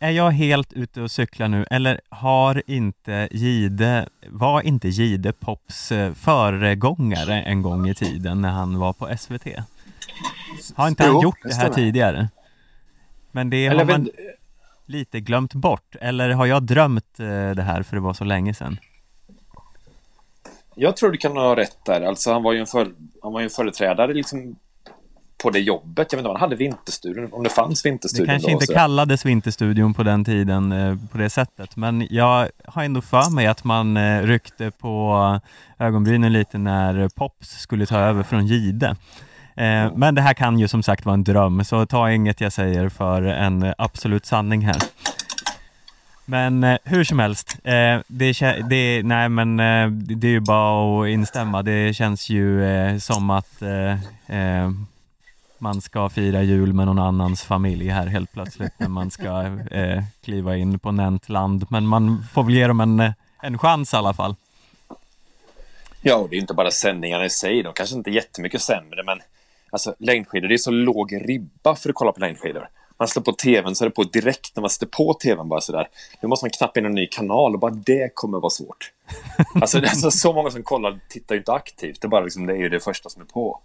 är jag helt ute och cyklar nu eller har inte Gide, var inte Gide Pops eh, föregångare en gång i tiden när han var på SVT? Har inte han Jo, gjort det här tidigare? Men det har man lite glömt bort, eller har jag drömt eh, det här för det var så länge sedan? Jag tror du kan ha rätt där. Alltså han var ju en, för, han var ju en företrädare liksom på det jobbet. Jag vet inte om han hade Vinterstudion, om det fanns Det Vinterstudion kanske då. inte så- kallades Vinterstudion på den tiden eh, på det sättet, men jag har ändå för mig att man eh, ryckte på ögonbrynen lite när Pops skulle ta över från Gide. Eh, men det här kan ju som sagt vara en dröm, så ta inget jag säger för en absolut sanning här. Men eh, hur som helst, eh, det, det, nej men eh, det det är ju bara att instämma. Det känns ju eh, som att eh, eh, man ska fira jul med någon annans familj här helt plötsligt när man ska eh, kliva in på Nentland. Men man får väl ge dem en, eh, en chans i alla fall. Ja, och det är inte bara sändningarna i sig. De kanske inte är jättemycket sämre, men alltså, längdskidor, det är så låg ribba för att kolla på längdskidor. Man slår på tvn så är det på direkt när man sätter på tvn bara sådär. Nu måste man knappa in en ny kanal och bara det kommer vara svårt. Alltså, det är så, så många som kollar tittar ju inte aktivt. Det är bara liksom, det är ju det första som är på.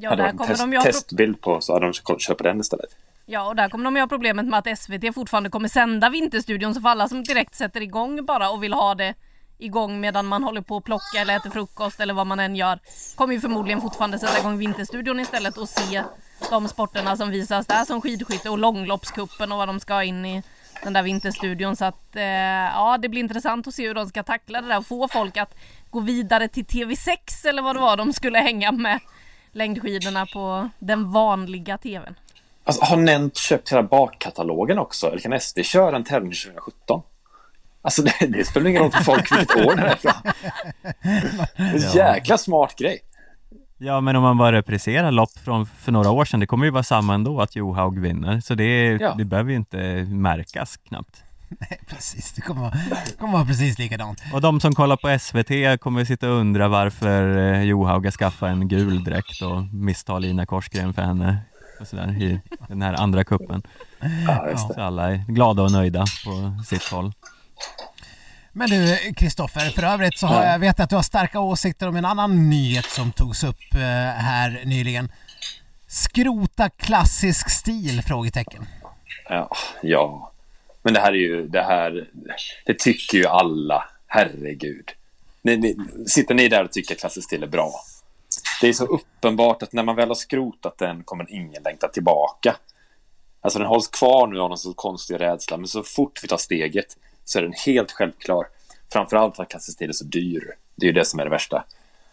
Ja, hade där de kommer test, de testbild på så hade de köpt- den istället. ja, och där kommer de ju ha problemet med att SVT fortfarande kommer sända Vinterstudion så för alla som direkt sätter igång bara och vill ha det igång medan man håller på att plocka eller äter frukost eller vad man än gör kommer ju förmodligen fortfarande sätta igång Vinterstudion istället och se de sporterna som visas där som skidskytte och långloppskuppen och vad de ska in i den där Vinterstudion så att eh, ja det blir intressant att se hur de ska tackla det där och få folk att gå vidare till TV6 eller vad det var de skulle hänga med längdskidorna på den vanliga TVn. Alltså, har Nent köpt hela bakkatalogen också? Eller kan SD köra en tävling 2017? Alltså det, det spelar ingen roll för folk vilket år det är en jäkla smart grej. Ja men om man bara repriserar lopp från för några år sedan, det kommer ju vara samma ändå att Johaug vinner. Så det, Ja. det behöver ju inte märkas knappt. Nej, precis. Det kommer vara, det kommer vara precis likadant. Och de som kollar på SVT kommer sitta och undra varför eh, Johaug har skaffat en gul dräkt och misstar Lina Korsgren för henne och sådär i den här andra kuppen. Ja, just det. Så alla är glada och nöjda på sitt håll. Men du Kristoffer, för övrigt så har jag vet att du har starka åsikter om en annan nyhet som togs upp eh, här nyligen. Skrota klassisk stil? Frågetecken. Ja, ja. Men det här är ju, det här, det tycker ju alla. Herregud. Ni, ni, sitter ni där och tycker att klassisk stil är bra? Det är så uppenbart att när man väl har skrotat den kommer ingen längta tillbaka. Alltså den hålls kvar nu av någon så konstig rädsla, men så fort vi tar steget så är den helt självklar. Framförallt att klassisk stil är så dyr. Det är ju det som är det värsta.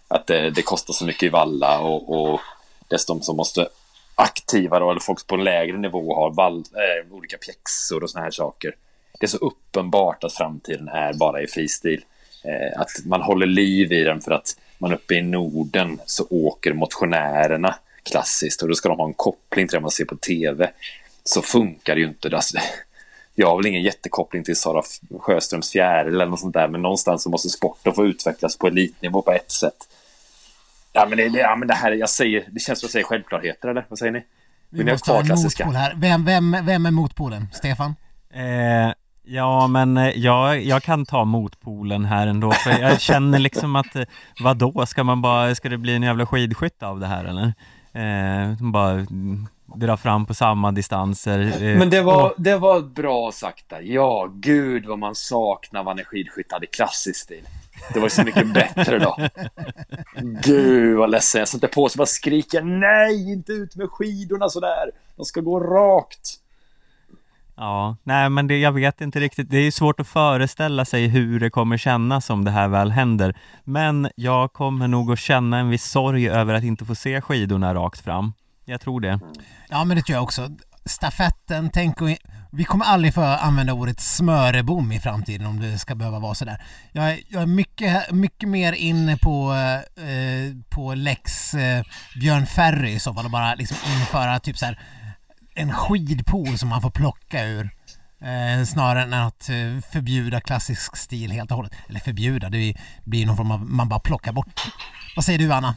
Att det, det kostar så mycket i valla och, och dessutom så måste aktiva då, eller folk på en lägre nivå har vall, eh, olika pjäxor och såna här saker. Det är så uppenbart att framtiden är bara i fristil. Eh, att man håller liv i den för att man uppe i Norden så åker motionärerna klassiskt och då ska de ha en koppling till det man ser på tv. Så funkar det ju inte. Alltså, jag har väl ingen jättekoppling till Sara Sjöströms fjäril eller något sånt där, men någonstans så måste sporten få utvecklas på elitnivå på ett sätt. Ja, men det, det, ja, men det här, jag säger, det känns som att säger självklarheter, eller? Vad säger ni? Vi Vill måste ha en klassiska? motpol här. Vem, vem, vem är motpolen? Stefan? Eh, ja, men eh, jag, jag kan ta motpolen här ändå, för jag känner liksom att eh, vadå, ska man bara, ska det bli en jävla skidskytte av det här eller? Eh, bara mm, dra fram på samma distanser. Eh, Men det var, och- det var bra sagt där. Ja, gud vad man saknar vad en skidskytt hade klassisk stil. Det var så mycket bättre då. Gud vad ledsen. Jag sätter på sig bara skriker nej, inte ut med skidorna sådär. De ska gå rakt. Ja, nej men det, jag vet inte riktigt. Det är svårt att föreställa sig hur det kommer kännas om det här väl händer. Men jag kommer nog att känna en viss sorg över att inte få se skidorna rakt fram. Jag tror det. Ja, men det tror jag också. Stafetten, tänk och vi kommer aldrig få använda ordet smörebom i framtiden om det ska behöva vara sådär. Jag är, jag är mycket, mycket mer inne på, eh, på lex eh, Björn Ferry i så fall och bara liksom införa typ så här en skidpool som man får plocka ur. Eh, snarare än att eh, förbjuda klassisk stil helt och hållet. Eller förbjuda, det blir någon form av, man bara plockar bort. Vad säger du Anna?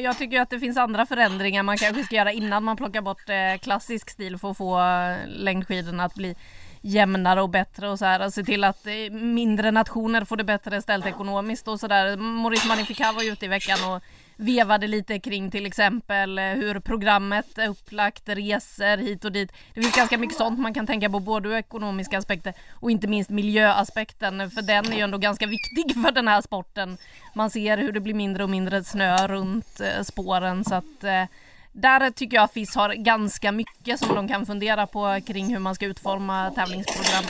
Jag tycker att det finns andra förändringar man kanske ska göra innan man plockar bort eh, klassisk stil för att få eh, längdskidorna att bli jämnare och bättre och så här. Och se till att eh, mindre nationer får det bättre ställt ekonomiskt och sådär. Maurice Magnificat var ute i veckan och vevade lite kring till exempel eh, hur programmet är upplagt, resor hit och dit. Det finns ganska mycket sånt man kan tänka på, både ur ekonomiska aspekter och inte minst miljöaspekten, för den är ju ändå ganska viktig för den här sporten. Man ser hur det blir mindre och mindre snö runt eh, spåren så att eh, där tycker jag FIS har ganska mycket som de kan fundera på kring hur man ska utforma tävlingsprogram.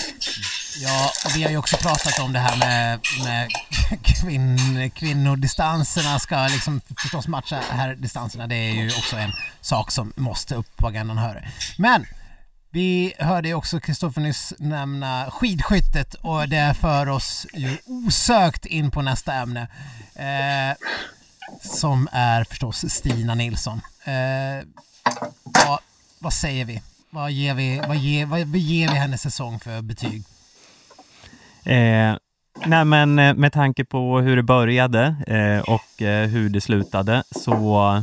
Ja, och vi har ju också pratat om det här med, med kvinn, kvinnodistanserna ska liksom förstås matcha här distanserna. Det är ju också en sak som måste upp på agendan hör. Men vi hörde ju också Kristoffer nyss nämna skidskyttet och det för oss ju osökt in på nästa ämne. Eh, som är förstås Stina Nilsson. Eh, vad, vad säger vi? Vad ger vi, vad ger, vad ger vi hennes säsong för betyg? Eh, nej men eh, med tanke på hur det började eh, och eh, hur det slutade så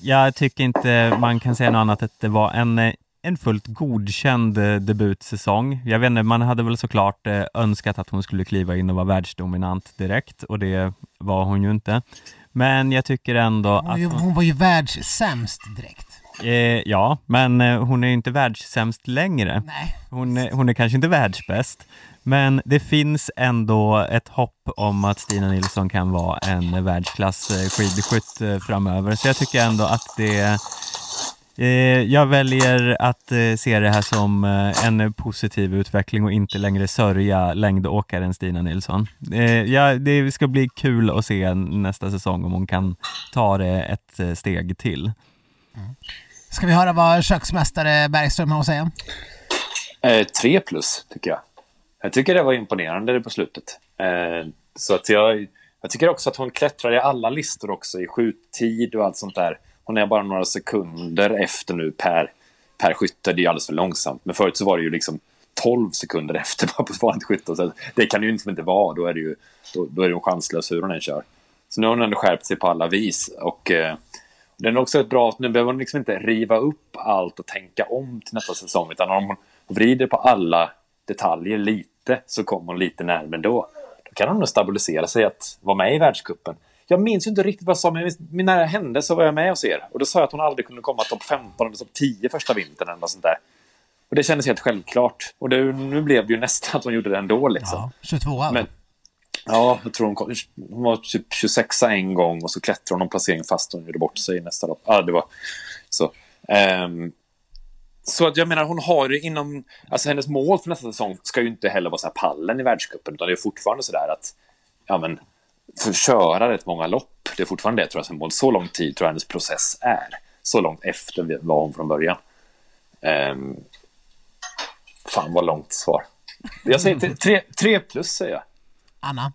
jag tycker inte man kan säga något annat att det var en, eh, en fullt godkänd eh, debutsäsong. Jag vet inte, man hade väl såklart önskat att hon skulle kliva in och vara världsdominant direkt och det var hon ju inte. Men jag tycker ändå hon att... Hon, hon var ju världssämst direkt. Eh, ja, men hon är ju inte världssämst längre. Nej. Hon, hon är kanske inte världsbäst, men det finns ändå ett hopp om att Stina Nilsson kan vara en världsklass eh, skidskytt eh, framöver. Så jag tycker ändå att det eh, jag väljer att se det här som en positiv utveckling och inte längre sörja längdåkaren Stina Nilsson. Ja, det ska bli kul att se nästa säsong om hon kan ta det ett steg till. Mm. Ska vi höra vad köksmästare Bergström har att säga? Eh, tre plus, tycker jag. Jag tycker det var imponerande på slutet. Eh, så att jag, jag tycker också att hon klättrar i alla listor också i skjuttid och allt sånt där. Hon är bara några sekunder efter nu per, per skytte. Det är alldeles för långsamt. Men förut så var det ju liksom 12 sekunder efter på ett vanligt skytte. Så det kan ju inte, inte vara. Då är det ju då, då är det chanslös hur hon än kör. Så nu har hon ändå skärpt sig på alla vis. Och eh, det är också ett bra... Nu behöver hon liksom inte riva upp allt och tänka om till nästa säsong. Utan om hon vrider på alla detaljer lite lite så kom hon lite närmare då. Då kan hon nog stabilisera sig att vara med i världskuppen. Jag minns inte riktigt vad jag sa, men när det hände så var jag med hos er. Och då sa jag att hon aldrig kunde komma topp 15 eller topp 10 första vintern eller något sånt där. Och det kändes helt självklart. Och det, nu blev det ju nästan att hon gjorde det ändå liksom. Ja, 22 men, Ja, jag tror hon, kom, hon var typ 26 en gång och så klättrade hon någon placering fast hon gjorde bort sig nästa lopp. Ja, det var så. Um, så att jag menar, hon har ju inom... Alltså hennes mål för nästa säsong ska ju inte heller vara så här pallen i världscupen, utan det är fortfarande så där att... Ja, men... För köra rätt många lopp, det är fortfarande det tror jag som mål. Så lång tid tror jag hennes process är. Så långt efter var hon från början. Um, fan vad långt svar. Jag säger tre, tre plus säger jag. Anna?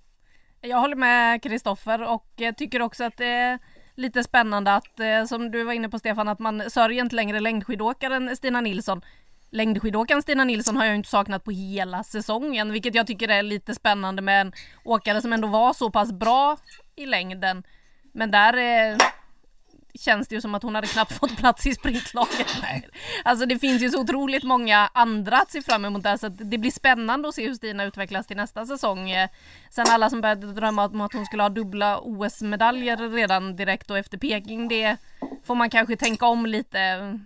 Jag håller med Kristoffer och tycker också att det lite spännande att, eh, som du var inne på Stefan, att man sörjer inte längre längdskidåkaren Stina Nilsson. Längdskidåkaren Stina Nilsson har jag inte saknat på hela säsongen, vilket jag tycker är lite spännande med en åkare som ändå var så pass bra i längden. Men där eh, känns det ju som att hon hade knappt fått plats i sprintlaget. Alltså det finns ju så otroligt många andra att se fram emot där så det blir spännande att se hur Stina utvecklas till nästa säsong. Sen alla som började drömma om att hon skulle ha dubbla OS-medaljer redan direkt och efter Peking, det får man kanske tänka om lite.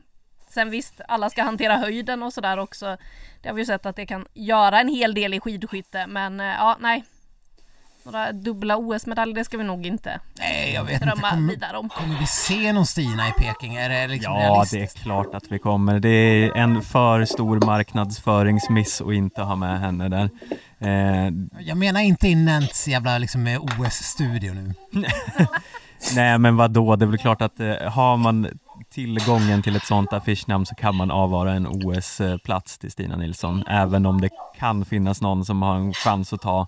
Sen visst, alla ska hantera höjden och sådär också. Det har vi ju sett att det kan göra en hel del i skidskytte, men ja, nej. Några dubbla OS-medaljer, det ska vi nog inte Nej, jag vet inte. drömma Kommer, vidare om. kommer vi se någon Stina i Peking? Är det liksom Ja, det är klart att vi kommer. Det är en för stor marknadsföringsmiss att inte ha med henne där. Eh, Jag menar inte i Nents jävla liksom OS-studio nu. nej men vad då? det är väl klart att eh, har man tillgången till ett sånt affischnamn så kan man avvara en OS-plats till Stina Nilsson. Även om det kan finnas någon som har en chans att ta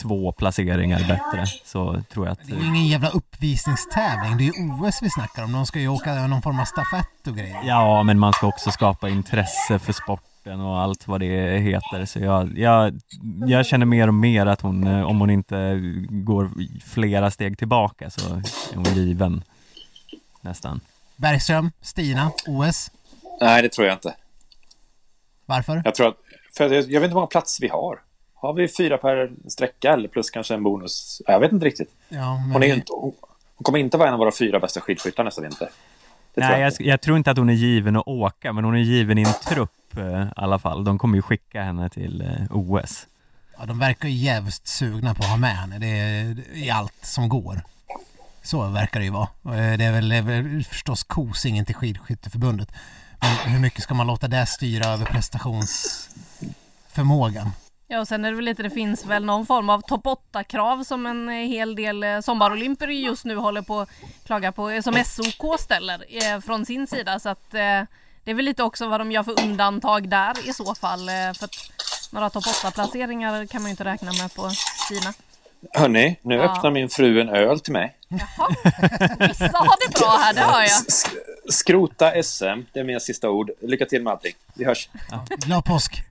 två placeringar bättre så tror jag att Det är ju ingen jävla uppvisningstävling, det är ju OS vi snackar om. De ska ju åka någon form av stafett och grejer. Ja, men man ska också skapa intresse för sporten och allt vad det heter. Så jag, jag, jag känner mer och mer att hon, eh, om hon inte går flera steg tillbaka så är hon given. Nästan. Bergström, Stina, OS. Nej, det tror jag inte. Varför? Jag tror att, för jag, jag vet inte hur många platser vi har. Har vi fyra per sträcka eller plus kanske en bonus? Jag vet inte riktigt. Ja, men Hon, är ju inte, hon kommer inte vara en av våra fyra bästa skidskyttar nästa vinter. Det tror Nej, jag jag, inte. jag tror inte att hon är given att åka, men hon är given i en trupp eh, i alla fall. De kommer ju skicka henne till eh, OS. ja, de verkar ju jävligt sugna på att ha med henne. Det är i allt som går. Så verkar det ju vara. Eh, Det är väl, det är väl förstås kosingen till Skidskytteförbundet. Men hur mycket ska man låta det styra över prestationsförmågan? Ja, och sen är det väl lite, det finns väl någon form av topp 8-krav som en eh, hel del eh, sommarolymper just nu håller på att klaga på, eh, som SOK ställer eh, från sin sida. Så att eh, det är väl lite också vad de gör för undantag där i så fall. Eh, för att några topp 8-placeringar kan man ju inte räkna med på Stina. Hörni, nu Ja. öppnar min fru en öl till mig. Jaha, vissa har det bra här, det hör jag. S- Skrota SM, det är mina sista ord. Lycka till med allting. Vi hörs. Glad påsk!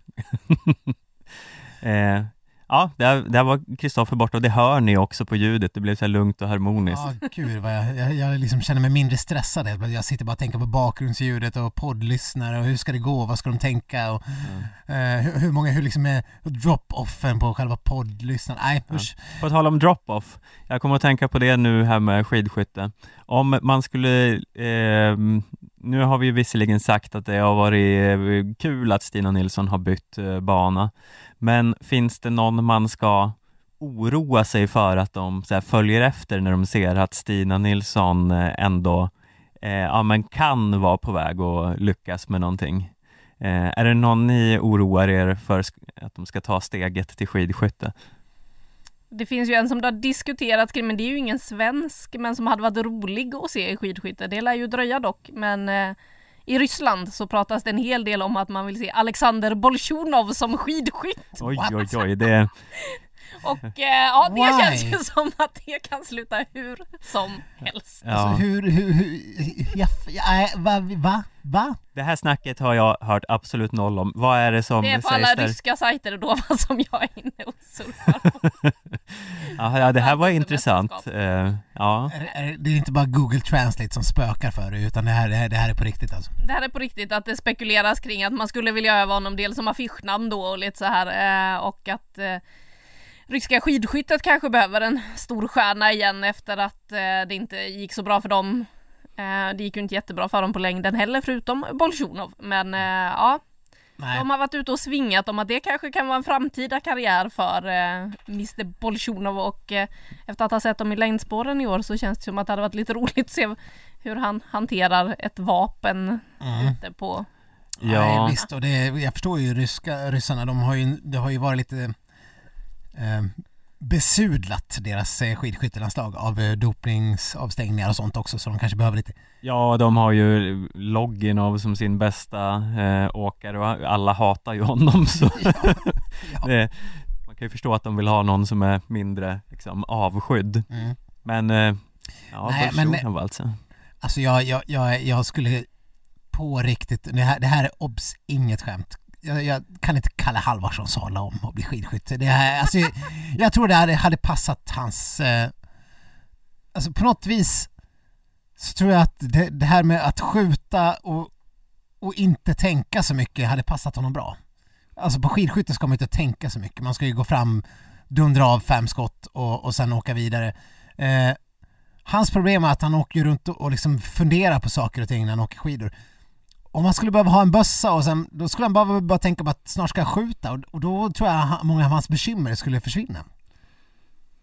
Eh, ja, där, där var Kristoffer borta och det hör ni också på ljudet. Det blev så här lugnt och harmoniskt. Ja, gud vad jag, jag, jag liksom känner mig mindre stressad. Jag sitter bara och tänker på bakgrundsljudet och poddlyssnare och hur ska det gå, vad ska de tänka och eh, hur, hur många, hur liksom är drop-offen på själva poddlyssnaren? Nej, usch. På tal om drop-off, jag kommer att tänka på det nu här med skidskytte. Om man skulle, eh, nu har vi ju visserligen sagt att det har varit eh, kul att Stina Nilsson har bytt eh, bana, men finns det någon man ska oroa sig för att de så här, följer efter när de ser att Stina Nilsson eh, ändå eh, ja, men kan vara på väg att lyckas med någonting? Eh, är det någon ni oroar er för att de ska ta steget till skidskytte? Det finns ju en som det har diskuterats kring, men det är ju ingen svensk, men som hade varit rolig att se i skidskytte. Det lär ju dröja dock, men eh, i Ryssland så pratas det en hel del om att man vill se Alexander Bolsjunov som skidskytt. Oj, oj, oj, det, Och eh, ja, det Why? känns ju som att det kan sluta hur som helst. ja. Alltså hur, hur, hur, ja, ja, nej, va, va, va? Det här snacket har jag hört absolut noll om. Vad är det som Det är på sägs alla där? ryska sajter då va, som jag är inne och surfar på. Ja, ja, det här var Världens intressant. Eh, ja. Det är inte bara Google Translate som spökar för det utan det här, det här, det här är på riktigt alltså. Det här är på riktigt att det spekuleras kring att man skulle vilja öva honom dels som affischnamn då och lite så här eh, och att eh, ryska skidskyttet kanske behöver en stor stjärna igen efter att eh, det inte gick så bra för dem. Eh, det gick ju inte jättebra för dem på längden heller förutom Bolsjunov men eh, ja Nej. de har varit ute och svingat om att det kanske kan vara en framtida karriär för eh, Mr Bolsjunov och eh, efter att ha sett dem i längdspåren i år så känns det som att det hade varit lite roligt att se hur han hanterar ett vapen Mm. ute på Ja. Nej, visst, och det, jag förstår ju ryska, ryssarna, de har ju, det har ju varit lite besudlat deras eh, skidskyttelandslag av eh, dopningsavstängningar och sånt också så de kanske behöver lite ja, de har ju Loginov som sin bästa eh, åkare och alla hatar ju honom så ja. det, man kan ju förstå att de vill ha någon som är mindre liksom, avskydd. Mm. Men eh, ja, Nej, men- alltså. Alltså jag, jag, jag, jag skulle på riktigt, det här, det här är obs inget skämt. Jag, jag kan inte Kalle Halvarsson sadla om och bli skidskytt. Det här, alltså, jag, jag tror det hade, hade passat hans... Eh, alltså på något vis så tror jag att det, det här med att skjuta och, och inte tänka så mycket hade passat honom bra. Alltså på skidskytte ska man inte tänka så mycket. Man ska ju gå fram, dundra av fem skott och, och sen åka vidare. Eh, Hans problem är att han åker ju runt och och liksom funderar på saker och ting när han åker skidor. Om han skulle behöva ha en bössa och sen, då skulle han bara, bara tänka på att snart ska jag skjuta och, och då tror jag många av hans bekymmer skulle försvinna.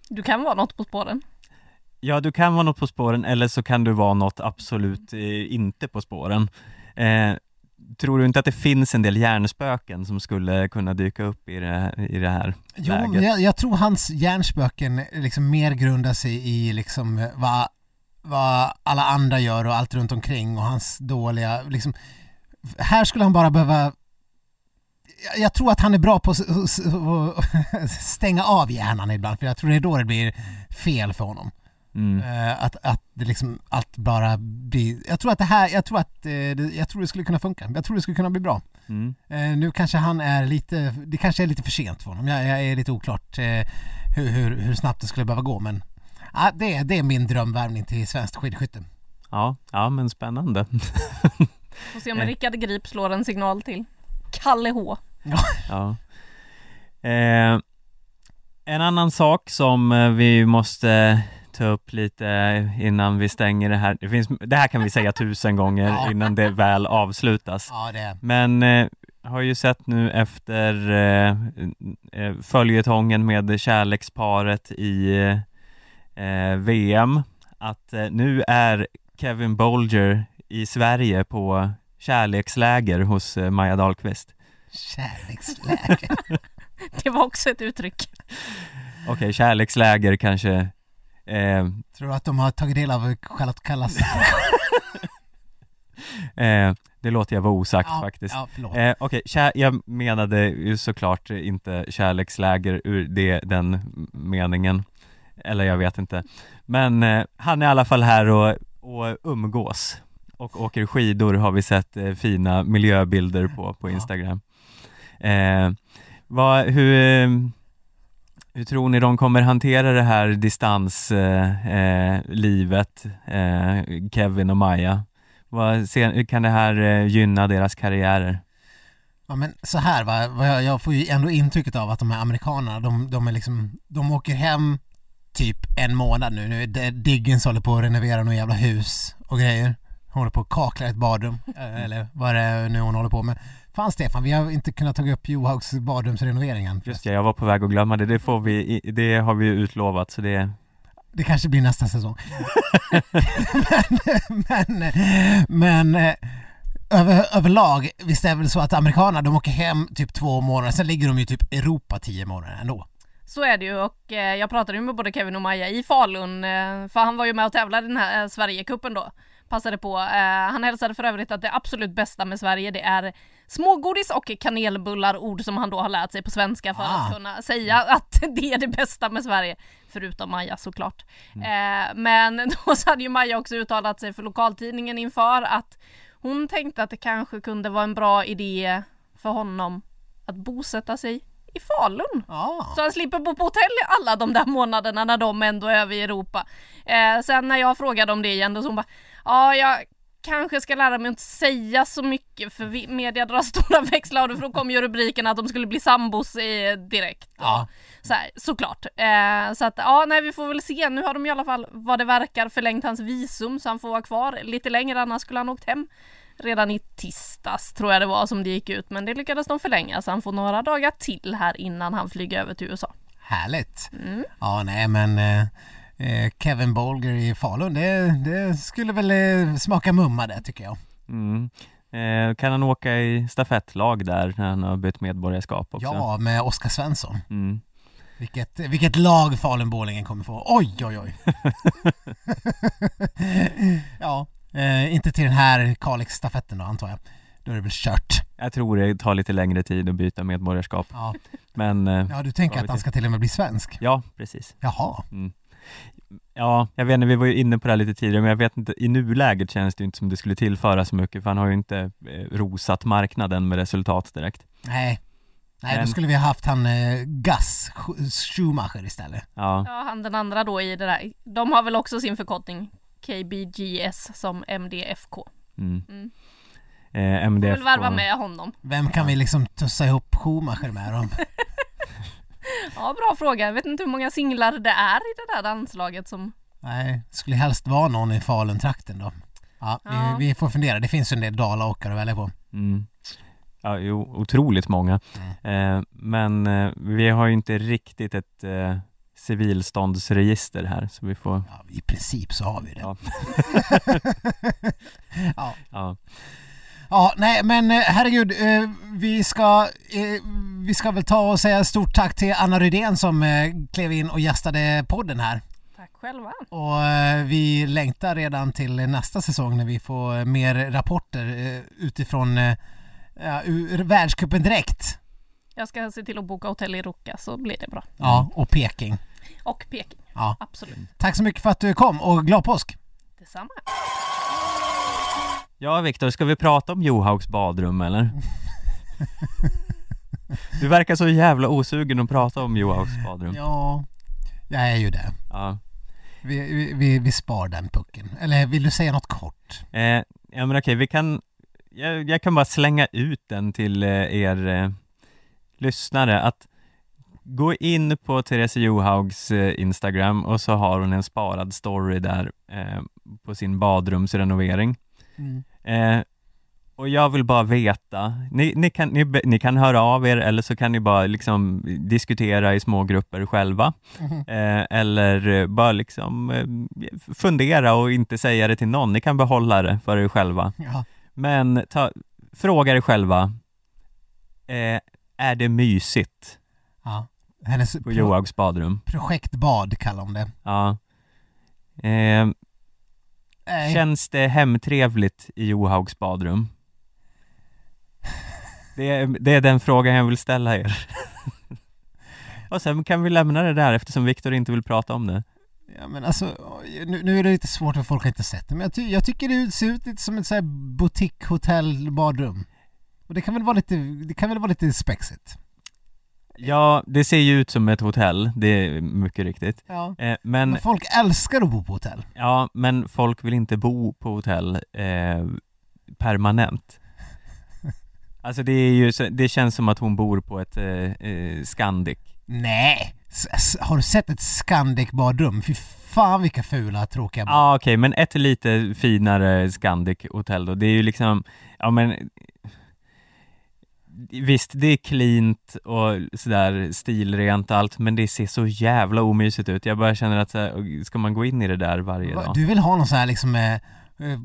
Du kan vara något på spåren. Ja, du kan vara något på spåren eller så kan du vara något absolut eh, inte på spåren. Eh, tror du inte att det finns en del hjärnspöken som skulle kunna dyka upp i det, i det här Jo, läget? men jag, jag tror hans hjärnspöken liksom mer grundar sig i liksom vad, vad alla andra gör och allt runt omkring och hans dåliga, liksom här skulle han bara behöva jag- tror att han är bra på att stänga av hjärnan ibland för jag tror det är då det blir fel för honom. Mm. Eh, Att, att det liksom allt bara blir, jag tror att det här, jag tror att eh, jag tror det skulle kunna funka. Jag tror det skulle kunna bli bra. Mm. Eh, nu kanske han är lite, det kanske är lite för sent för honom. Jag, jag är lite oklart hur, hur, hur snabbt det skulle behöva gå men ja, det, är- det är min drömvärvning till svenskt skidskytte. Ja, ja men spännande. Får se om Eh. Rickard Grip slår en signal till Kalle H. Ja. Eh, en annan sak som eh, vi måste ta upp lite innan vi stänger det här. Det, finns, det här kan vi säga tusen gånger Ja. innan det väl avslutas. Ja, det Men eh, har ju sett nu efter eh, eh, följetongen med kärleksparet i eh, VM att eh, nu är Kevin Bolger i Sverige på kärleksläger hos eh, Maja Dahlqvist. kärleksläge. Det var också ett uttryck. Okej, kärleksläger kanske eh, tror du att de har tagit del av Charlotte Kallas? eh, Det låter jag vara osagt ja, faktiskt Ja, förlåt. Eh, Okej, kär, jag menade ju såklart inte kärleksläger ur det, den meningen Eller jag vet inte Men eh, han är i alla fall här och, och umgås Och åker skidor har vi sett eh, fina miljöbilder på, på. Instagram eh, vad, hur, eh, hur tror ni de kommer hantera det här distanslivet, eh, livet, eh, Kevin och Maja? Vad, ser, kan det här eh, gynna deras karriärer? Ja men så här va, jag får ju ändå intrycket av att de här amerikanerna, de, de är liksom, de åker hem typ en månad nu. Nu är det- Diggins håller på att renovera några jävla hus och grejer. Hon håller på att kakla ett badrum, eh, eller vad det är nu hon håller på med. Fan Stefan, vi har inte kunnat ta upp Johaugs badrumsrenovering än. Just det, jag var på väg att glömma det, det får vi, det har vi ju utlovat så det Det kanske blir nästa säsong. men, men, men eh, över, överlag, visst är det väl så att amerikanerna de åker hem typ två månader, sen ligger de ju typ Europa tio månader ändå. Så är det ju och eh, jag pratade ju med både Kevin och Maja i Falun eh, för han var ju med och tävlade i den här eh, Sverigecupen då. Passade på. Eh, han hälsade för övrigt att det absolut bästa med Sverige det är smågodis och kanelbullar, ord som han då har lärt sig på svenska för Ah. att kunna säga att det är det bästa med Sverige. Förutom Maja såklart. Eh, men då så hade ju Maja också uttalat sig för lokaltidningen inför att hon tänkte att det kanske kunde vara en bra idé för honom att bosätta sig i Falun. Ja. Så han slipper bo på hotell alla de där månaderna när de ändå är över i Europa. Eh, sen när jag frågade om det igen då så hon bara Ja, jag kanske ska lära mig att inte säga så mycket för media drar stora växlar av det för då kom ju rubriken att de skulle bli sambos i, direkt. Ja. Så här, såklart. Eh, så att ja, nej vi får väl se. Nu har de i alla fall vad det verkar förlängt hans visum så han får vara kvar lite längre annars skulle han åkt hem redan i tisdags tror jag det var som det gick ut men det lyckades de förlänga så han får några dagar till här innan han flyger över till USA. Härligt. Mm. Ja, nej men eh, eh, Kevin Bolger i Falun, det, det skulle väl eh, smaka mumma det tycker jag. mm. eh, Kan han åka i stafettlag där när han har bytt medborgarskap också? Ja, med Oskar Svensson. Mm. Vilket, vilket lag Falun-Borlänge kommer få. Oj, oj, oj. ja, eh, inte till den här Kalix-stafetten då antar jag. Då är det väl kört. Jag tror det tar lite längre tid att byta medborgarskap Ja, Men eh, ja du tänker att han ska till och med bli svensk? ja, precis Jaha. Ja, jag vet inte, vi var ju inne på det här lite tidigare men jag vet inte, i nuläget känns det ju inte som det skulle tillföra så mycket för han har ju inte eh, rosat marknaden med resultat direkt Nej. Nej, Men- då skulle vi ha haft han eh, Gus Sch- Schumacher istält. Ja, Ja, han den andra då i det där. De har väl också sin förkortning KBGS som MDFK. mm. Mm. Eh, Får MDF väl värva och- med honom. Vem kan vi liksom tussa ihop Schumacher med då? Ja, bra fråga. Jag vet inte hur många singlar det är i det där landslaget som... Nej, skulle helst vara någon i Falun-trakten då. Ja, Ja. Vi, vi får fundera. Det finns ju en del dalaåkare att välja på. Mm. Ja, jo, otroligt många. Mm. Eh, men eh, vi har ju inte riktigt ett eh, civilståndsregister här så vi får Ja, I princip så har vi det. Ja. ja. ja, Ja, nej men eh, herregud, eh, vi ska, eh, vi ska väl ta och säga stort tack till Anna Rydén som klev in och gästade podden här. Tack själva. Och vi längtar redan till nästa säsong när vi får mer rapporter utifrån ja, världscupen direkt. Jag ska se till att boka hotell i Ruka så blir det bra. Ja, och Peking. Och Peking. Ja. Absolut. Tack så mycket för att du kom och glad påsk! Detsamma. ja Viktor, ska vi prata om Johaugs badrum eller? Du verkar så jävla osugen att prata om Johaugs badrum Ja, jag är ju det. Ja, Vi, vi, vi, vi spar den pucken. Eller vill du säga något kort? eh, ja men okej, vi kan jag, jag kan bara slänga ut den till eh, er eh, lyssnare att gå in på Therese Johaugs eh, Instagram och så har hon en sparad story där eh, på sin badrumsrenovering. Mm. Eh, och jag vill bara veta, ni, ni, kan, ni, ni kan höra av er eller så kan ni bara liksom diskutera i små grupper själva. Mhm. Eh, eller eh, bara liksom eh, fundera och inte säga det till någon. Ni kan behålla det för er själva. Ja. Men ta, fråga er själva, är det mysigt ja. Hennes på Johaugs badrum? projektbad kallar hon det. Ja. Eh, Nej. Känns det hemtrevligt i Johaugs badrum? Det är, det är den frågan jag vill ställa er. Och sen kan vi lämna det där eftersom Viktor inte vill prata om det. Ja men alltså, nu, nu är det lite svårt för folk har inte sett det, men jag, ty- jag tycker det ser ut lite som ett så här boutique hotell badrum. Och det kan väl vara lite, det kan väl vara lite spexigt? Ja, det ser ju ut som ett hotell, det är mycket riktigt. Ja. Eh, men, Men folk älskar att bo på hotell. ja, men folk vill inte bo på hotell eh, permanent. Alltså det är ju, det känns som att hon bor på ett eh, eh, Scandic. Nej! S- har du sett ett Scandic badrum? Fy fan vilka fula tråkiga Ja ah, okej, men ett lite finare Scandic hotell då, det är ju liksom, ja men Visst, det är cleant och sådär stilrent och allt, men det ser så jävla omysigt ut. Jag bara känner att så här, ska man gå in i det där varje Va- dag? Du vill ha någon sån här liksom eh, eh,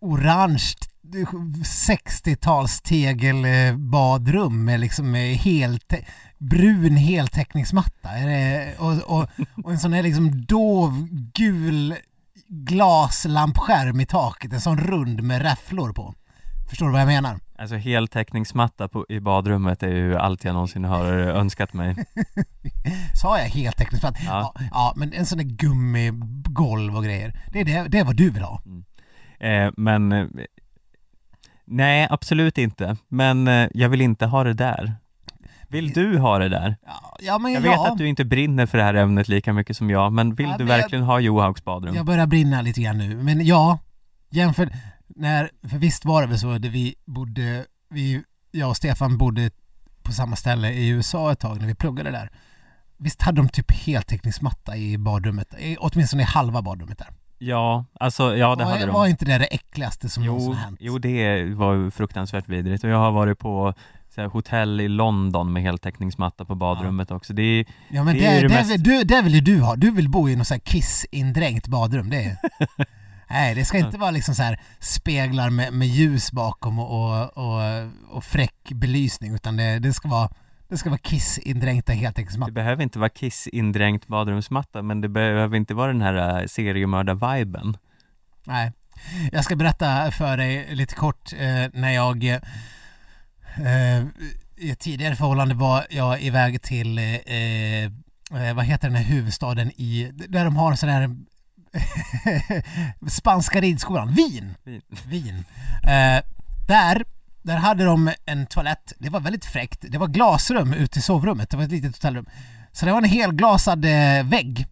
orange 60-tals tegelbadrum med liksom helt brun heltäckningsmatta och, och, och en sån här liksom dov gul glaslampskärm i taket, en sån rund med räfflor på. Förstår du vad jag menar? Alltså heltäckningsmatta på, i badrummet är ju allt jag någonsin har önskat mig. Sa jag heltäckningsmatta? Ja. Ja. ja, men en sån där gummigolv och grejer. Det är, det, det är vad du vill ha. Eh, men eh, Nej, absolut inte. Men eh, jag vill inte ha det där. Vill du ha det där? Ja, ja men Jag ja. vet att du inte brinner för det här ämnet lika mycket som jag, men vill Ja, du men jag- verkligen ha Johaugs badrum? Jag börjar brinna lite grann nu, men ja, jämför, när, för visst var det väl så att vi bodde, vi, jag och Stefan bodde på samma ställe i USA ett tag när vi pluggade där. Visst hade de typ heltäckningsmatta i badrummet, i, åtminstone i halva badrummet där. Ja, alltså ja det var, hade de. var inte det det äckligaste som någonsin Jo, hänt? jo, det var ju fruktansvärt vidrigt och jag har varit på så här, hotell i London med heltäckningsmatta på badrummet också. Det är, Ja men det det, är det, mest- du, det vill ju du ha, du vill bo i något så här kissindränkt badrum, det är Nej, det ska inte vara liksom så här speglar med, med ljus bakom och, och, och, och fräck belysning utan det, det ska vara det ska vara kissindränkta det heltäckningsmattor. behöver inte vara kissindränkt badrumsmatta, men det behöver inte vara den här äh, seriemördar-viben. Nej. Jag ska berätta för dig lite kort eh, när jag eh, i ett tidigare förhållande var jag iväg till eh, eh, vad heter den här huvudstaden i, där de har här spanska ridskolan, Wien! Wien. Wien. Eh, där, där hade de en toalett, det var väldigt fräckt, det var glasrum ute i sovrummet, det var ett litet hotellrum. Så det var en helglasad eh, vägg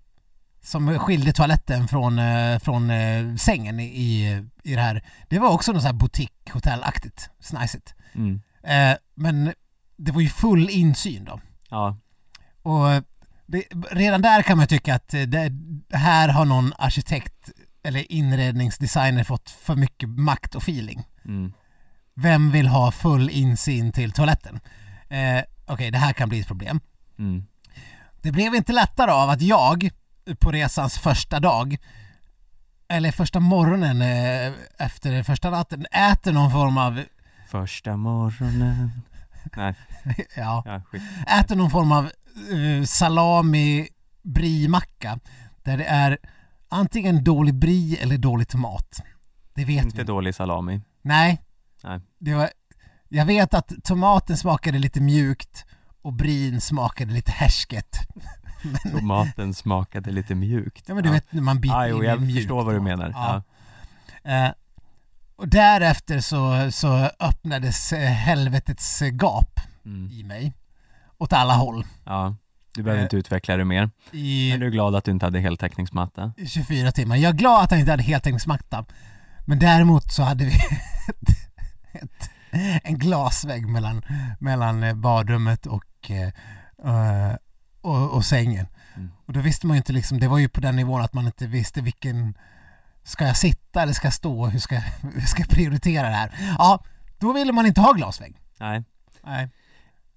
som skilde toaletten från, eh, från eh, sängen i, i, det här. Det var också något så här boutique-hotellaktigt, snajsigt. Mm. Eh, men det var ju full insyn då. Ja, Och det, redan där kan man tycka att eh, det, här har någon arkitekt eller inredningsdesigner fått för mycket makt och feeling. mm. Vem vill ha full insyn till toaletten? Eh, Okej, det här kan bli ett problem. Mm. Det blev inte lättare av att jag på resans första dag eller första morgonen eh, efter första natten äter någon form av Första morgonen. Nej, ja, ja, skit. äter någon form av uh, salami brie-macka där det är antingen dålig brie eller dålig tomat. Det vet Inte vi. dålig salami. Nej. Nej. Det var, jag vet att tomaten smakade lite mjukt och brien smakade lite härsket. Tomaten smakade lite mjukt. Ja men du vet när man biter jo, in jag mjuk förstår vad du menar. Ja. Ja. Eh, och därefter så, så öppnades eh, helvetets gap Mm. i mig. Åt alla håll. ja. Du behöver Eh, inte utveckla det mer. I Men du är glad att du inte hade heltäckningsmatta? 24 timmar. Jag är glad att han inte hade heltäckningsmatta. Men däremot så hade vi ett, ett, en glasvägg mellan, mellan eh, badrummet och, eh, eh, och, och sängen. Mm. Och då visste man ju inte liksom, det var ju på den nivån att man inte visste vilken, ska jag sitta eller ska jag stå? Hur ska, hur ska jag prioritera det här? Ja, då ville man inte ha glasvägg. Nej. Nej.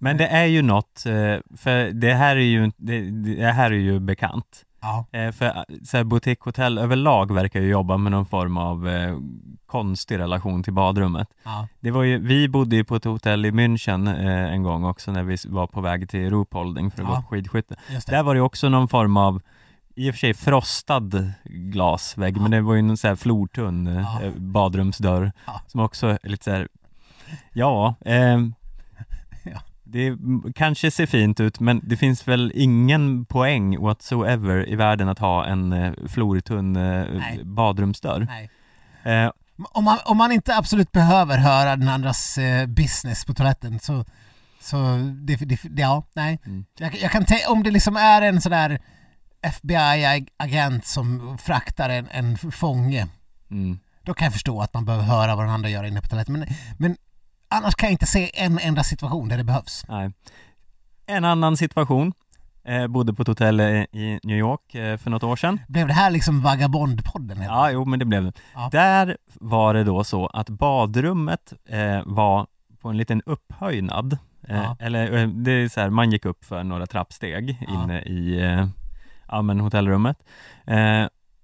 Men det är ju något, eh, för det här är ju, det, det här är ju bekant. Ja. Eh, För eh, så här, boutiquehotell överlag verkar ju jobba med någon form av eh, konstig relation till badrummet. Ja. Det var ju, vi bodde ju på ett hotell i München eh, en gång också när vi var på väg till Ruhpolding för att Ja. gå på skidskytte. Där var det också någon form av i och för sig frostad glasvägg, men det var ju en sån här flortunn eh, eh, badrumsdörr som också är lite så här, ja, Ja. Det kanske ser fint ut men det finns väl ingen poäng whatsoever i världen att ha en eh, flortunn eh, Nej. badrumsdörr. Nej. Eh, Om man, om man inte absolut behöver höra den andras eh, business på toaletten så, så det, det, det, ja, nej. Mm. Jag, jag kan tänka, om det liksom är en sån där FBI-agent som fraktar en, en fånge, mm. då kan jag förstå att man behöver höra vad den andra gör inne på toaletten. Men, men annars kan jag inte se en enda situation där det behövs. Nej. En annan situation, eh, bodde på ett hotell eh, i New York eh, för något år sedan. Blev det här liksom Vagabondpodden? Ja, jo men det blev det. Ja. Där var det då så att badrummet eh, var på en liten upphöjnad. Eh, Ja. Eller eh, det är så här, man gick upp för några trappsteg Ja. inne i ja, men hotellrummet.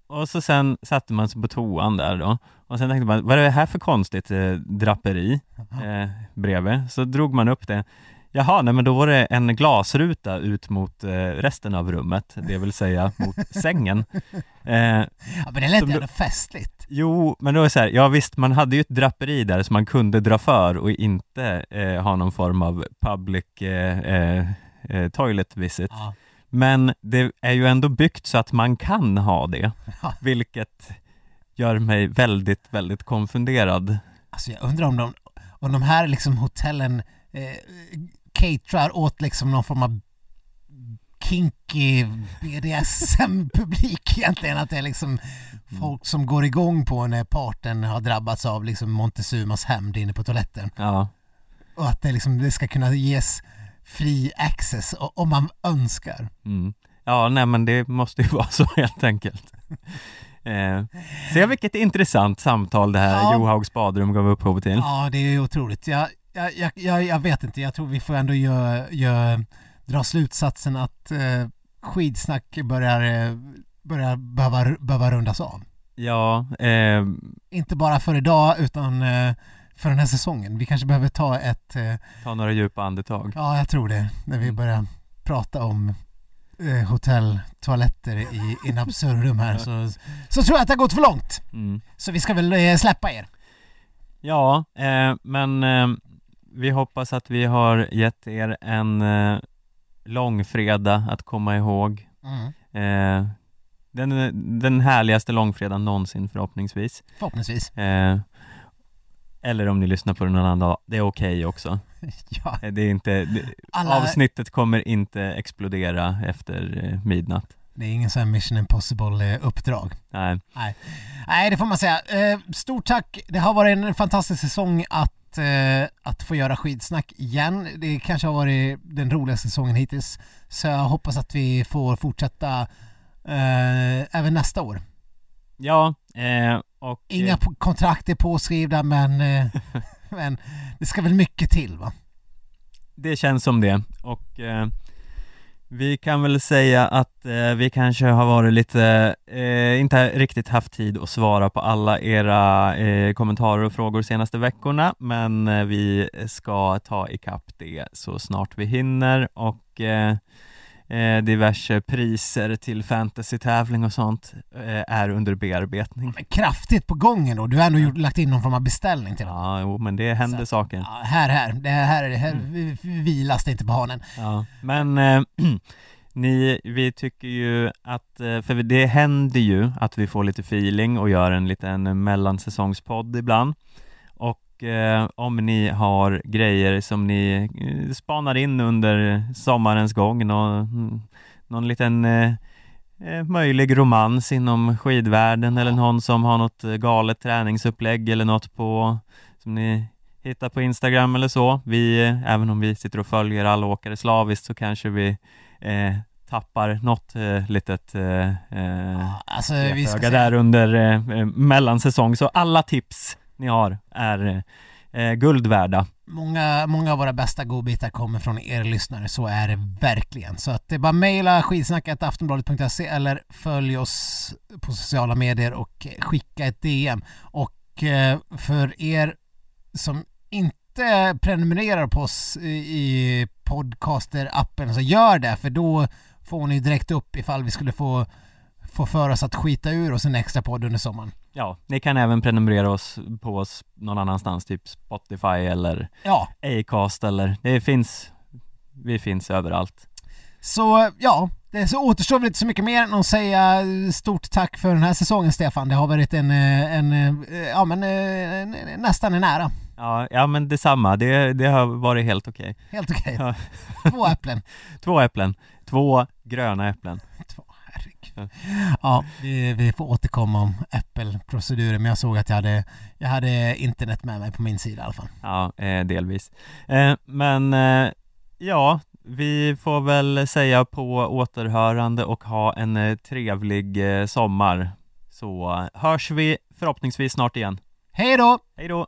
Och så sen satte man sig på toan där då. Och sen tänkte man, vad är det här för konstigt eh, draperi eh, bredvid? Så drog man upp det. Jaha, nej men då var det en glasruta ut mot eh, resten av rummet, det vill säga mot sängen. Eh, Ja, men det lät ju ändå festligt. Jo, men då är det så här, ja visst, man hade ju ett draperi där som man kunde dra för och inte eh, ha någon form av public eh, eh, eh, toilet visit. Ja. Men det är ju ändå byggt så att man kan ha det, vilket gör mig väldigt, väldigt konfunderad. Alltså jag undrar om de, om de här liksom hotellen eh, caterar åt liksom någon form av kinky BDSM-publik egentligen. Att det är liksom folk som går igång på när parten har drabbats av liksom Montezumas hämnd inne på toaletten. Ja, Och att det, liksom, det ska kunna ges fri access om man önskar. mm. ja nej men det måste ju vara så helt enkelt. Eh, se vilket intressant samtal det här Ja. Johaugs badrum gav upphov till. Ja, det är otroligt. Jag, jag, jag, jag, jag vet inte, jag tror vi får ändå gö, gö, dra slutsatsen att eh, skidsnack börjar, eh, börjar behöva, behöva rundas av. Ja, eh, Inte bara för idag utan eh, för den här säsongen. Vi kanske behöver ta ett, eh, ta några djupa andetag. ja jag tror det, när vi Mm. börjar prata om eh, hotelltoaletter i in absurdum här så, så tror jag att det har gått för långt. Mm. Så vi ska väl eh, släppa er. Ja, eh, men eh, vi hoppas att vi har gett er en eh, långfredag att komma ihåg. Mm. Den, den härligaste långfredagen någonsin förhoppningsvis. Förhoppningsvis. Eh, eller om ni lyssnar på den någon annan dag, det är okej också. Ja, Eh, Det är inte, det, alla, Avsnittet kommer inte explodera efter eh, midnatt. det är ingen sån här Mission Impossible-uppdrag. Nej, Nej, det får man säga. Eh, stort tack. Det har varit en fantastisk säsong att, eh, att få göra skidsnack igen. Det kanske har varit den roligaste säsongen hittills. Så jag hoppas att vi får fortsätta eh, även nästa år. ja, eh, och Inga eh, kontrakt är påskrivna men, eh, men det ska väl mycket till va? det känns som det. Och eh, Vi kan väl säga att eh, vi kanske har varit lite, eh, inte riktigt haft tid att svara på alla era eh, kommentarer och frågor senaste veckorna, men vi ska ta ikapp det så snart vi hinner och eh, diverse priser till fantasy-tävling och sånt eh, är under bearbetning. Kraftigt på gången då. Du har ändå gjort, lagt in någon form av beställning till dem. Ja, jo, men det händer Så- saker. Ja, här, här. Det här, är det här Mm. vi- vi vilas det inte på hanen. Ja, men eh, ni, vi tycker ju att, eh, för det händer ju att vi får lite feeling och gör en liten mellansäsongspodd ibland. Och eh, om ni har grejer som ni eh, spanar in under sommarens gång, någon, någon liten eh, eh, möjlig romans inom skidvärlden eller någon som har något eh, galet träningsupplägg eller något på som ni hittar på Instagram eller så. Vi, även om vi sitter och följer alla åkare slaviskt så kanske vi tappar något eh, litet eh, Alltså, vi ska där under eh, mellansäsong. Så alla tips ni har är eh, guld värda. många, många av våra bästa godbitar kommer från er lyssnare, så är det verkligen. Så att det är bara mejla skitsnacketaftonbladet.se eller följ oss på sociala medier och skicka ett DM. Och eh, för er som inte prenumererar på oss i- i podcaster-appen så gör det, för då får ni direkt upp ifall vi skulle få, få för oss att skita ur oss en extra podd under sommaren. Ja, ni kan även prenumerera oss på oss någon annanstans, typ Spotify eller Ja, Acast eller det finns, vi finns överallt. Så ja, det så återstår väl inte så mycket mer än att säga stort tack för den här säsongen Stefan. Det har varit en, eh, en eh, ja men eh, nästan en ära. Ja, ja men detsamma, det, det har varit helt okej. Helt okej. Ja. Två äpplen. Två äpplen, två gröna äpplen. Två. Ja, vi, vi får återkomma om äppelproceduren men jag såg att jag hade, jag hade internet med mig på min sida i alla fall. Ja, eh, delvis. Eh, men eh, ja, vi får väl säga på återhörande och ha en trevlig sommar. Så hörs vi förhoppningsvis snart igen. Hej då! Hej då!